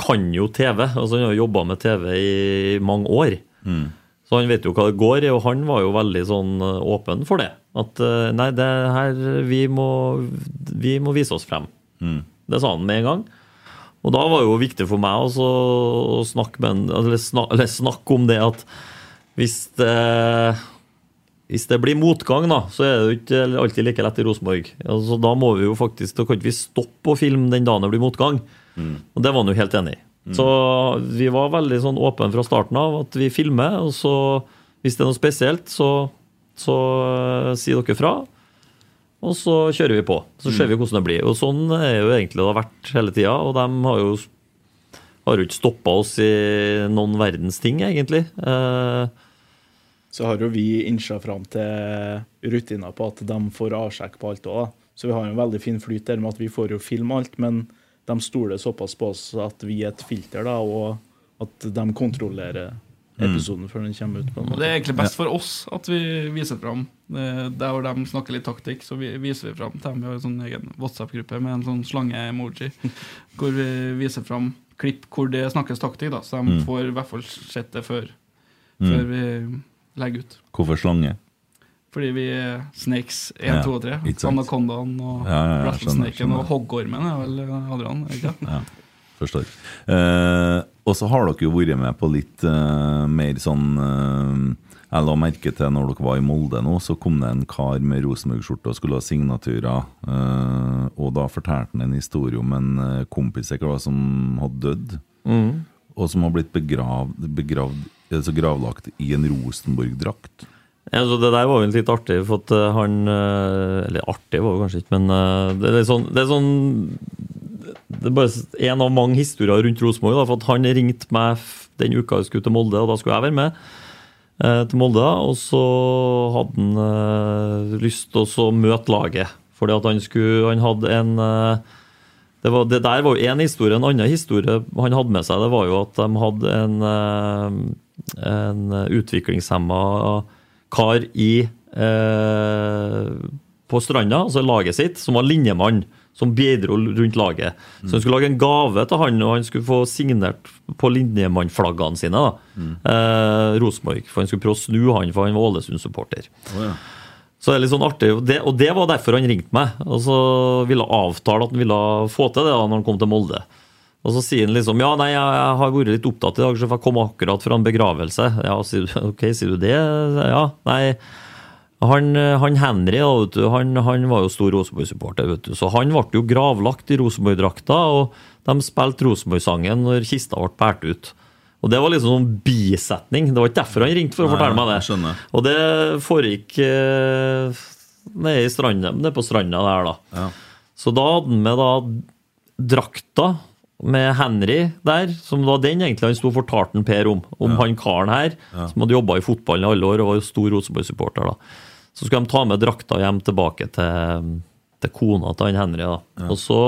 kan jo TV. altså Han har jo jobba med TV i mange år. Mm. Så han vet jo hva det går i, og han var jo veldig sånn åpen for det. At nei, det her Vi må, vi må vise oss frem. Mm. Det sa han med en gang. Og da var det jo viktig for meg også å snakke, med, eller snak, eller snakke om det at hvis det, hvis det blir motgang, da, så er det jo ikke alltid like lett i Rosenborg. Altså, da må vi jo faktisk, da kan ikke vi stoppe å filme den dagen det blir motgang. Mm. Og det var han jo helt enig i. Så vi var veldig sånn åpne fra starten av at vi filmer, og så hvis det er noe spesielt, så, så uh, sier dere fra. Og så kjører vi på. Så ser vi hvordan det blir. Og sånn er jo egentlig det har vært hele tida. Og de har jo, har jo ikke stoppa oss i noen verdens ting, egentlig. Eh, Så har jo vi innsja fram til rutiner på at de får avsjekk på alt òg. Så vi har en veldig fin flyt der med at vi får jo filme alt, men de stoler såpass på oss at vi er et filter, da, og at de kontrollerer episoden før den kommer ut. på en Og måte. det er egentlig best for oss at vi viser fram. Eh, Der hvor de snakker litt taktikk, så vi viser vi fram til dem. Vi har en sånn egen WhatsApp-gruppe med en sånn slange-emoji, hvor vi viser fram klipp hvor det snakkes taktikk, da, så de Mm. får i hvert fall sett det før, Mm. før vi legger ut. Hvorfor slange? Fordi vi er Snakes 1, Ja, 2 og 3. ikke. Anakondaen og Ja, ja, ja, Rattlesnaken og Hoggormen er vel Adrian? er Ikke? Ja, forstår. Eh, og så har dere jo vært med på litt eh, mer sånn eh, Jeg la merke til når dere var i Molde nå, så kom det en kar med Rosenborg-skjorte og skulle ha signaturer. eh, og da fortalte han en historie om en eh, kompis jeg var som hadde dødd. Mm. Og som har blitt begravd, begravd, altså gravlagt i en Rosenborg-drakt. Ja, så Det der var jo litt artig, for at eh, han Eller artig var det kanskje ikke, men det er sånn Det er, sånn, det er bare en av mange historier rundt Rosenborg. For han ringte meg den uka jeg skulle til Molde, og da skulle jeg være med eh, til Molde. Og så hadde han eh, lyst til å møte laget, fordi at han skulle Han hadde en eh, det, var, det der var jo én historie. En annen historie han hadde med seg, det var jo at de hadde en, eh, en utviklingshemma kar i eh, på stranda, altså laget sitt, som var linjemann. Som bidro rundt laget. Så han skulle lage en gave til han, og han skulle få signert på linjemannflaggene sine. da, eh, Rosenborg. For han skulle prøve å snu han, for han var Ålesund-supporter. Så det er litt sånn artig, og det, og det var derfor han ringte meg. Og så ville avtale at han ville få til det da når han kom til Molde. Og så sier han liksom ja, nei, jeg, jeg har vært litt opptatt i dag, så jeg kom akkurat fra en begravelse. Ja, sier du, ok, sier du det? Ja, nei. Han, han Henry da, vet du, han, han var jo stor Rosenborg-supporter, vet du. så han ble jo gravlagt i Rosenborg-drakta, og de spilte Rosenborg-sangen når kista ble båret ut. Og Det var liksom sånn bisetning. Det var ikke derfor han ringte for å Nei, fortelle meg det. skjønner. Og det foregikk eh, nede, i stranda, nede på stranda der, da. Så da hadde han med da drakta med Henry der, som var den egentlig han sto og fortalte Per om. Om Ja. han karen her, Ja. som hadde jobba i fotballen i alle år og var stor Rosenborg-supporter. da. Så skulle de ta med drakta hjem tilbake til, til kona til han Henry. da. Og så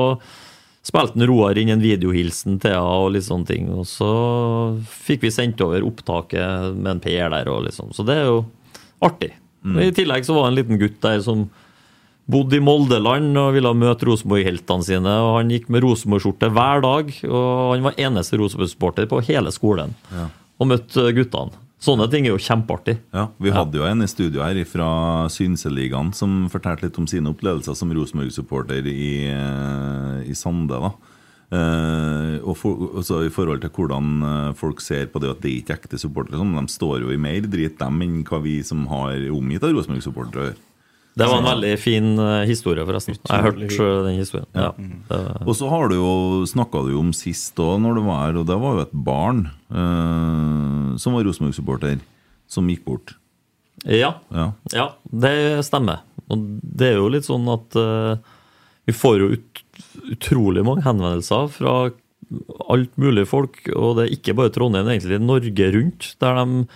spilte Roar inn en videohilsen til henne og litt sånne ting. Og så fikk vi sendt over opptaket med en Per der, og liksom. Så det er jo artig. Mm. I tillegg så var det en liten gutt der som bodde i Moldeland og ville møte Rosenborg-heltene sine. og Han gikk med Rosenborg-skjorte hver dag, og han var eneste Rosenborg-sporter på hele skolen. Ja. Og møtte guttene. Sånne ting er jo kjempeartig. Ja, Vi hadde jo en i studio her fra Synseligaen som fortalte litt om sine opplevelser som Rosenborg-supporter i, eh, i Sande. da. Uh, og for, også I forhold til hvordan eh, folk ser på det at det ikke er ekte supportere. Sånn, de står jo i mer drit, dem, enn hva vi som har omgitt av Rosenborg-supportere, gjør. Det var en veldig fin eh, historie, forresten. Jeg har hørt eh, den historien. Ja. Det- Og så har du jo, snakka du om sist òg, når du var her, og det var jo et barn eh, som var Rosenborg-supporter, som gikk bort. Ja. Ja. ja, det stemmer. Og det er jo litt sånn at eh, vi får jo ut, utrolig mange henvendelser fra alt mulig folk, og det er ikke bare Trondheim, det er egentlig Norge rundt, der de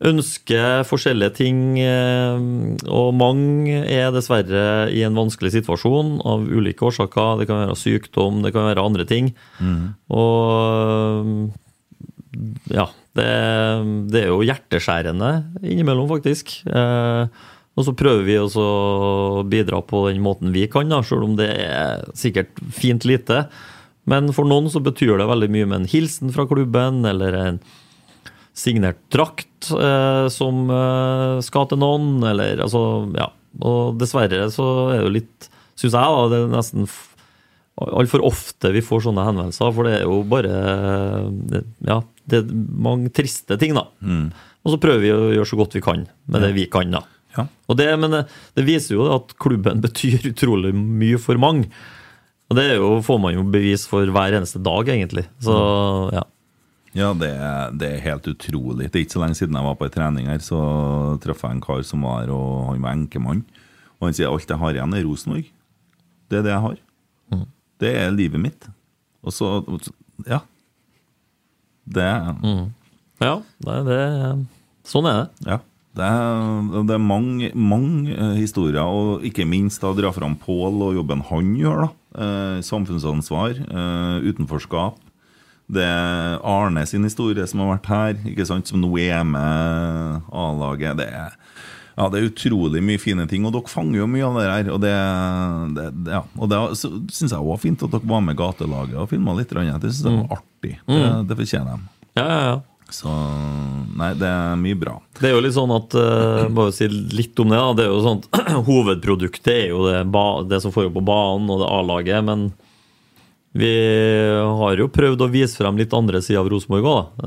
ønsker forskjellige ting, eh, og mange er dessverre i en vanskelig situasjon av ulike årsaker. Det kan være sykdom, det kan være andre ting. Mm. Og ja, det, det er jo hjerteskjærende innimellom, faktisk. Eh, og så prøver vi også å bidra på den måten vi kan, da, selv om det er sikkert fint lite. Men for noen så betyr det veldig mye med en hilsen fra klubben, eller en signert drakt eh, som eh, skal til noen, eller altså Ja. Og dessverre så er det jo litt, syns jeg, da, det er nesten altfor ofte vi får sånne henvendelser, for det er jo bare det, Ja, det er mange triste ting, da. Og så prøver vi å gjøre så godt vi kan med det vi kan, da. Ja. Og det, men det, det viser jo at klubben betyr utrolig mye for mange. Og det er jo, får man jo bevis for hver eneste dag, egentlig. Så ja. Ja, det, det er helt utrolig. Det er ikke så lenge siden jeg var på en trening her, så traff jeg en kar som var her, og han var enkemann. Og han sier alt jeg har igjen, er Rosenborg. Det er det jeg har. Mm. Det er livet mitt. Og så Ja. Det er Mm. Ja, det, det Sånn er det. Ja. Det er, det er mange, mange eh, historier, og ikke minst da dra fram Pål og jobben han gjør. da. Eh, samfunnsansvar, eh, utenforskap. Det er Arne sin historie som har vært her, ikke sant, som nå er med A-laget. Det ja, det er utrolig mye fine ting, og dere fanger jo mye av det her. Og det, det, ja. og det syns jeg òg var fint at dere var med gatelaget og filma litt. Det syns jeg var artig. Det, Mm. det fortjener de. Ja, ja, ja. Så nei, det er mye bra. Det er jo litt sånn at uh, Bare si litt om det. da Det er jo sånn at Hovedproduktet er jo det, det som foregår på banen og det A-laget. Men vi har jo prøvd å vise frem litt andre sider av Rosenborg òg.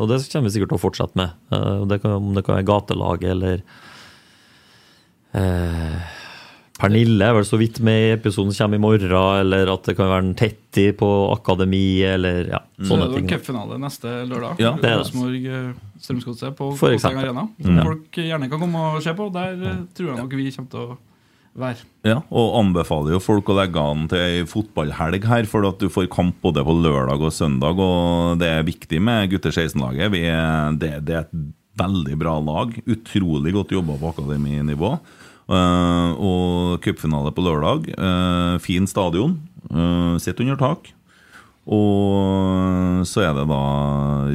og det kommer vi sikkert til å fortsette med. Eh, det kan, om det kan være gatelaget eller eh, Pernille er vel så vidt med i episoden som kommer i morgen, eller at det kan være en Tetti på akademi, eller ja, Så sånne er det er cupfinale neste lørdag. Ja, det er. Rosenborg eh, Strømsgodset på Kåseng Arena. Mm. Som mm. folk gjerne kan komme og se på. Der eh, tror jeg nok vi kommer til å være. Ja, og anbefaler jo folk å legge an til ei fotballhelg her, for at du får kamp både på lørdag og søndag. Og det er viktig med gutter 16-laget. Er- Det, det er et veldig bra lag. Utrolig godt jobba på akademinivå. Uh, og cupfinale på lørdag. Uh, fin stadion. Uh, Sitt under tak. Og så er det da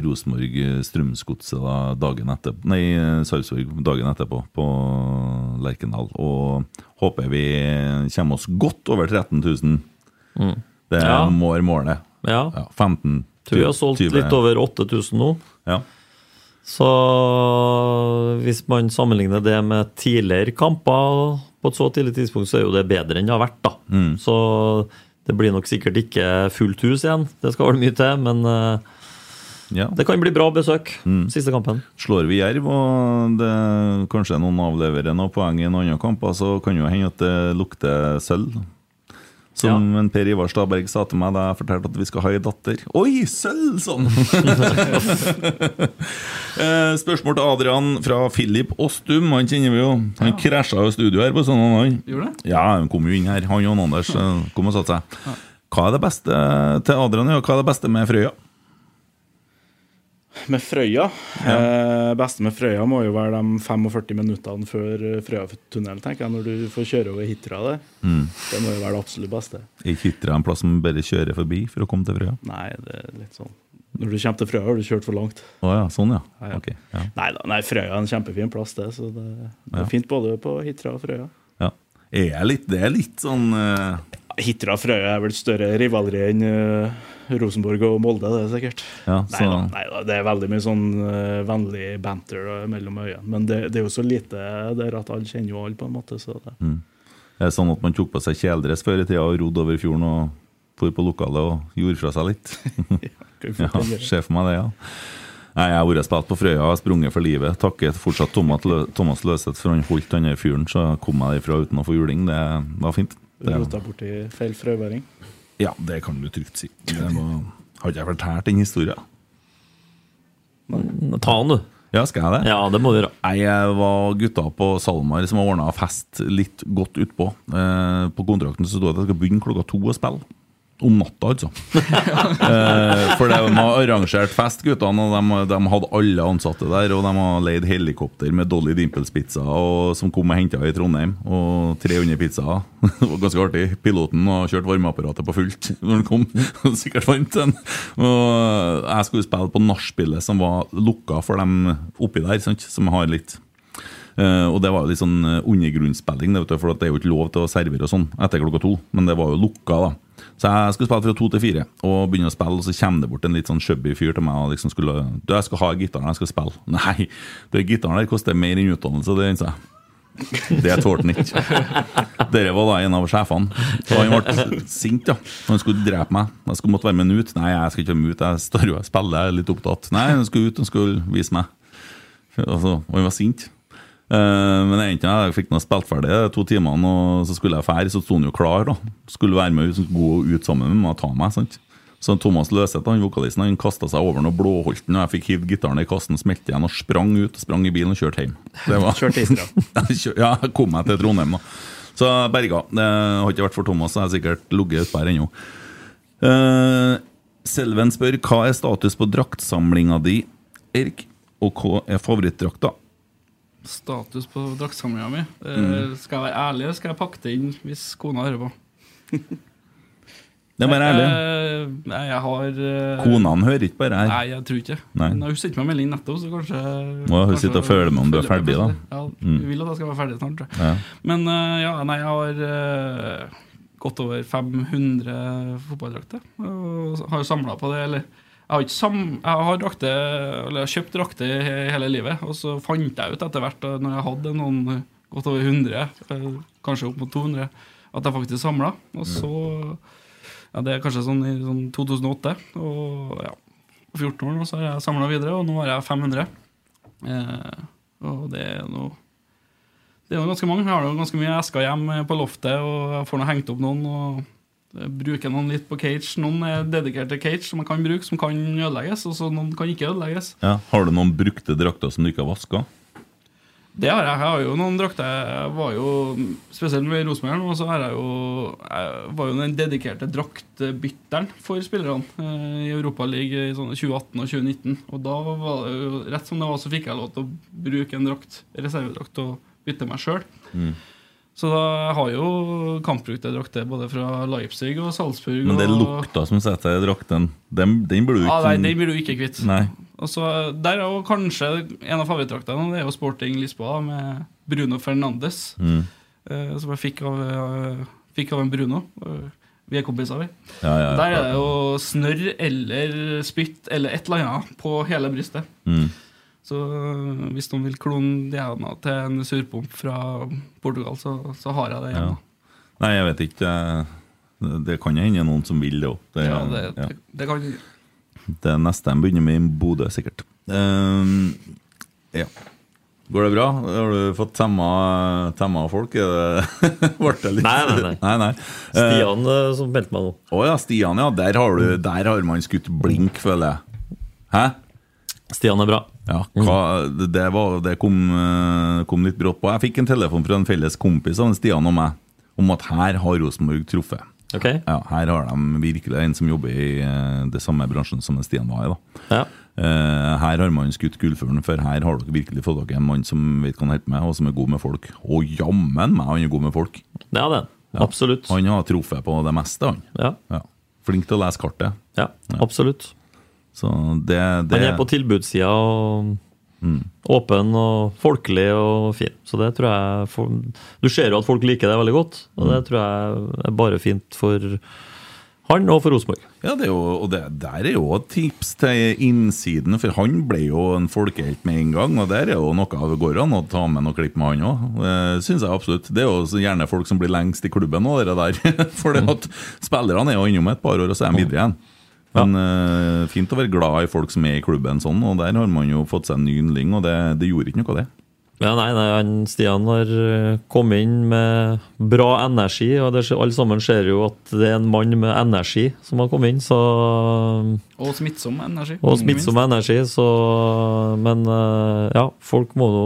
Rosenborg Strømsgodset da dagen etterpå Nei, Sarpsborg dagen etterpå på Lerkendal. Og håper vi kommer oss godt over 13 000. Mm. Det Ja. må være målet. Ja. 15 Tror vi har solgt 20. litt over 8000 nå. Ja. Så hvis man sammenligner det med tidligere kamper på et så tidlig tidspunkt, så er jo det bedre enn det har vært, da. Mm. Så det blir nok sikkert ikke fullt hus igjen. Det skal vel mye til, men eh, Ja. det kan bli bra besøk Mm. siste kampen. Slår vi Jerv, og det, kanskje noen avleverer noen poeng i noen andre kamper, så kan jo hende at det lukter sølv. Som en Per Ivar Staberg sa til meg da jeg fortalte at vi skal ha ei datter. Oi, sølv! Sånn! Eh, Spørsmål til Adrian fra Philip Åstum. Han kjenner vi jo. Han krasja jo studio her på søndag. Han. Gjorde det? Ja, han kom jo inn her. Han og Anders eh, kom og satte seg. Hva er det beste til Adrian? og hva er det beste med Frøya? Med Frøya eh, Beste med Frøya må jo være de 45 minuttene før eh, Frøyatunnelen, tenker jeg, når du får kjøre over Hitra der. Mm. Det må jo være det absolutt beste. Ikke Hitra en plass som bare kjører forbi for å komme til Frøya? Nei, det er litt sånn Når du kommer til Frøya, har du kjørt for langt. Å ja, sånn ja. Ja, ja. Ok, ja. Nei da, nei, Frøya er en kjempefin plass, det. Så det, det Ja. er fint både på Hitra og Frøya. ja. Er litt, det er litt sånn eh, Hitra og Frøya er vel større rivaleri enn uh, Rosenborg og Molde, det er sikkert. Ja, så- nei da, det er veldig mye sånn uh, vennlig banter da, mellom øyene. Men det, det er jo så lite der at alle kjenner jo alle, på en måte. Så det. mm. Er sånn at man tok på seg kjeledress før i tida og rodde over fjorden og for på lokalet og gjorde fra seg litt? ja. Se for meg det, ja. Nei, Jeg har vært spilt på Frøya og sprunget for livet. Takket fortsatt Thomas, Lø- Løseth for han holdt den der fyren, så kom jeg derfra uten å få juling. Det var fint. Det, Rota borti feil frøværing. ja, det kan du trygt si. Det var, har ikke jeg fortalt den historien? Ta den, du. Ja, skal jeg det? Ja, det må du gjøre. Jeg var gutta på SalMar som har ordna fest litt godt utpå. Eh, på kontrakten så sto det at jeg skal begynne klokka to å spille. Om natta, altså. eh, for de har arrangert fest, guttene, og de, de hadde alle ansatte der. Og de har leid helikopter med Dolly Dimples-pizza som kom og henta i Trondheim. Og 300 pizzaer. det var ganske artig. Piloten har kjørt varmeapparatet på fullt når han kom. Sikkert vant den. Og jeg skulle spille på nachspielet som var lukka for dem oppi der, sant? som har litt Uh, og det var jo litt sånn eh, undergrunnsspilling, det, vet du, for det er jo ikke lov til å servere og sånn etter klokka to. Men det var jo lukka, da. Så jeg skulle spille fra to til fire, og begynne å spille, og så kommer det bort en litt sånn chubby fyr til meg og liksom skulle Du, jeg skal ha gitaren, jeg skal spille. Nei, det gitaren der koster mer enn utdannelse, det innså jeg. Det tålte han ikke. Dere var da en av sjefene. Og han ble sint, ja. Han skulle drepe meg. Jeg skulle måtte være med han ut. Nei, jeg skal ikke være med ut. Jeg står jo og spiller, jeg er litt opptatt. Nei, han skulle ut, han skulle vise meg. Altså, og han var sint. Eh, men jeg, ikke, jeg fikk nå spilt ferdig de to timene, og så skulle jeg fære, så sto han jo klar. da Skulle være med ut, gå ut sammen med meg og ta meg. sant Så Thomas Løseth, han vokalisten, han kasta seg over den og blåholdt den. Og jeg fikk hivd gitaren i kassen, smelte igjen og sprang ut. Sprang i bilen og kjørte hjem. Det var- Kjørte. Ja, jeg kom meg til Trondheim, da. Så berga. Det har ikke vært for Thomas, så jeg har sikkert ligget utpå her ennå. Uh, Selven spør hva er status på draktsamlinga di, Erik? Og hva er favorittdrakta? Status på draktsamlinga mi. Eh, Mm. Skal jeg være ærlig, skal jeg pakke det inn hvis kona hører på. Det er bare ærlig. Eh, Nei, jeg har eh, Konene hører ikke bare her. Nei, jeg tror ikke. Nei. Men Hun sendte meg melding nettopp, så kanskje Må hun sitter sitte og følge med om du er ferdig, da. Ja, Mm. Hun vil at jeg skal være ferdig snart. tror. Ja. Men ja, nei, jeg har godt over 500 fotballdrakter. Og har samla på det. Eller jeg har, sam jeg har drakte, kjøpt drakter he- hele livet, og så fant jeg ut etter hvert, når jeg hadde noen eh, godt over 100, eh, kanskje opp mot 200, at jeg faktisk samla. Og så ja, Det er kanskje sånn i sånn 2008. Og ja, på 14 år nå så har jeg samla videre, og nå har jeg 500. Eh, og det er noe det er jo ganske mange. Jeg har jo ganske mye esker hjemme på loftet, og jeg får nå hengt opp noen. og bruker noen litt på cage. Noen er dedikerte cage som man kan bruke, som kan ødelegges, og så noen kan ikke ødelegges. Ja. Har du noen brukte drakter som du ikke har vaska? Det har jeg. Jeg har jo noen drakter. Jeg var jo, Spesielt med Rosenborg Og så har jeg jo Jeg var jo den dedikerte draktbytteren for spillerne eh, i Europaligaen i sånn 2018 og 2019. Og da var det jo rett som det var, så fikk jeg lov til å bruke en drakt, reservedrakt og bytte meg sjøl. Mm. Så da har jo kampbrukte drakter både fra Leipzig og Salzburg. Men det er lukta som setter i drakten. Den, den blir du Ah, nei, den blir du ikke kvitt. Nei. Og så Der er jo kanskje en av favorittdraktene Det er jo Sporting Lisboa med Bruno Fernandes. Mm. eh, som jeg fikk av, eh, fikk av en Bruno. Eh, vi er kompiser, vi. Ja, ja, ja, Der er det jo snørr eller spytt eller et eller annet på hele brystet. Mm. Så øh, hvis noen vil klone DNA til en surpomp fra Portugal, så, så har jeg det Ja. Nei, jeg vet ikke. Det, kan hende noen som vil det òg. Det, Ja, det, ja. det, det kan det neste de begynner med i Bodø, sikkert. Um, ja. Går det bra? Har du fått temma, temma folk? Er ble det litt Nei, nei, nei. nei, nei. Stian uh, som meldte meg nå. Å ja, Stian, ja. Der har, du, der har man skutt blink, føler jeg. Hæ? Stian er bra. Ja, hva, det, det, var, det kom, eh, kom litt brått på. Jeg fikk en telefon fra en felles kompis av Stian og meg om at her har Rosenborg truffet. Ok. Ja, her har de virkelig en som jobber i eh, det samme bransjen som Stian var i. da. Ja. Eh, her har man skutt gullfuglen, for her har dere virkelig fått dere en mann som vet hva han holder på med, og som er god med folk. Og jammen meg han er god med folk! Det er den. Absolutt. Han har truffet på det meste, han. Ja. Flink til å lese kartet. Ja, absolutt. Så det, det Han er på tilbudssida og åpen og folkelig og fin. Så det tror jeg for, Du ser jo at folk liker det veldig godt, og det tror jeg er bare fint for han og for Rosenborg. Ja, det er jo, og det, der er jo et tips til innsiden, for han ble jo en folkehelt med en gang. Og der er jo noe av går an å ta med noe klipp med han òg. Det syns jeg absolutt. Det er jo gjerne folk som blir lengst i klubben òg, det der. For det at spillerne er jo innom et par år, og så er de videre igjen. Men eh, fint å være glad i folk som er i klubben sånn, og der har man jo fått seg en ny yndling, og det, det gjorde ikke noe det. Ja, nei, nei han, Stian har eh, kommet inn med bra energi, og det, alle sammen ser jo at det er en mann med energi som har kommet inn, så Og smittsom energi. Og smittsom energi, så Men eh, ja, folk må nå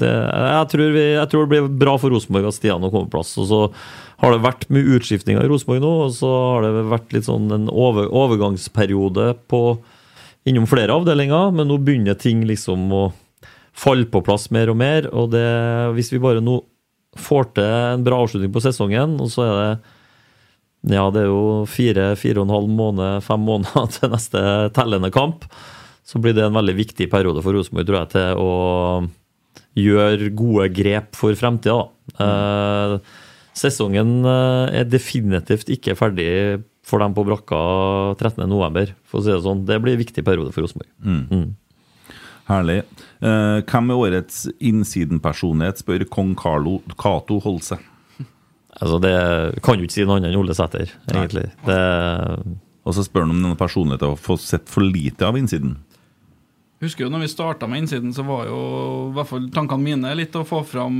det, jeg, tror vi, jeg tror det blir bra for Rosenborg at Stian kommer på plass. Og så har det vært mye utskiftinger i Rosenborg nå, og så har det vært litt sånn en over, overgangsperiode på, innom flere avdelinger, men nå begynner ting liksom å falle på plass mer og mer. Og det, hvis vi bare nå får til en bra avslutning på sesongen, og så er det ja, det er jo fire, fire og en halv måned, fem måneder til neste tellende kamp. Så blir det en veldig viktig periode for Rosenborg, tror jeg, til å gjøre gode grep for fremtida. Mm. sesongen eh, er definitivt ikke ferdig for dem på brakka 13.11., for å si det sånn. Det blir en viktig periode for Rosenborg. Mm. Herlig. Eh, hvem er årets innsidenpersonlighet, spør kong Carlo Cato Holse. Altså, det kan jo ikke si noe annet enn Ole Sæter, egentlig. Det, Og så spør han om denne personligheten har fått sett for lite av innsiden. Husker jo når vi starta med innsiden, så var jo i hvert fall tankene mine litt å få fram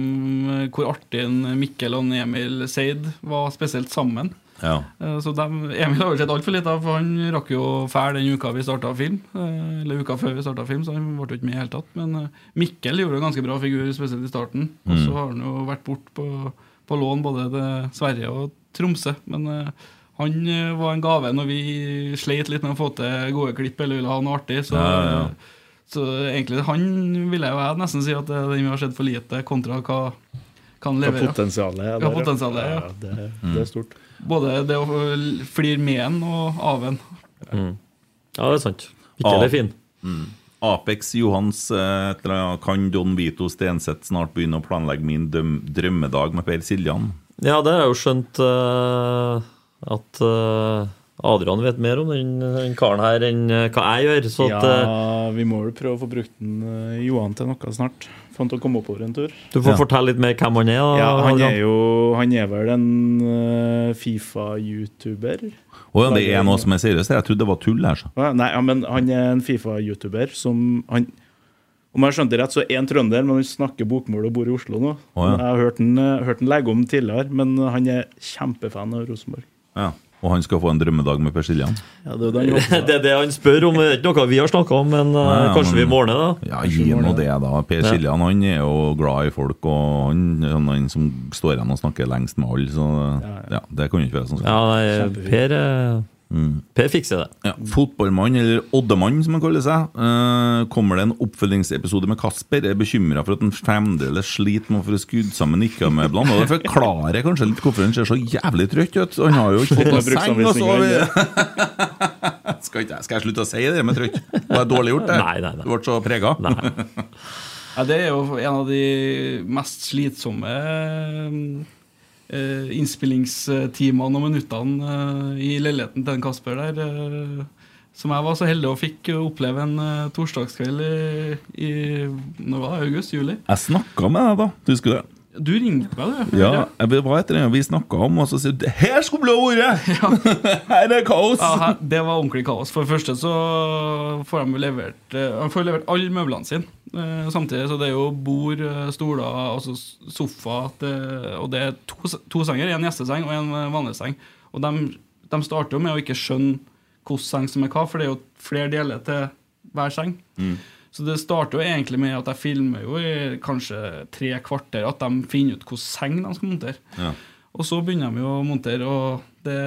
eh, hvor artig en Mikkel og Emil Seid var spesielt sammen. Ja. Eh, Så de, Emil har vel sett altfor litt av, for han rakk jo fæl den uka vi starta film. eh, Eller uka før vi starta film, så han ble jo ikke med i hele tatt. Men Mikkel gjorde en ganske bra figur, spesielt i starten. Og så Mm. har han jo vært bort på, på lån både til Sverige og Tromsø. Men han var en gave når vi sleit litt med å få til gode klipp eller ville ha noe artig. Så, Ja, ja. Så egentlig han vil jeg jo jeg nesten si at det den vi har sett for lite, kontra hva kan Hva potensialet er ja. potensialet, ja. Ja, det, det er stort. Både det å flire med en og av en. Mm. Ja, det er sant. Ikke det fin. Mm. Apex Johans eh, Kan Don Vito Stenseth snart begynne å planlegge min døm drømmedag med Per Siljan? Ja, det har jeg jo skjønt uh, at eh, Adrian vet mer om den, den karen her enn eh, hva jeg gjør. Så at, eh, ja, vi må vel prøve å få brukt den, eh, Johan til noe snart. Få han til å komme oppover en tur. du får fortelle litt mer hvem han er. Da, Ja, han Adrian. er jo Han er vel en Fifa-youtuber. Oh, ja, det er noe som er seriøst? Jeg trodde det var tull her. Så. Nei, ja, men han er en Fifa-youtuber som han, Om jeg skjønte det rett, så er han trønder, men han snakker bokmål og bor i Oslo nå. Oh, ja. Jeg har hørt han, hørt han legge om tidligere, men han er kjempefan av Rosenborg. Ja. Og han skal få en drømmedag med Per Siljan? Ja, det er det han det er det han spør om. Det er ikke noe vi har snakka om, men eh, Nei, ja, kanskje men- vi må ordne det? Ja, gi nå det, da. Per Ja. Siljan han er jo glad i folk, og han er han som står igjen og snakker lengst med alle. Så ja, det kan jo ikke være sånn. Ja, nei, Per, eh, per fikser det. Ja, Fotballmann, eller Oddemann som han kaller seg. Uh, kommer det en oppfølgingsepisode med Kasper? Er bekymra for at han fremdeles sliter med å få skrudd sammen nikkamøblene. Og det forklarer kanskje litt hvorfor han ser så jævlig trøtt ut. Han har jo ikke fått noe seng. Og så har vi... skal, ikke, jeg- skal jeg slutte å si det med trøtt? Var er dårlig gjort? det? Nei, nei, nei. Du ble så prega? Ja, det er jo en av de mest slitsomme innspillingstimene og minuttene eh, i leiligheten til en Kasper der. Eh, som jeg var så heldig og fikk oppleve en eh, torsdagskveld i, i når var det, august? Juli? Jeg snakka med deg, da. Husker du det? Du ringte meg, du. Ja, jeg var etter det vi snakka om, og så sier du 'Her skulle det vært!' Her er kaos! Ja, her- det var ordentlig kaos. For det første så får de levert eh, får levert alle møblene sine. Eh, Samtidig så det er jo bord, eh, stoler, altså sofa det, Og det er to, to senger. En gjesteseng og en vanlig seng. Og de, de starter jo med å ikke skjønne hvilken seng som er hva, for det er jo flere deler til hver seng. Mm. Så det starter jo egentlig med at jeg filmer jo i kanskje tre kvarter at de finner ut hvilken seng de skal montere. Ja. Og så begynner de jo å montere, og det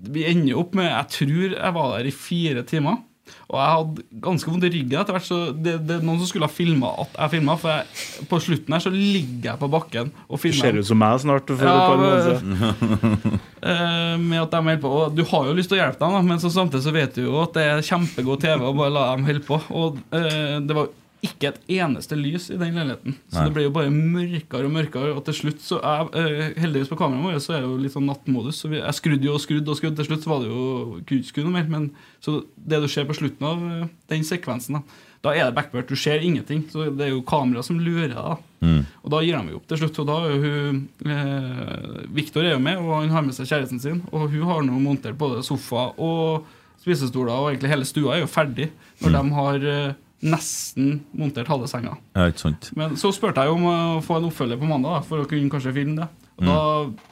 Vi ender opp med Jeg tror jeg var der i fire timer. Og jeg hadde ganske vondt i ryggen etter hvert, så det, det er noen som skulle ha filma at jeg filma. For jeg, på slutten her så ligger jeg på bakken og Du filmer. ser ut som meg snart. Ja, men-. Eh, med at de holder på Og du har jo lyst til å hjelpe dem, men så samtidig så vet du jo at det er kjempegod TV å bare la dem holde på. Og uh, det var ikke et eneste lys i den leiligheten. Så Nei. det ble jo bare mørkere og mørkere. Og til slutt så er, eh, Heldigvis på kameraet vårt så er det jo litt sånn nattmodus. Så vi, jeg skrudde jo og skrudde og skrudde. Til slutt så var det jo kunne ikke skru noe mer. Men så det du ser på slutten av eh, den sekvensen, da da er det backburt. Du ser ingenting. Så det er jo kamera som lurer deg. Mm. og da gir de jo opp til slutt. Og da er hun eh, Victor er jo med, og han har med seg kjæresten sin. Og hun har nå montert både sofa og spisestoler, og egentlig hele stua er jo ferdig når Mm. de har eh, nesten montert halve senga. Men så spurte jeg om å få en oppfølger på mandag, da, for å kunne kanskje filme det. Og da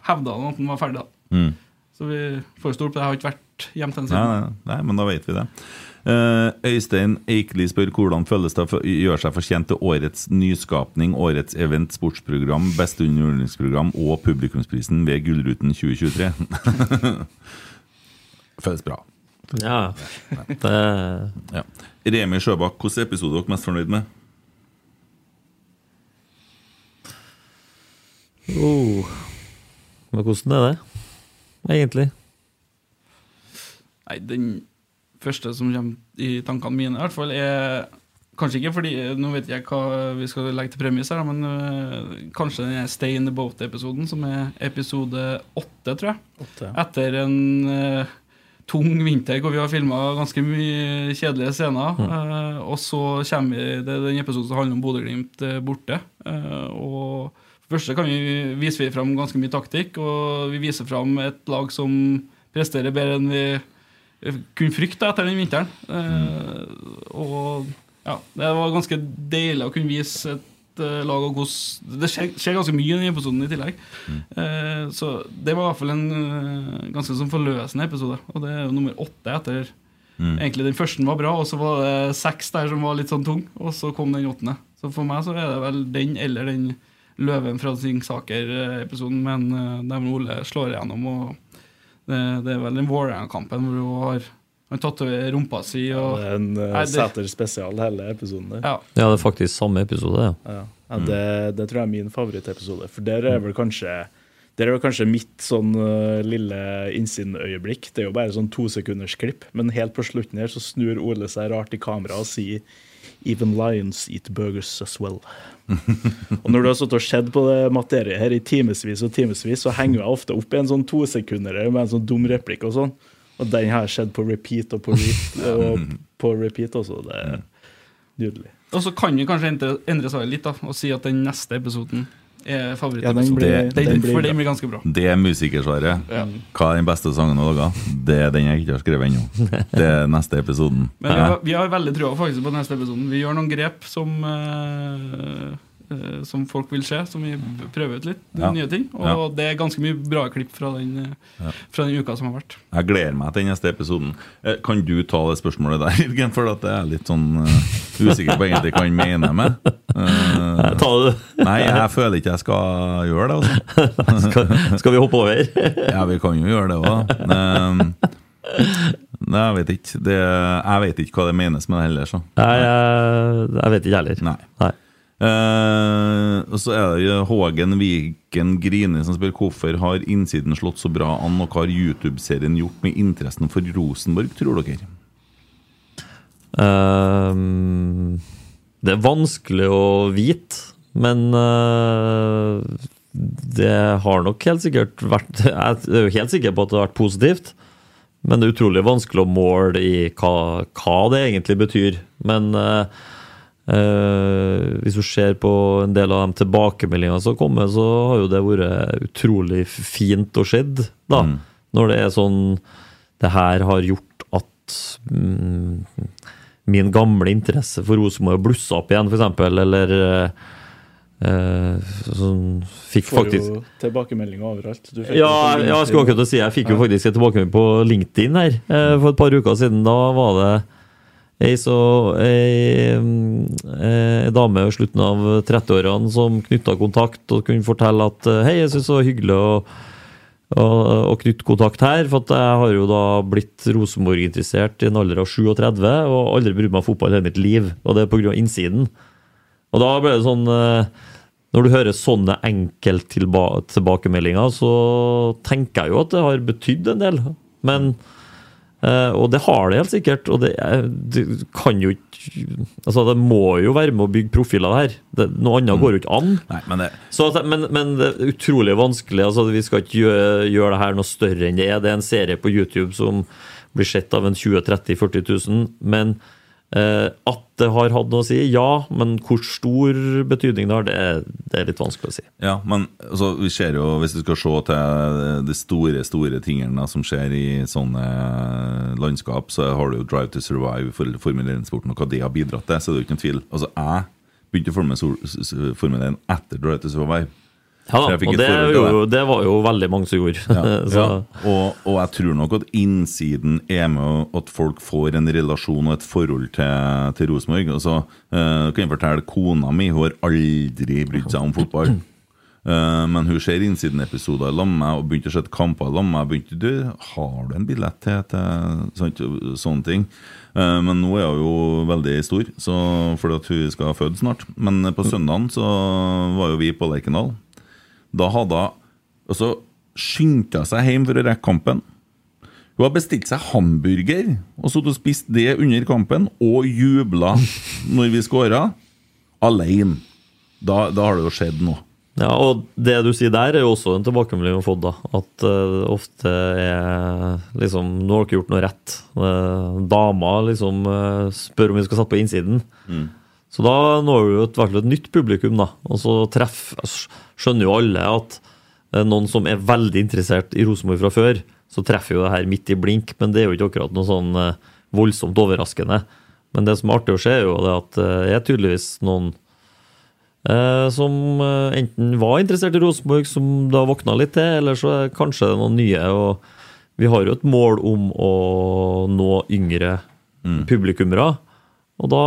hevda han at den var ferdig. da Mm. Så vi får stole på det. Jeg har ikke vært hjemme til den Nei, siden. nei, nei, men da vet vi det. Uh, Øystein Eikli spør hvordan føles det å gjøre seg fortjent til årets nyskapning, årets event, sportsprogram, beste underholdningsprogram og publikumsprisen ved Gullruten 2023. føles bra. Ja. Det Ja. Remi Sjøbakk, hvilken episode er dere mest fornøyd med? oh. Men hvordan er det, egentlig? Nei, den første som kommer i tankene mine, i hvert fall, er Kanskje ikke fordi Nå vet jeg hva vi skal legge til premiss her, men øh, kanskje den Stay in the Boat-episoden, som er episode åtte, tror jeg. 8, ja. Etter en øh, tung vinter hvor vi har filma ganske mye kjedelige scener. øh, og så kommer Det den episoden som handler om Bodø-Glimt øh, borte. øh, og for det første kan vi, viser vi fram ganske mye taktikk, og vi viser fram et lag som presterer bedre enn vi eh, kunne frykte etter den vinteren. Eh, og ja, det var ganske deilig å kunne vise et eh, lag og hvordan Det skjer, skjer ganske mye i den episoden i tillegg. Eh, så det var i hvert fall en eh, ganske sånn forløsende episode. Og det er jo nummer åtte etter Mm. Egentlig Den første var bra, og så var det seks der som var litt sånn tung, og så kom den åttende. Så for meg så er det vel den eller den Løven fra Singsaker-episoden, men uh, der Ole slår igjennom. Og det, det er vel den Vålerenga-kampen hvor hun har han tatoverer rumpa si. Og, Det er en uh, Nei, Sæter spesial, hele episoden der. Ja. Ja, det er faktisk samme episode, ja. Ja, ja det, det tror jeg er min favorittepisode. For der er vel kanskje Der er vel kanskje mitt sånn uh, lille innsinnøyeblikk. Det er jo bare sånn tosekundersklipp. Men helt på slutten her så snur Ole seg rart i kamera og sier Even lions eat burgers as well. og når du har stått og sett på det materiet her i timevis og timevis, så henger jeg ofte opp i en sånn tosekundere med en sånn dum replikk og sånn. Og den har skjedd på repeat og på, re og på repeat også. Det er nydelig. og så kan vi kanskje endre, endre svaret litt da, og si at den neste episoden er Ja, favorittepisoden. den blir- Den- den blir for bra. den blir ganske bra. Det er musikersvaret. Ja. Hva er den beste sangen du har laga? Det er den jeg ikke har skrevet ennå. Det er neste episoden. Men vi har, vi har veldig trua faktisk på neste episoden. Vi gjør noen grep som eh, Som folk vil se, som vi prøver ut litt. Ja. Nye ting. Og Ja. det er ganske mye bra klipp fra den, eh, Ja. fra den uka som har vært. Jeg gleder meg til den neste episoden. Eh, Kan du ta det spørsmålet der, Jørgen? For at jeg er litt sånn eh, usikker på egentlig hva han mener med. Eh, Ta det. nei, jeg føler ikke jeg skal gjøre det. Altså. Skal, skal vi hoppe over? Ja, vi kan jo gjøre det òg. Nei, jeg vet ikke. Det, jeg vet ikke hva det menes med det heller. Så. Nei, jeg, jeg vet ikke heller. Nei. Nei. Eh, og så er det Hågen Viken Grini som spør hvorfor har innsiden slått så bra an, og hva har YouTube-serien gjort med interessen for Rosenborg, tror dere? Uh, det er vanskelig å vite, men uh, det har nok helt sikkert vært Jeg er jo helt sikker på at det har vært positivt. Men det er utrolig vanskelig å måle i hva, hva det egentlig betyr. Men eh, eh, hvis du ser på en del av de tilbakemeldingene som kommer, så har jo det vært utrolig fint å se, da. Mm. Når det er sånn Det her har gjort at mm, min gamle interesse for Rosenborg blussa opp igjen, f.eks., eller eh, sånn Fikk Får faktisk jo tilbakemeldinger overalt. Du fikk ja, ja, jeg skulle akkurat si Jeg fikk jo faktisk en tilbakemelding på LinkedIn her eh, for et par uker siden. Da var det ei, så, ei, ei dame i slutten av 30-årene som knytta kontakt og kunne fortelle at eh, hei, jeg syns det var hyggelig å, å, å knytte kontakt her, for jeg har jo da blitt Rosenborg-interessert i en alder av 37 og aldri brydd meg om fotball hele mitt liv, og det er pga. innsiden. Og da ble det sånn eh, Når du hører sånne enkelttilbakemeldinger, så tenker jeg jo at det har betydd en del. Men eh, Og det har det helt sikkert. Og det, det kan jo Altså, det må jo være med å bygge profiler her. Det, noe annet går jo ikke an. Nei, men det, Så men, men det er utrolig vanskelig. Altså, vi skal ikke gjøre, gjøre det her noe større enn det er. Det er en serie på YouTube som blir sett av en 20 30 40 000. Men at det har hatt noe å si, ja. Men hvor stor betydning det har, det er, det er litt vanskelig å si. Ja, men altså, vi ser jo, hvis du skal se til de store store tingene som skjer i sånne landskap, så har du jo Drive to Survive for Formel 1-sporten, og hva det har bidratt til, så det er jo ikke noen tvil. Altså, jeg begynte å s- Formel 1 etter Drive to Survive. Ja, da, og det, jo, det var jo veldig mange som gjorde. Ja, så, ja. Og, og jeg tror nok at innsiden er med at folk får en relasjon og et forhold til, til Rosenborg. Altså, uh, kan jeg fortelle, Kona mi hun har aldri brydd seg om fotball. Uh, men hun ser innsiden-episoder sammen med meg og begynte å se kamper sammen med meg. Begynte, du, har du en billett til, til sånt, sånne ting? Uh, men nå er hun jo veldig stor, så, fordi at hun skal føde snart. Men på søndagen så var jo vi på Lerkendal. Da hadde hun så skyndte hun seg hjem for å rekke kampen. Hun har bestilt seg hamburger og satt og spist det under kampen, og jubla når vi scora, Alene. Da, da har det jo skjedd noe. ja, og det du sier der, er jo også en tilbakemelding vi har fått. da, At uh, ofte er liksom Nå har dere gjort noe rett. Uh, dama liksom uh, spør om vi skal sette på innsiden. Så da når du jo et, et nytt publikum, da. Og så treff, skjønner jo alle at eh, noen som er veldig interessert i Rosenborg fra før, så treffer jo det her midt i blink, men det er jo ikke akkurat noe sånn eh, voldsomt overraskende. Men det som er artig å se, er jo det at det er tydeligvis noen eh, som eh, enten var interessert i Rosenborg, som da våkna litt til, eller så er kanskje det noen nye. og Vi har jo et mål om å nå yngre publikummere. Og da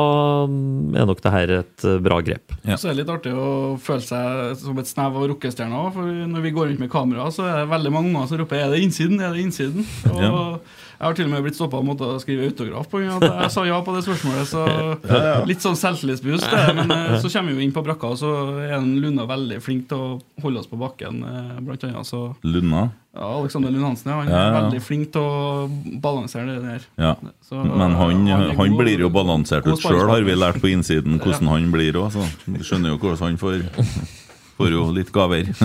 er nok det her et eh, bra grep. Så er det litt artig å føle seg som et snev av rockestjerner òg. For når vi går rundt med kamera, så er det veldig mange unger som roper 'Er det innsiden?' Er det innsiden? Og Ja. Jeg har til og med blitt stoppa og måttet skrive autograf på at jeg sa ja på det spørsmålet. Så litt sånn selvtillitsboost. Men eh, så kommer vi jo inn på brakka, og så er en Lunna veldig flink til å holde oss på bakken, eh, blant annet. Så Luna? ja, Alexander Lund Hansen ja, han er Ja, ja. veldig flink til å balansere det der. Ja. Så, Men han, han, han god- blir jo balansert ut sjøl, har vi lært på innsiden hvordan han blir òg. Du skjønner jo hvordan han får, får jo litt gaver.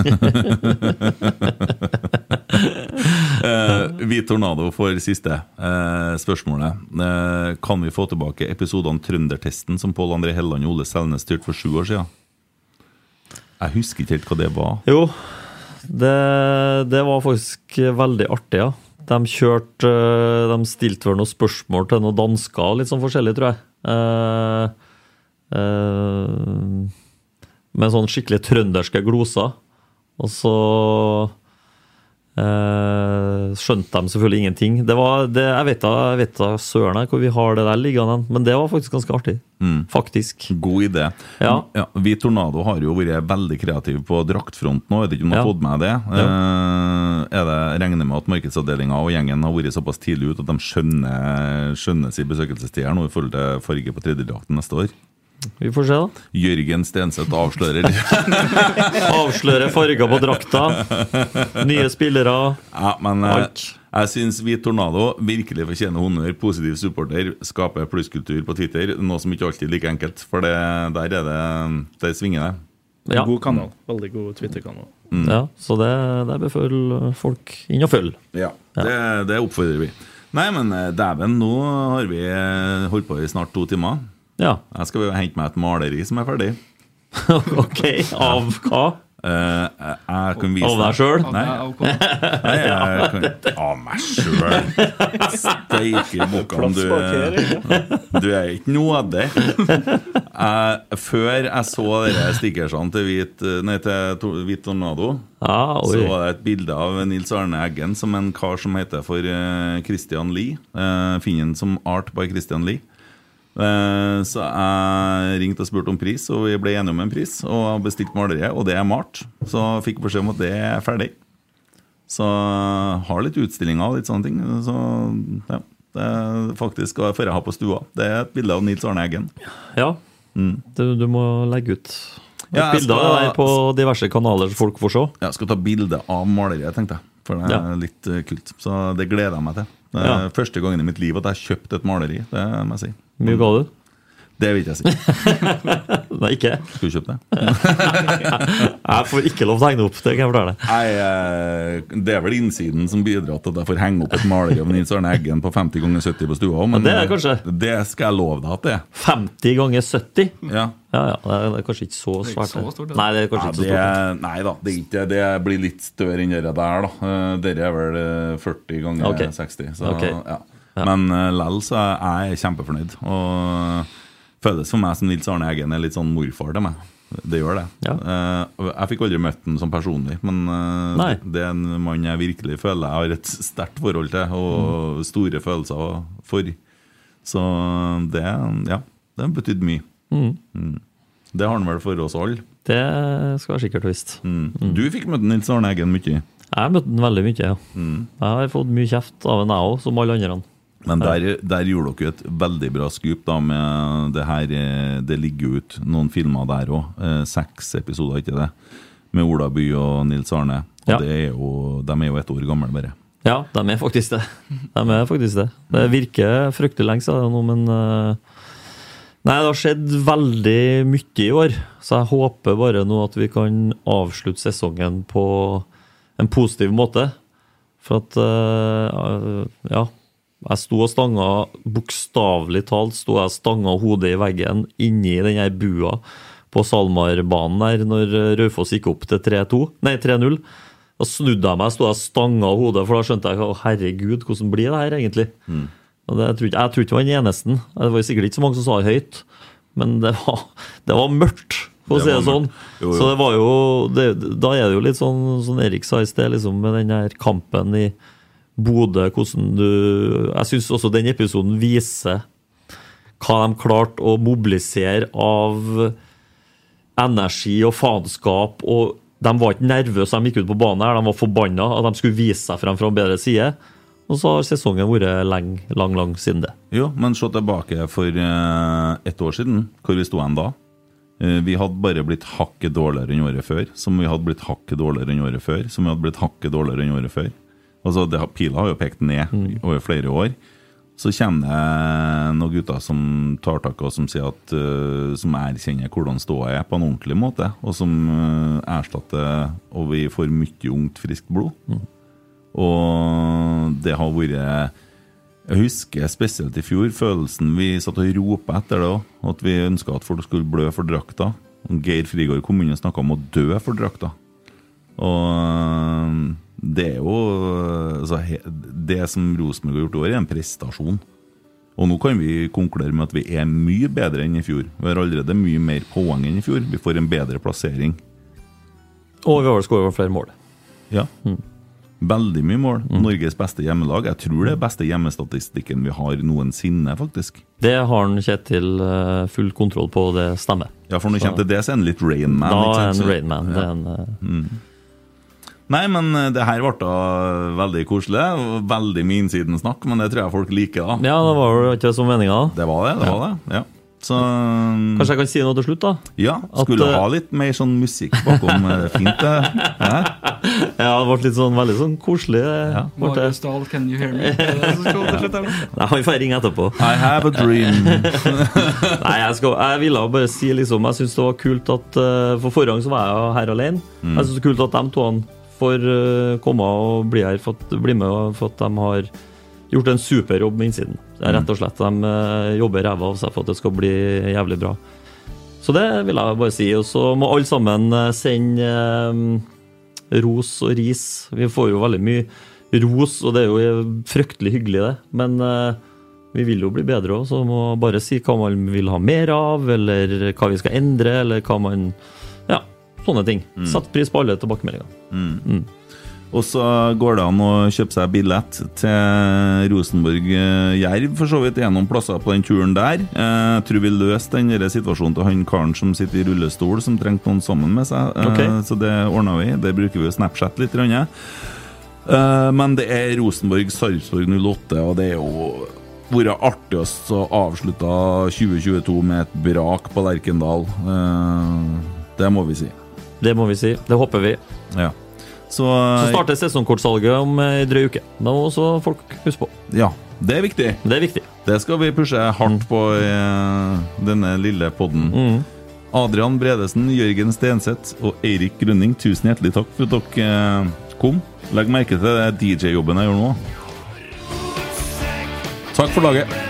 Eh, vi Tornado får siste eh, spørsmålet. Eh, kan vi få tilbake episodene Trøndertesten som Pål André Helland og Ole Selnes styrte for sju år siden? Jeg husker ikke helt hva det var. Jo, det, det var faktisk veldig artig, ja. De kjørte eh, De stilte vel noen spørsmål til noen dansker, litt sånn forskjellig, tror jeg. Eh, eh, med sånn skikkelig trønderske gloser. Og så eh, skjønte de selvfølgelig ingenting. Det var, det, jeg vet da jeg vet da søren hvor vi har det der liggende, men det var faktisk ganske artig. Faktisk. God idé. Ja. vi Tornado har jo vært veldig kreative på draktfront nå. Jeg vet ikke om du har Ja. fått med det? Eh, er det regner med at markedsavdelinga og gjengen har vært såpass tidlig ute at de skjønner, skjønner sin besøkelsestid her nå i forhold til farge på tredjedrakten neste år? Vi får se, da. Jørgen Stenseth avslører Avslører farger på drakta. Nye spillere. Ja, men eh, Alt. jeg syns vi Tornado virkelig fortjener honnør. Positiv supporter, skaper plusskultur på Twitter. Noe som ikke alltid er like enkelt, for det, der er det Der svinger det. Ja. God kanal. Veldig god Twitter-kanal. Ja, så det, det bør følge folk inn og følge. Ja, det, det oppfordrer vi. Nei, men eh, dæven, nå har vi holdt på i snart to timer. Ja. Jeg skal jo hente meg et maleri som er ferdig. ok, av hva? Uh, jeg, kan vise Av deg selv? Nei, Nei jeg kan, av meg sjøl. Steike bukkene, du Du er ikke nådig. Uh, Før jeg så dere stickersene til Hvit, nei, til Hvit Tornado, Ah, så var det et bilde av Nils Arne Eggen som en kar som heter for eh, Christian Lie. Uh, finner han som Art by Christian Lie. Eh, Så jeg ringte og spurte om pris, og vi ble enige om en pris. Og bestilte maleriet, og det er malt. Så jeg fikk beskjed om at det er ferdig. Så jeg har litt utstillinger og litt sånne ting. Så ja, det er faktisk hva jeg har på stua. Det er et bilde av Nils Arne Eggen. Ja. Du, du må legge ut Ja, bilder bilde av deg på diverse kanaler så folk får se. Jeg skal ta bilde av maleriet, tenkte jeg. For det er Ja. litt eh, kult. Så det gleder jeg meg til. Det er Ja. første gangen i mitt liv at jeg har kjøpt et maleri. Det må jeg si. Mye ga du? Det vil ikke jeg si. Nei, ikke? Skulle du kjøpe det? Jeg får ikke lov til å henge opp, det kan jeg fortelle. Nei, eh, Det er vel innsiden som bidrar til at jeg får henge opp et maleri av Nils Arne Eggen på 50 ganger 70 på stua. Men Ja, det er kanskje. det skal jeg love deg at det er. 50 ganger 70? Ja. Ja, ja, det er, kanskje ikke så svært. Det er ikke så stort, det. Nei, det er kanskje ikke så stort. nei da, det, er ikke, det blir litt større enn det der. da Dette Dere er vel eh, 40 ganger okay. 60. Så, Ok. ja. Men uh, lell så er jeg kjempefornøyd. Og føles for meg som Nils Arne Eggen er litt sånn morfar til meg. Det gjør det. Eh, jeg fikk aldri møtt ham som personlig, men uh, det, er en mann jeg virkelig føler jeg har et sterkt forhold til, Mm. og store følelser for. Så det, ja, det har betydd mye. Mm. Mm. Det har han vel for oss alle. Det skal jeg sikkert visst. Mm. Du fikk møte Nils Arne Eggen mye. Jeg har møtt den veldig mye, ja. Mm. Jeg har fått mye kjeft av en, jeg òg, som alle andre. Men der, der gjorde dere et veldig bra skup da med det her eh, Det ligger jo ut noen filmer der òg. Seks episoder, ikke det? Med Ola By og Nils Arne. Og Ja. det er jo, de er jo et år gamle, bare. Ja, de er faktisk det. De er faktisk det. Det virker fryktelig lenge siden nå, men eh, Nei, det har skjedd veldig mye i år, så jeg håper bare nå at vi kan avslutte sesongen på en positiv måte. For at eh, Ja. Jeg sto og stanga, bokstavelig talt, sto jeg og stanga hodet i veggen inni den her bua på SalMar-banen der når Raufoss gikk opp til 3-2, nei 3-0. Da snudde jeg meg, sto jeg og stanga hodet, for da skjønte jeg å herregud, hvordan blir det her egentlig? Og det, jeg, tror ikke, jeg tror ikke var den eneste. Det var sikkert ikke så mange som sa det høyt, men det var, det var mørkt, for å si det sånn. Jo, jo. Så det var jo det, Da er det jo litt sånn som Erik sa i sted, liksom, med den her kampen i Bodø, hvordan du Jeg syns også den episoden viser hva de klarte å mobilisere av energi og faenskap. Og de var ikke nervøse de gikk ut på banen, her, de var forbanna at de skulle vise seg frem fra en bedre side. Og så har sesongen vært lang, lang, lang siden det. Jo, men se tilbake for eh, ett år siden, hvor vi sto hen da. Eh, vi hadde bare blitt hakket dårligere enn året før, som vi hadde blitt hakket dårligere enn året før, som vi hadde blitt hakket dårligere enn året før. Altså, det, Pila har jo pekt ned over flere år. Så kommer det noen gutter som tar tak og som sier at uh, Som erkjenner hvordan ståa er på en ordentlig måte, og som uh, erstatter Og vi får mye ungt, friskt blod. Og det har vært Jeg husker spesielt i fjor følelsen vi satt og ropa etter det òg. At vi ønska at folk skulle blø for drakta. Geir Frigård kommune snakka om å dø for drakta. Og det er jo altså, Det som Rosenborg har gjort i år, er en prestasjon. Og nå kan vi konkludere med at vi er mye bedre enn i fjor. Vi har allerede mye mer poeng enn i fjor. Vi får en bedre plassering. Og vi har skåret flere mål. Ja. Veldig mye mål. Norges beste hjemmelag. Jeg tror det er beste hjemmestatistikken vi har noensinne, faktisk. Det har han Kjetil eh, full kontroll på, det stemmer. Ja, for når det kommer til det, så er han litt Rain Man. Da er han Rainman. Rain Man. Det er en, eh, Mm. Nei, men eh, det her ble da veldig koselig. Veldig Veldig mye innsidensnakk, men det tror jeg folk liker. da Ja, det var jo ikke så meninga. Det var det. det var det, ja Så Kanskje jeg kan si noe til slutt, da? Ja, skulle At, ha litt mer sånn musikk bakom. eh, Fint, det. Ja, det ble litt sånn veldig sånn koselig. Ja. Marius Dahl, can you hear me? Som? Nei, Han får ringe etterpå. I have a dream. Nei, jeg, skal, jeg ville bare si liksom Jeg syns det var kult at eh, For forrige gang så var jeg her alene. Mm. Jeg syns det var kult at de to får eh, komme og bli her, fått bli med, for at de har gjort en super jobb med innsiden. Det er rett og slett De eh, jobber ræva av seg for at det skal bli jævlig bra. Så det vil jeg bare si. Og så må alle sammen eh, sende ros og ris. Vi får jo veldig mye ros, og det er jo fryktelig hyggelig, det. Men vi vil jo bli bedre òg, så må bare si hva man vil ha mer av, eller hva vi skal endre, eller hva man sånne ting. satt pris på alle tilbakemeldinger. Mm. Og så går det an å kjøpe seg billett til Rosenborg-Jerv, for så vidt. Gjennom er plasser på den turen der. Eh, Jeg tror vi løste den situasjonen til han karen som sitter i rullestol, som trengte noen sammen med seg. Okay. Så det ordna vi. Det bruker vi jo Snapchat litt. Eh, Men det er Rosenborg-Sarpsborg 08, og det er jo vært artigst å avslutte 2022 med et brak på Lerkendal. Eh, Det må vi si. Det må vi si. Det håper vi. Ja. Så, Så starter sesongkortsalget om ei drøy uke. Da må også folk huske på. Ja, det er viktig. Det er viktig. Det skal vi pushe hardt på i eh, denne lille podden. Mm. Adrian Bredesen, Jørgen Stenseth og Eirik Grønning, tusen hjertelig takk for at dere eh, kom. Legg merke til DJ-jobben jeg gjør nå. Takk for laget.